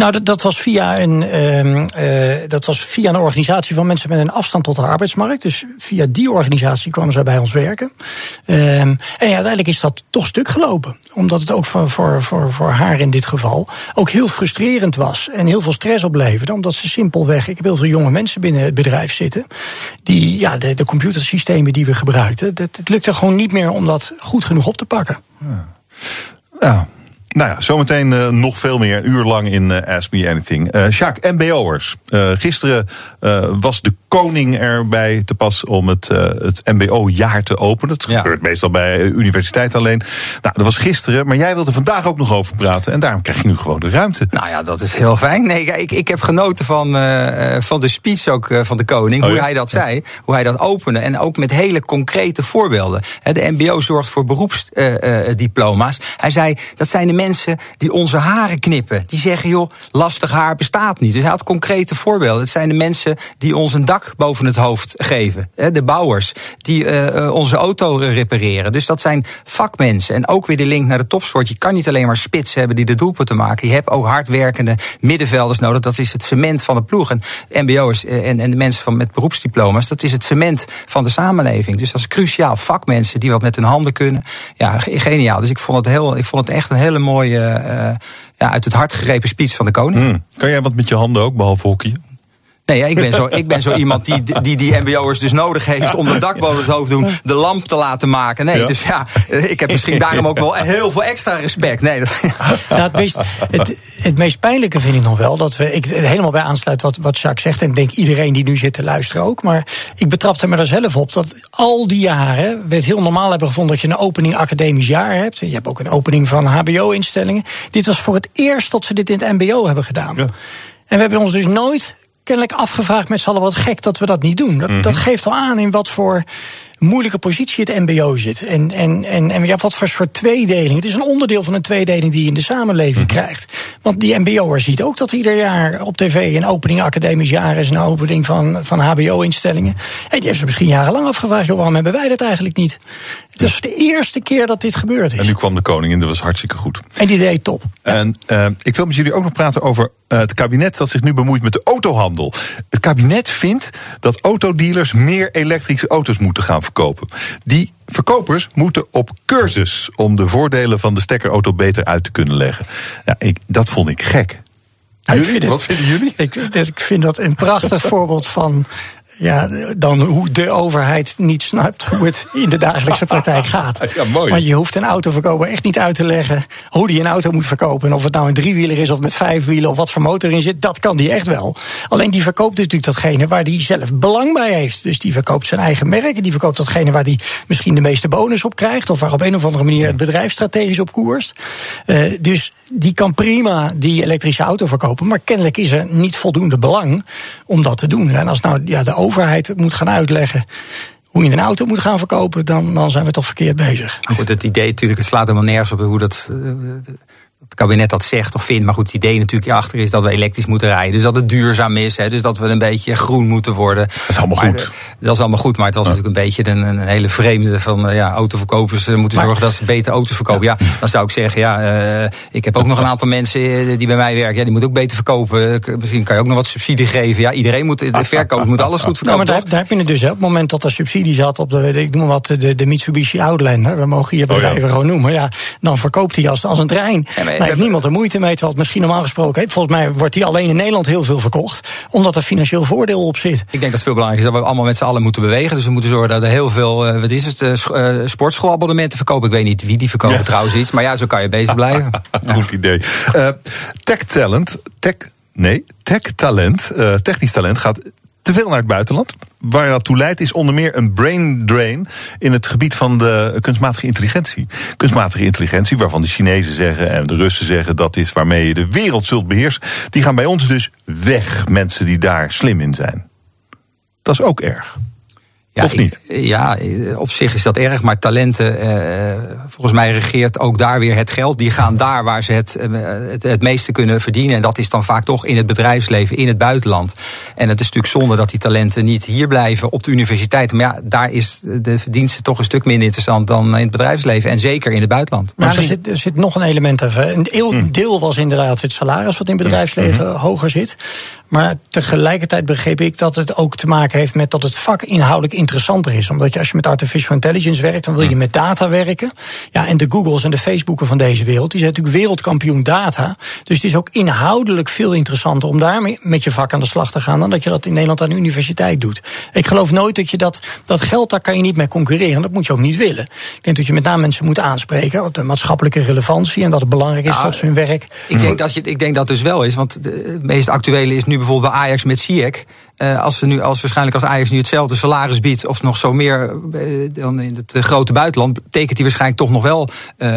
Nou, dat, dat, was via een, ehm, eh, dat was via een organisatie van mensen met een afstand tot de arbeidsmarkt. Dus via die organisatie kwamen zij bij ons werken. Ehm, en ja, uiteindelijk is dat toch stuk gelopen. Omdat het ook voor, voor, voor, voor haar in dit geval ook heel frustrerend was. En heel veel stress opleverde. Omdat ze simpelweg, ik heb heel veel jonge mensen binnen het bedrijf zitten. Die, ja, de, de computersystemen die we gebruikten. Dat, het lukte gewoon niet meer om dat goed genoeg op te pakken. Ja. Nou ja, zometeen eh, nog veel meer. Een uur lang in eh, Ask Me Anything. Eh Sjaak, MBO'ers. Gisteren was de koning erbij te pas om het, eh, het MBO-jaar te openen. Dat gebeurt meestal bij eh, universiteit alleen. Nou, dat was gisteren, maar jij wilde vandaag ook nog over praten. En daarom krijg je nu gewoon de ruimte. Nou ja, dat is heel fijn. Nee, ik, ik heb genoten van, eh, van de speech ook van de koning. Oh hoe ja? hij dat zei, hoe hij dat opende. En ook met hele concrete voorbeelden. De MBO zorgt voor beroepsdiploma's. hij zei, dat zijn de mensen die onze haren knippen. Die zeggen, joh, lastig haar bestaat niet. Dus hij had concrete voorbeelden. Het zijn de mensen die ons een dak boven het hoofd geven. De bouwers die eh, eh, onze auto repareren. Dus dat zijn vakmensen. En ook weer de link naar de topsport. Je kan niet alleen maar spits hebben die de doelpunten maken. Je hebt ook hardwerkende middenvelders nodig. Dat is het cement van de ploeg. En MBO's en, en de mensen van, met beroepsdiploma's, dat is het cement van de samenleving. Dus dat is cruciaal. Vakmensen die wat met hun handen kunnen. Ja, ge- geniaal. Dus ik vond het, heel, ik vond het echt een hele mooie, eh, ja, uit het hart gegrepen speech van de koning. Hmm. Kan jij wat met je handen ook, behalve hockeyen? Nee, ja, ik, ben zo, ik ben zo iemand die die, die MBO'ers dus nodig heeft om de dak boven het hoofd te doen, de lamp te laten maken. Nee, Ja. dus ja, ik heb misschien daarom ook wel heel veel extra respect. Nee, dat- Nou, het, meest, het, het meest pijnlijke vind ik nog wel dat we. Ik er helemaal bij aansluit wat, wat Jacques zegt. En ik denk iedereen die nu zit te luisteren ook. Maar ik betrapte me er zelf op dat al die jaren. we het heel normaal hebben gevonden dat je een opening academisch jaar hebt. Je hebt ook een opening van HBO-instellingen. Dit was voor het eerst dat ze dit in het MBO hebben gedaan. En we hebben ons dus nooit kennelijk afgevraagd met z'n allen wat gek dat we dat niet doen. Dat, dat geeft al aan in wat voor moeilijke positie het MBO zit. En, en, en, en ja, wat voor soort tweedeling. Het is een onderdeel van een tweedeling die je in de samenleving krijgt. Want die MBO'er ziet ook dat ieder jaar op tv een opening academisch jaar is, een opening van, van HBO-instellingen. En die heeft ze misschien jarenlang afgevraagd, joh, waarom hebben wij dat eigenlijk niet? Het is de eerste keer dat dit gebeurd is. En nu kwam de koning in, dat was hartstikke goed. En die deed top. En eh, ik wil met jullie ook nog praten over eh, het kabinet dat zich nu bemoeit met de autohandel. Het kabinet vindt dat autodealers meer elektrische auto's moeten gaan verkopen. Die verkopers moeten op cursus om de voordelen van de stekkerauto beter uit te kunnen leggen. Ja, ik, dat vond ik gek. Jullie? vind het- Wat vinden jullie? Ik, ik vind dat een prachtig voorbeeld van. Ja, dan hoe de overheid niet snapt hoe het in de dagelijkse praktijk gaat. Ja, mooi. Want je hoeft een autoverkoper echt niet uit te leggen hoe die een auto moet verkopen. En of het nou een driewieler is of met vijf wielen of wat voor motor erin zit, dat kan die echt wel. Alleen die verkoopt natuurlijk datgene waar die zelf belang bij heeft. Dus die verkoopt zijn eigen merk en die verkoopt datgene waar die misschien de meeste bonus op krijgt. Of waar op een of andere manier het bedrijf strategisch op koerst. Eh, dus die kan prima die elektrische auto verkopen. Maar kennelijk is er niet voldoende belang om dat te doen. En als nou ja, de overheid moet gaan uitleggen hoe je een auto moet gaan verkopen, dan, dan zijn we toch verkeerd bezig. Maar goed, het idee natuurlijk, het slaat helemaal nergens op hoe dat. Het kabinet dat zegt of vindt. Maar goed, het idee natuurlijk achter is dat we elektrisch moeten rijden. Dus dat het duurzaam is. Hè, dus dat we een beetje groen moeten worden. Dat is allemaal goed. dat is allemaal goed. Maar het was natuurlijk een beetje een, een hele vreemde van eh, ja, autoverkopers eh, moeten zorgen dat ze beter auto's verkopen. Ja, dan zou ik zeggen, ja, eh, ik heb ook nog een aantal mensen die bij mij werken. Ja, die moeten ook beter verkopen. Misschien kan je ook nog wat subsidie geven. Ja, iedereen moet, de verkoper moet alles goed Nou, verkopen. maar daar, toch? daar heb je het dus. Hè. Op het moment dat er subsidie zat op de, ik noem wat, de, de Mitsubishi Outlander, we mogen hier bedrijven gewoon noemen, ja, dan verkoopt hij als, als een trein. Ja, maar Daar heeft niemand er moeite mee. Terwijl het misschien normaal gesproken, hè, volgens mij wordt die alleen in Nederland heel veel verkocht. Omdat er financieel voordeel op zit. Ik denk dat het veel belangrijker is dat we allemaal met z'n allen moeten bewegen. Dus we moeten zorgen dat er heel veel, eh, wat is het, eh, eh, sportschoolabonnementen verkopen. Ik weet niet wie die verkopen trouwens iets. Maar ja, zo kan je bezig blijven. Goed idee. Eh, tech talent, tech, nee, tech talent, eh, technisch talent gaat te veel naar het buitenland. Waar dat toe leidt is onder meer een brain drain in het gebied van de kunstmatige intelligentie. Kunstmatige intelligentie, waarvan de Chinezen zeggen en de Russen zeggen dat is waarmee je de wereld zult beheersen. Die gaan bij ons dus weg, mensen die daar slim in zijn. Dat is ook erg. Ja, Of niet? ik- ja, op zich is dat erg, maar talenten, eh, volgens mij regeert ook daar weer het geld. Die gaan daar waar ze het, eh, het, het meeste kunnen verdienen. En dat is dan vaak toch in het bedrijfsleven, in het buitenland. En het is natuurlijk zonde dat die talenten niet hier blijven op de universiteit. Maar ja, daar is de verdienste toch een stuk minder interessant dan in het bedrijfsleven. En zeker in het buitenland. Maar er zit, er zit nog een element even. Een deel, Hmm. deel was inderdaad het salaris wat in het bedrijfsleven Mhm. hoger zit. Maar tegelijkertijd begreep ik dat het ook te maken heeft met dat het vak inhoudelijk interessanter is. Omdat je als je met artificial intelligence werkt, dan wil je met data werken. Ja, en de Googles en de Facebooken van deze wereld, die zijn natuurlijk wereldkampioen data. Dus het is ook inhoudelijk veel interessanter om daarmee met je vak aan de slag te gaan dan dat je dat in Nederland aan de universiteit doet. Ik geloof nooit dat je dat, dat geld, daar kan je niet mee concurreren. Dat moet je ook niet willen. Ik denk dat je met name mensen moet aanspreken op de maatschappelijke relevantie en dat het belangrijk is Nou, dat ze hun werk. Ik denk, dat je, ik denk dat dus wel is. Want de- het meest actuele is nu bijvoorbeeld bij Ajax met Ziyech. Eh, als, ze nu, als waarschijnlijk als Ajax nu hetzelfde salaris biedt... of nog zo meer eh, dan in het grote buitenland... tekent hij waarschijnlijk toch nog wel eh,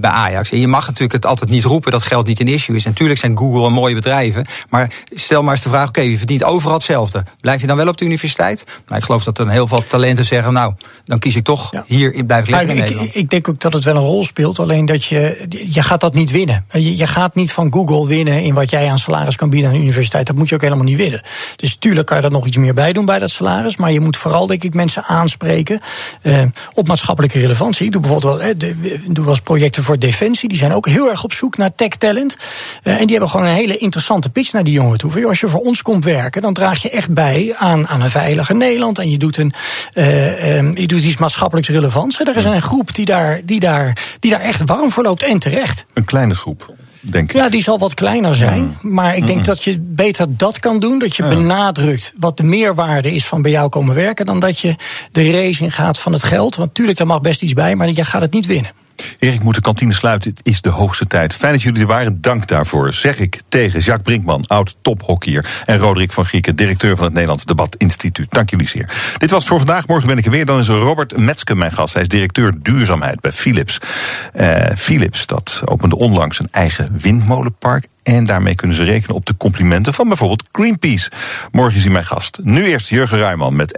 bij Ajax. En je mag natuurlijk het altijd niet roepen dat geld niet een issue is. Natuurlijk zijn Google en mooie bedrijven. Maar stel maar eens de vraag, oké, je verdient overal hetzelfde. Blijf je dan wel op de universiteit? Nou, ik geloof dat er heel veel talenten zeggen... nou, dan kies ik toch Ja. hier in blijven Maar liggen in ik, Nederland. ik, ik denk ook dat het wel een rol speelt. Alleen dat je. Je gaat dat niet winnen. Je, je gaat niet van Google winnen in wat jij aan salaris kan bieden aan de universiteit. Dat moet je ook helemaal niet willen. Dus tuurlijk kan je er nog iets meer bij doen bij dat salaris. Maar je moet vooral, denk ik, mensen aanspreken eh, op maatschappelijke relevantie. Ik doe bijvoorbeeld wel, eh, de, doe wel eens projecten voor Defensie. Die zijn ook heel erg op zoek naar tech talent. Eh, en die hebben gewoon een hele interessante pitch naar die jongen toe. Van, joh, Als je voor ons komt werken, dan draag je echt bij aan, aan een veiliger Nederland. En je doet, een, eh, eh, je doet iets maatschappelijks relevants. En er is een groep die daar, die, daar, die daar echt warm voor loopt en terecht. Een kleine groep, denk ik. Ja, die zal wat kleiner zijn. Maar ik denk dat je beter dat kan doen. Dat je benadrukt wat de meerwaarde is van bij jou komen werken. Dan dat je de race in gaat van het geld. Want tuurlijk, daar mag best iets bij. Maar je gaat het niet winnen. Erik, ik moet de kantine sluiten. Het is de hoogste tijd. Fijn dat jullie er waren. Dank daarvoor. Zeg ik tegen Jacques Brinkman, oud tophockeyer. En Roderick van Grieken, directeur van het Nederlands Debat Instituut. Dank jullie zeer. Dit was het voor vandaag. Morgen ben ik er weer. Dan is Robert Metzke mijn gast. Hij is directeur duurzaamheid bij Philips. Eh, Philips, dat opende onlangs een eigen windmolenpark. En daarmee kunnen ze rekenen op de complimenten van bijvoorbeeld Greenpeace. Morgen is hij mijn gast. Nu eerst Jurgen Ruijman met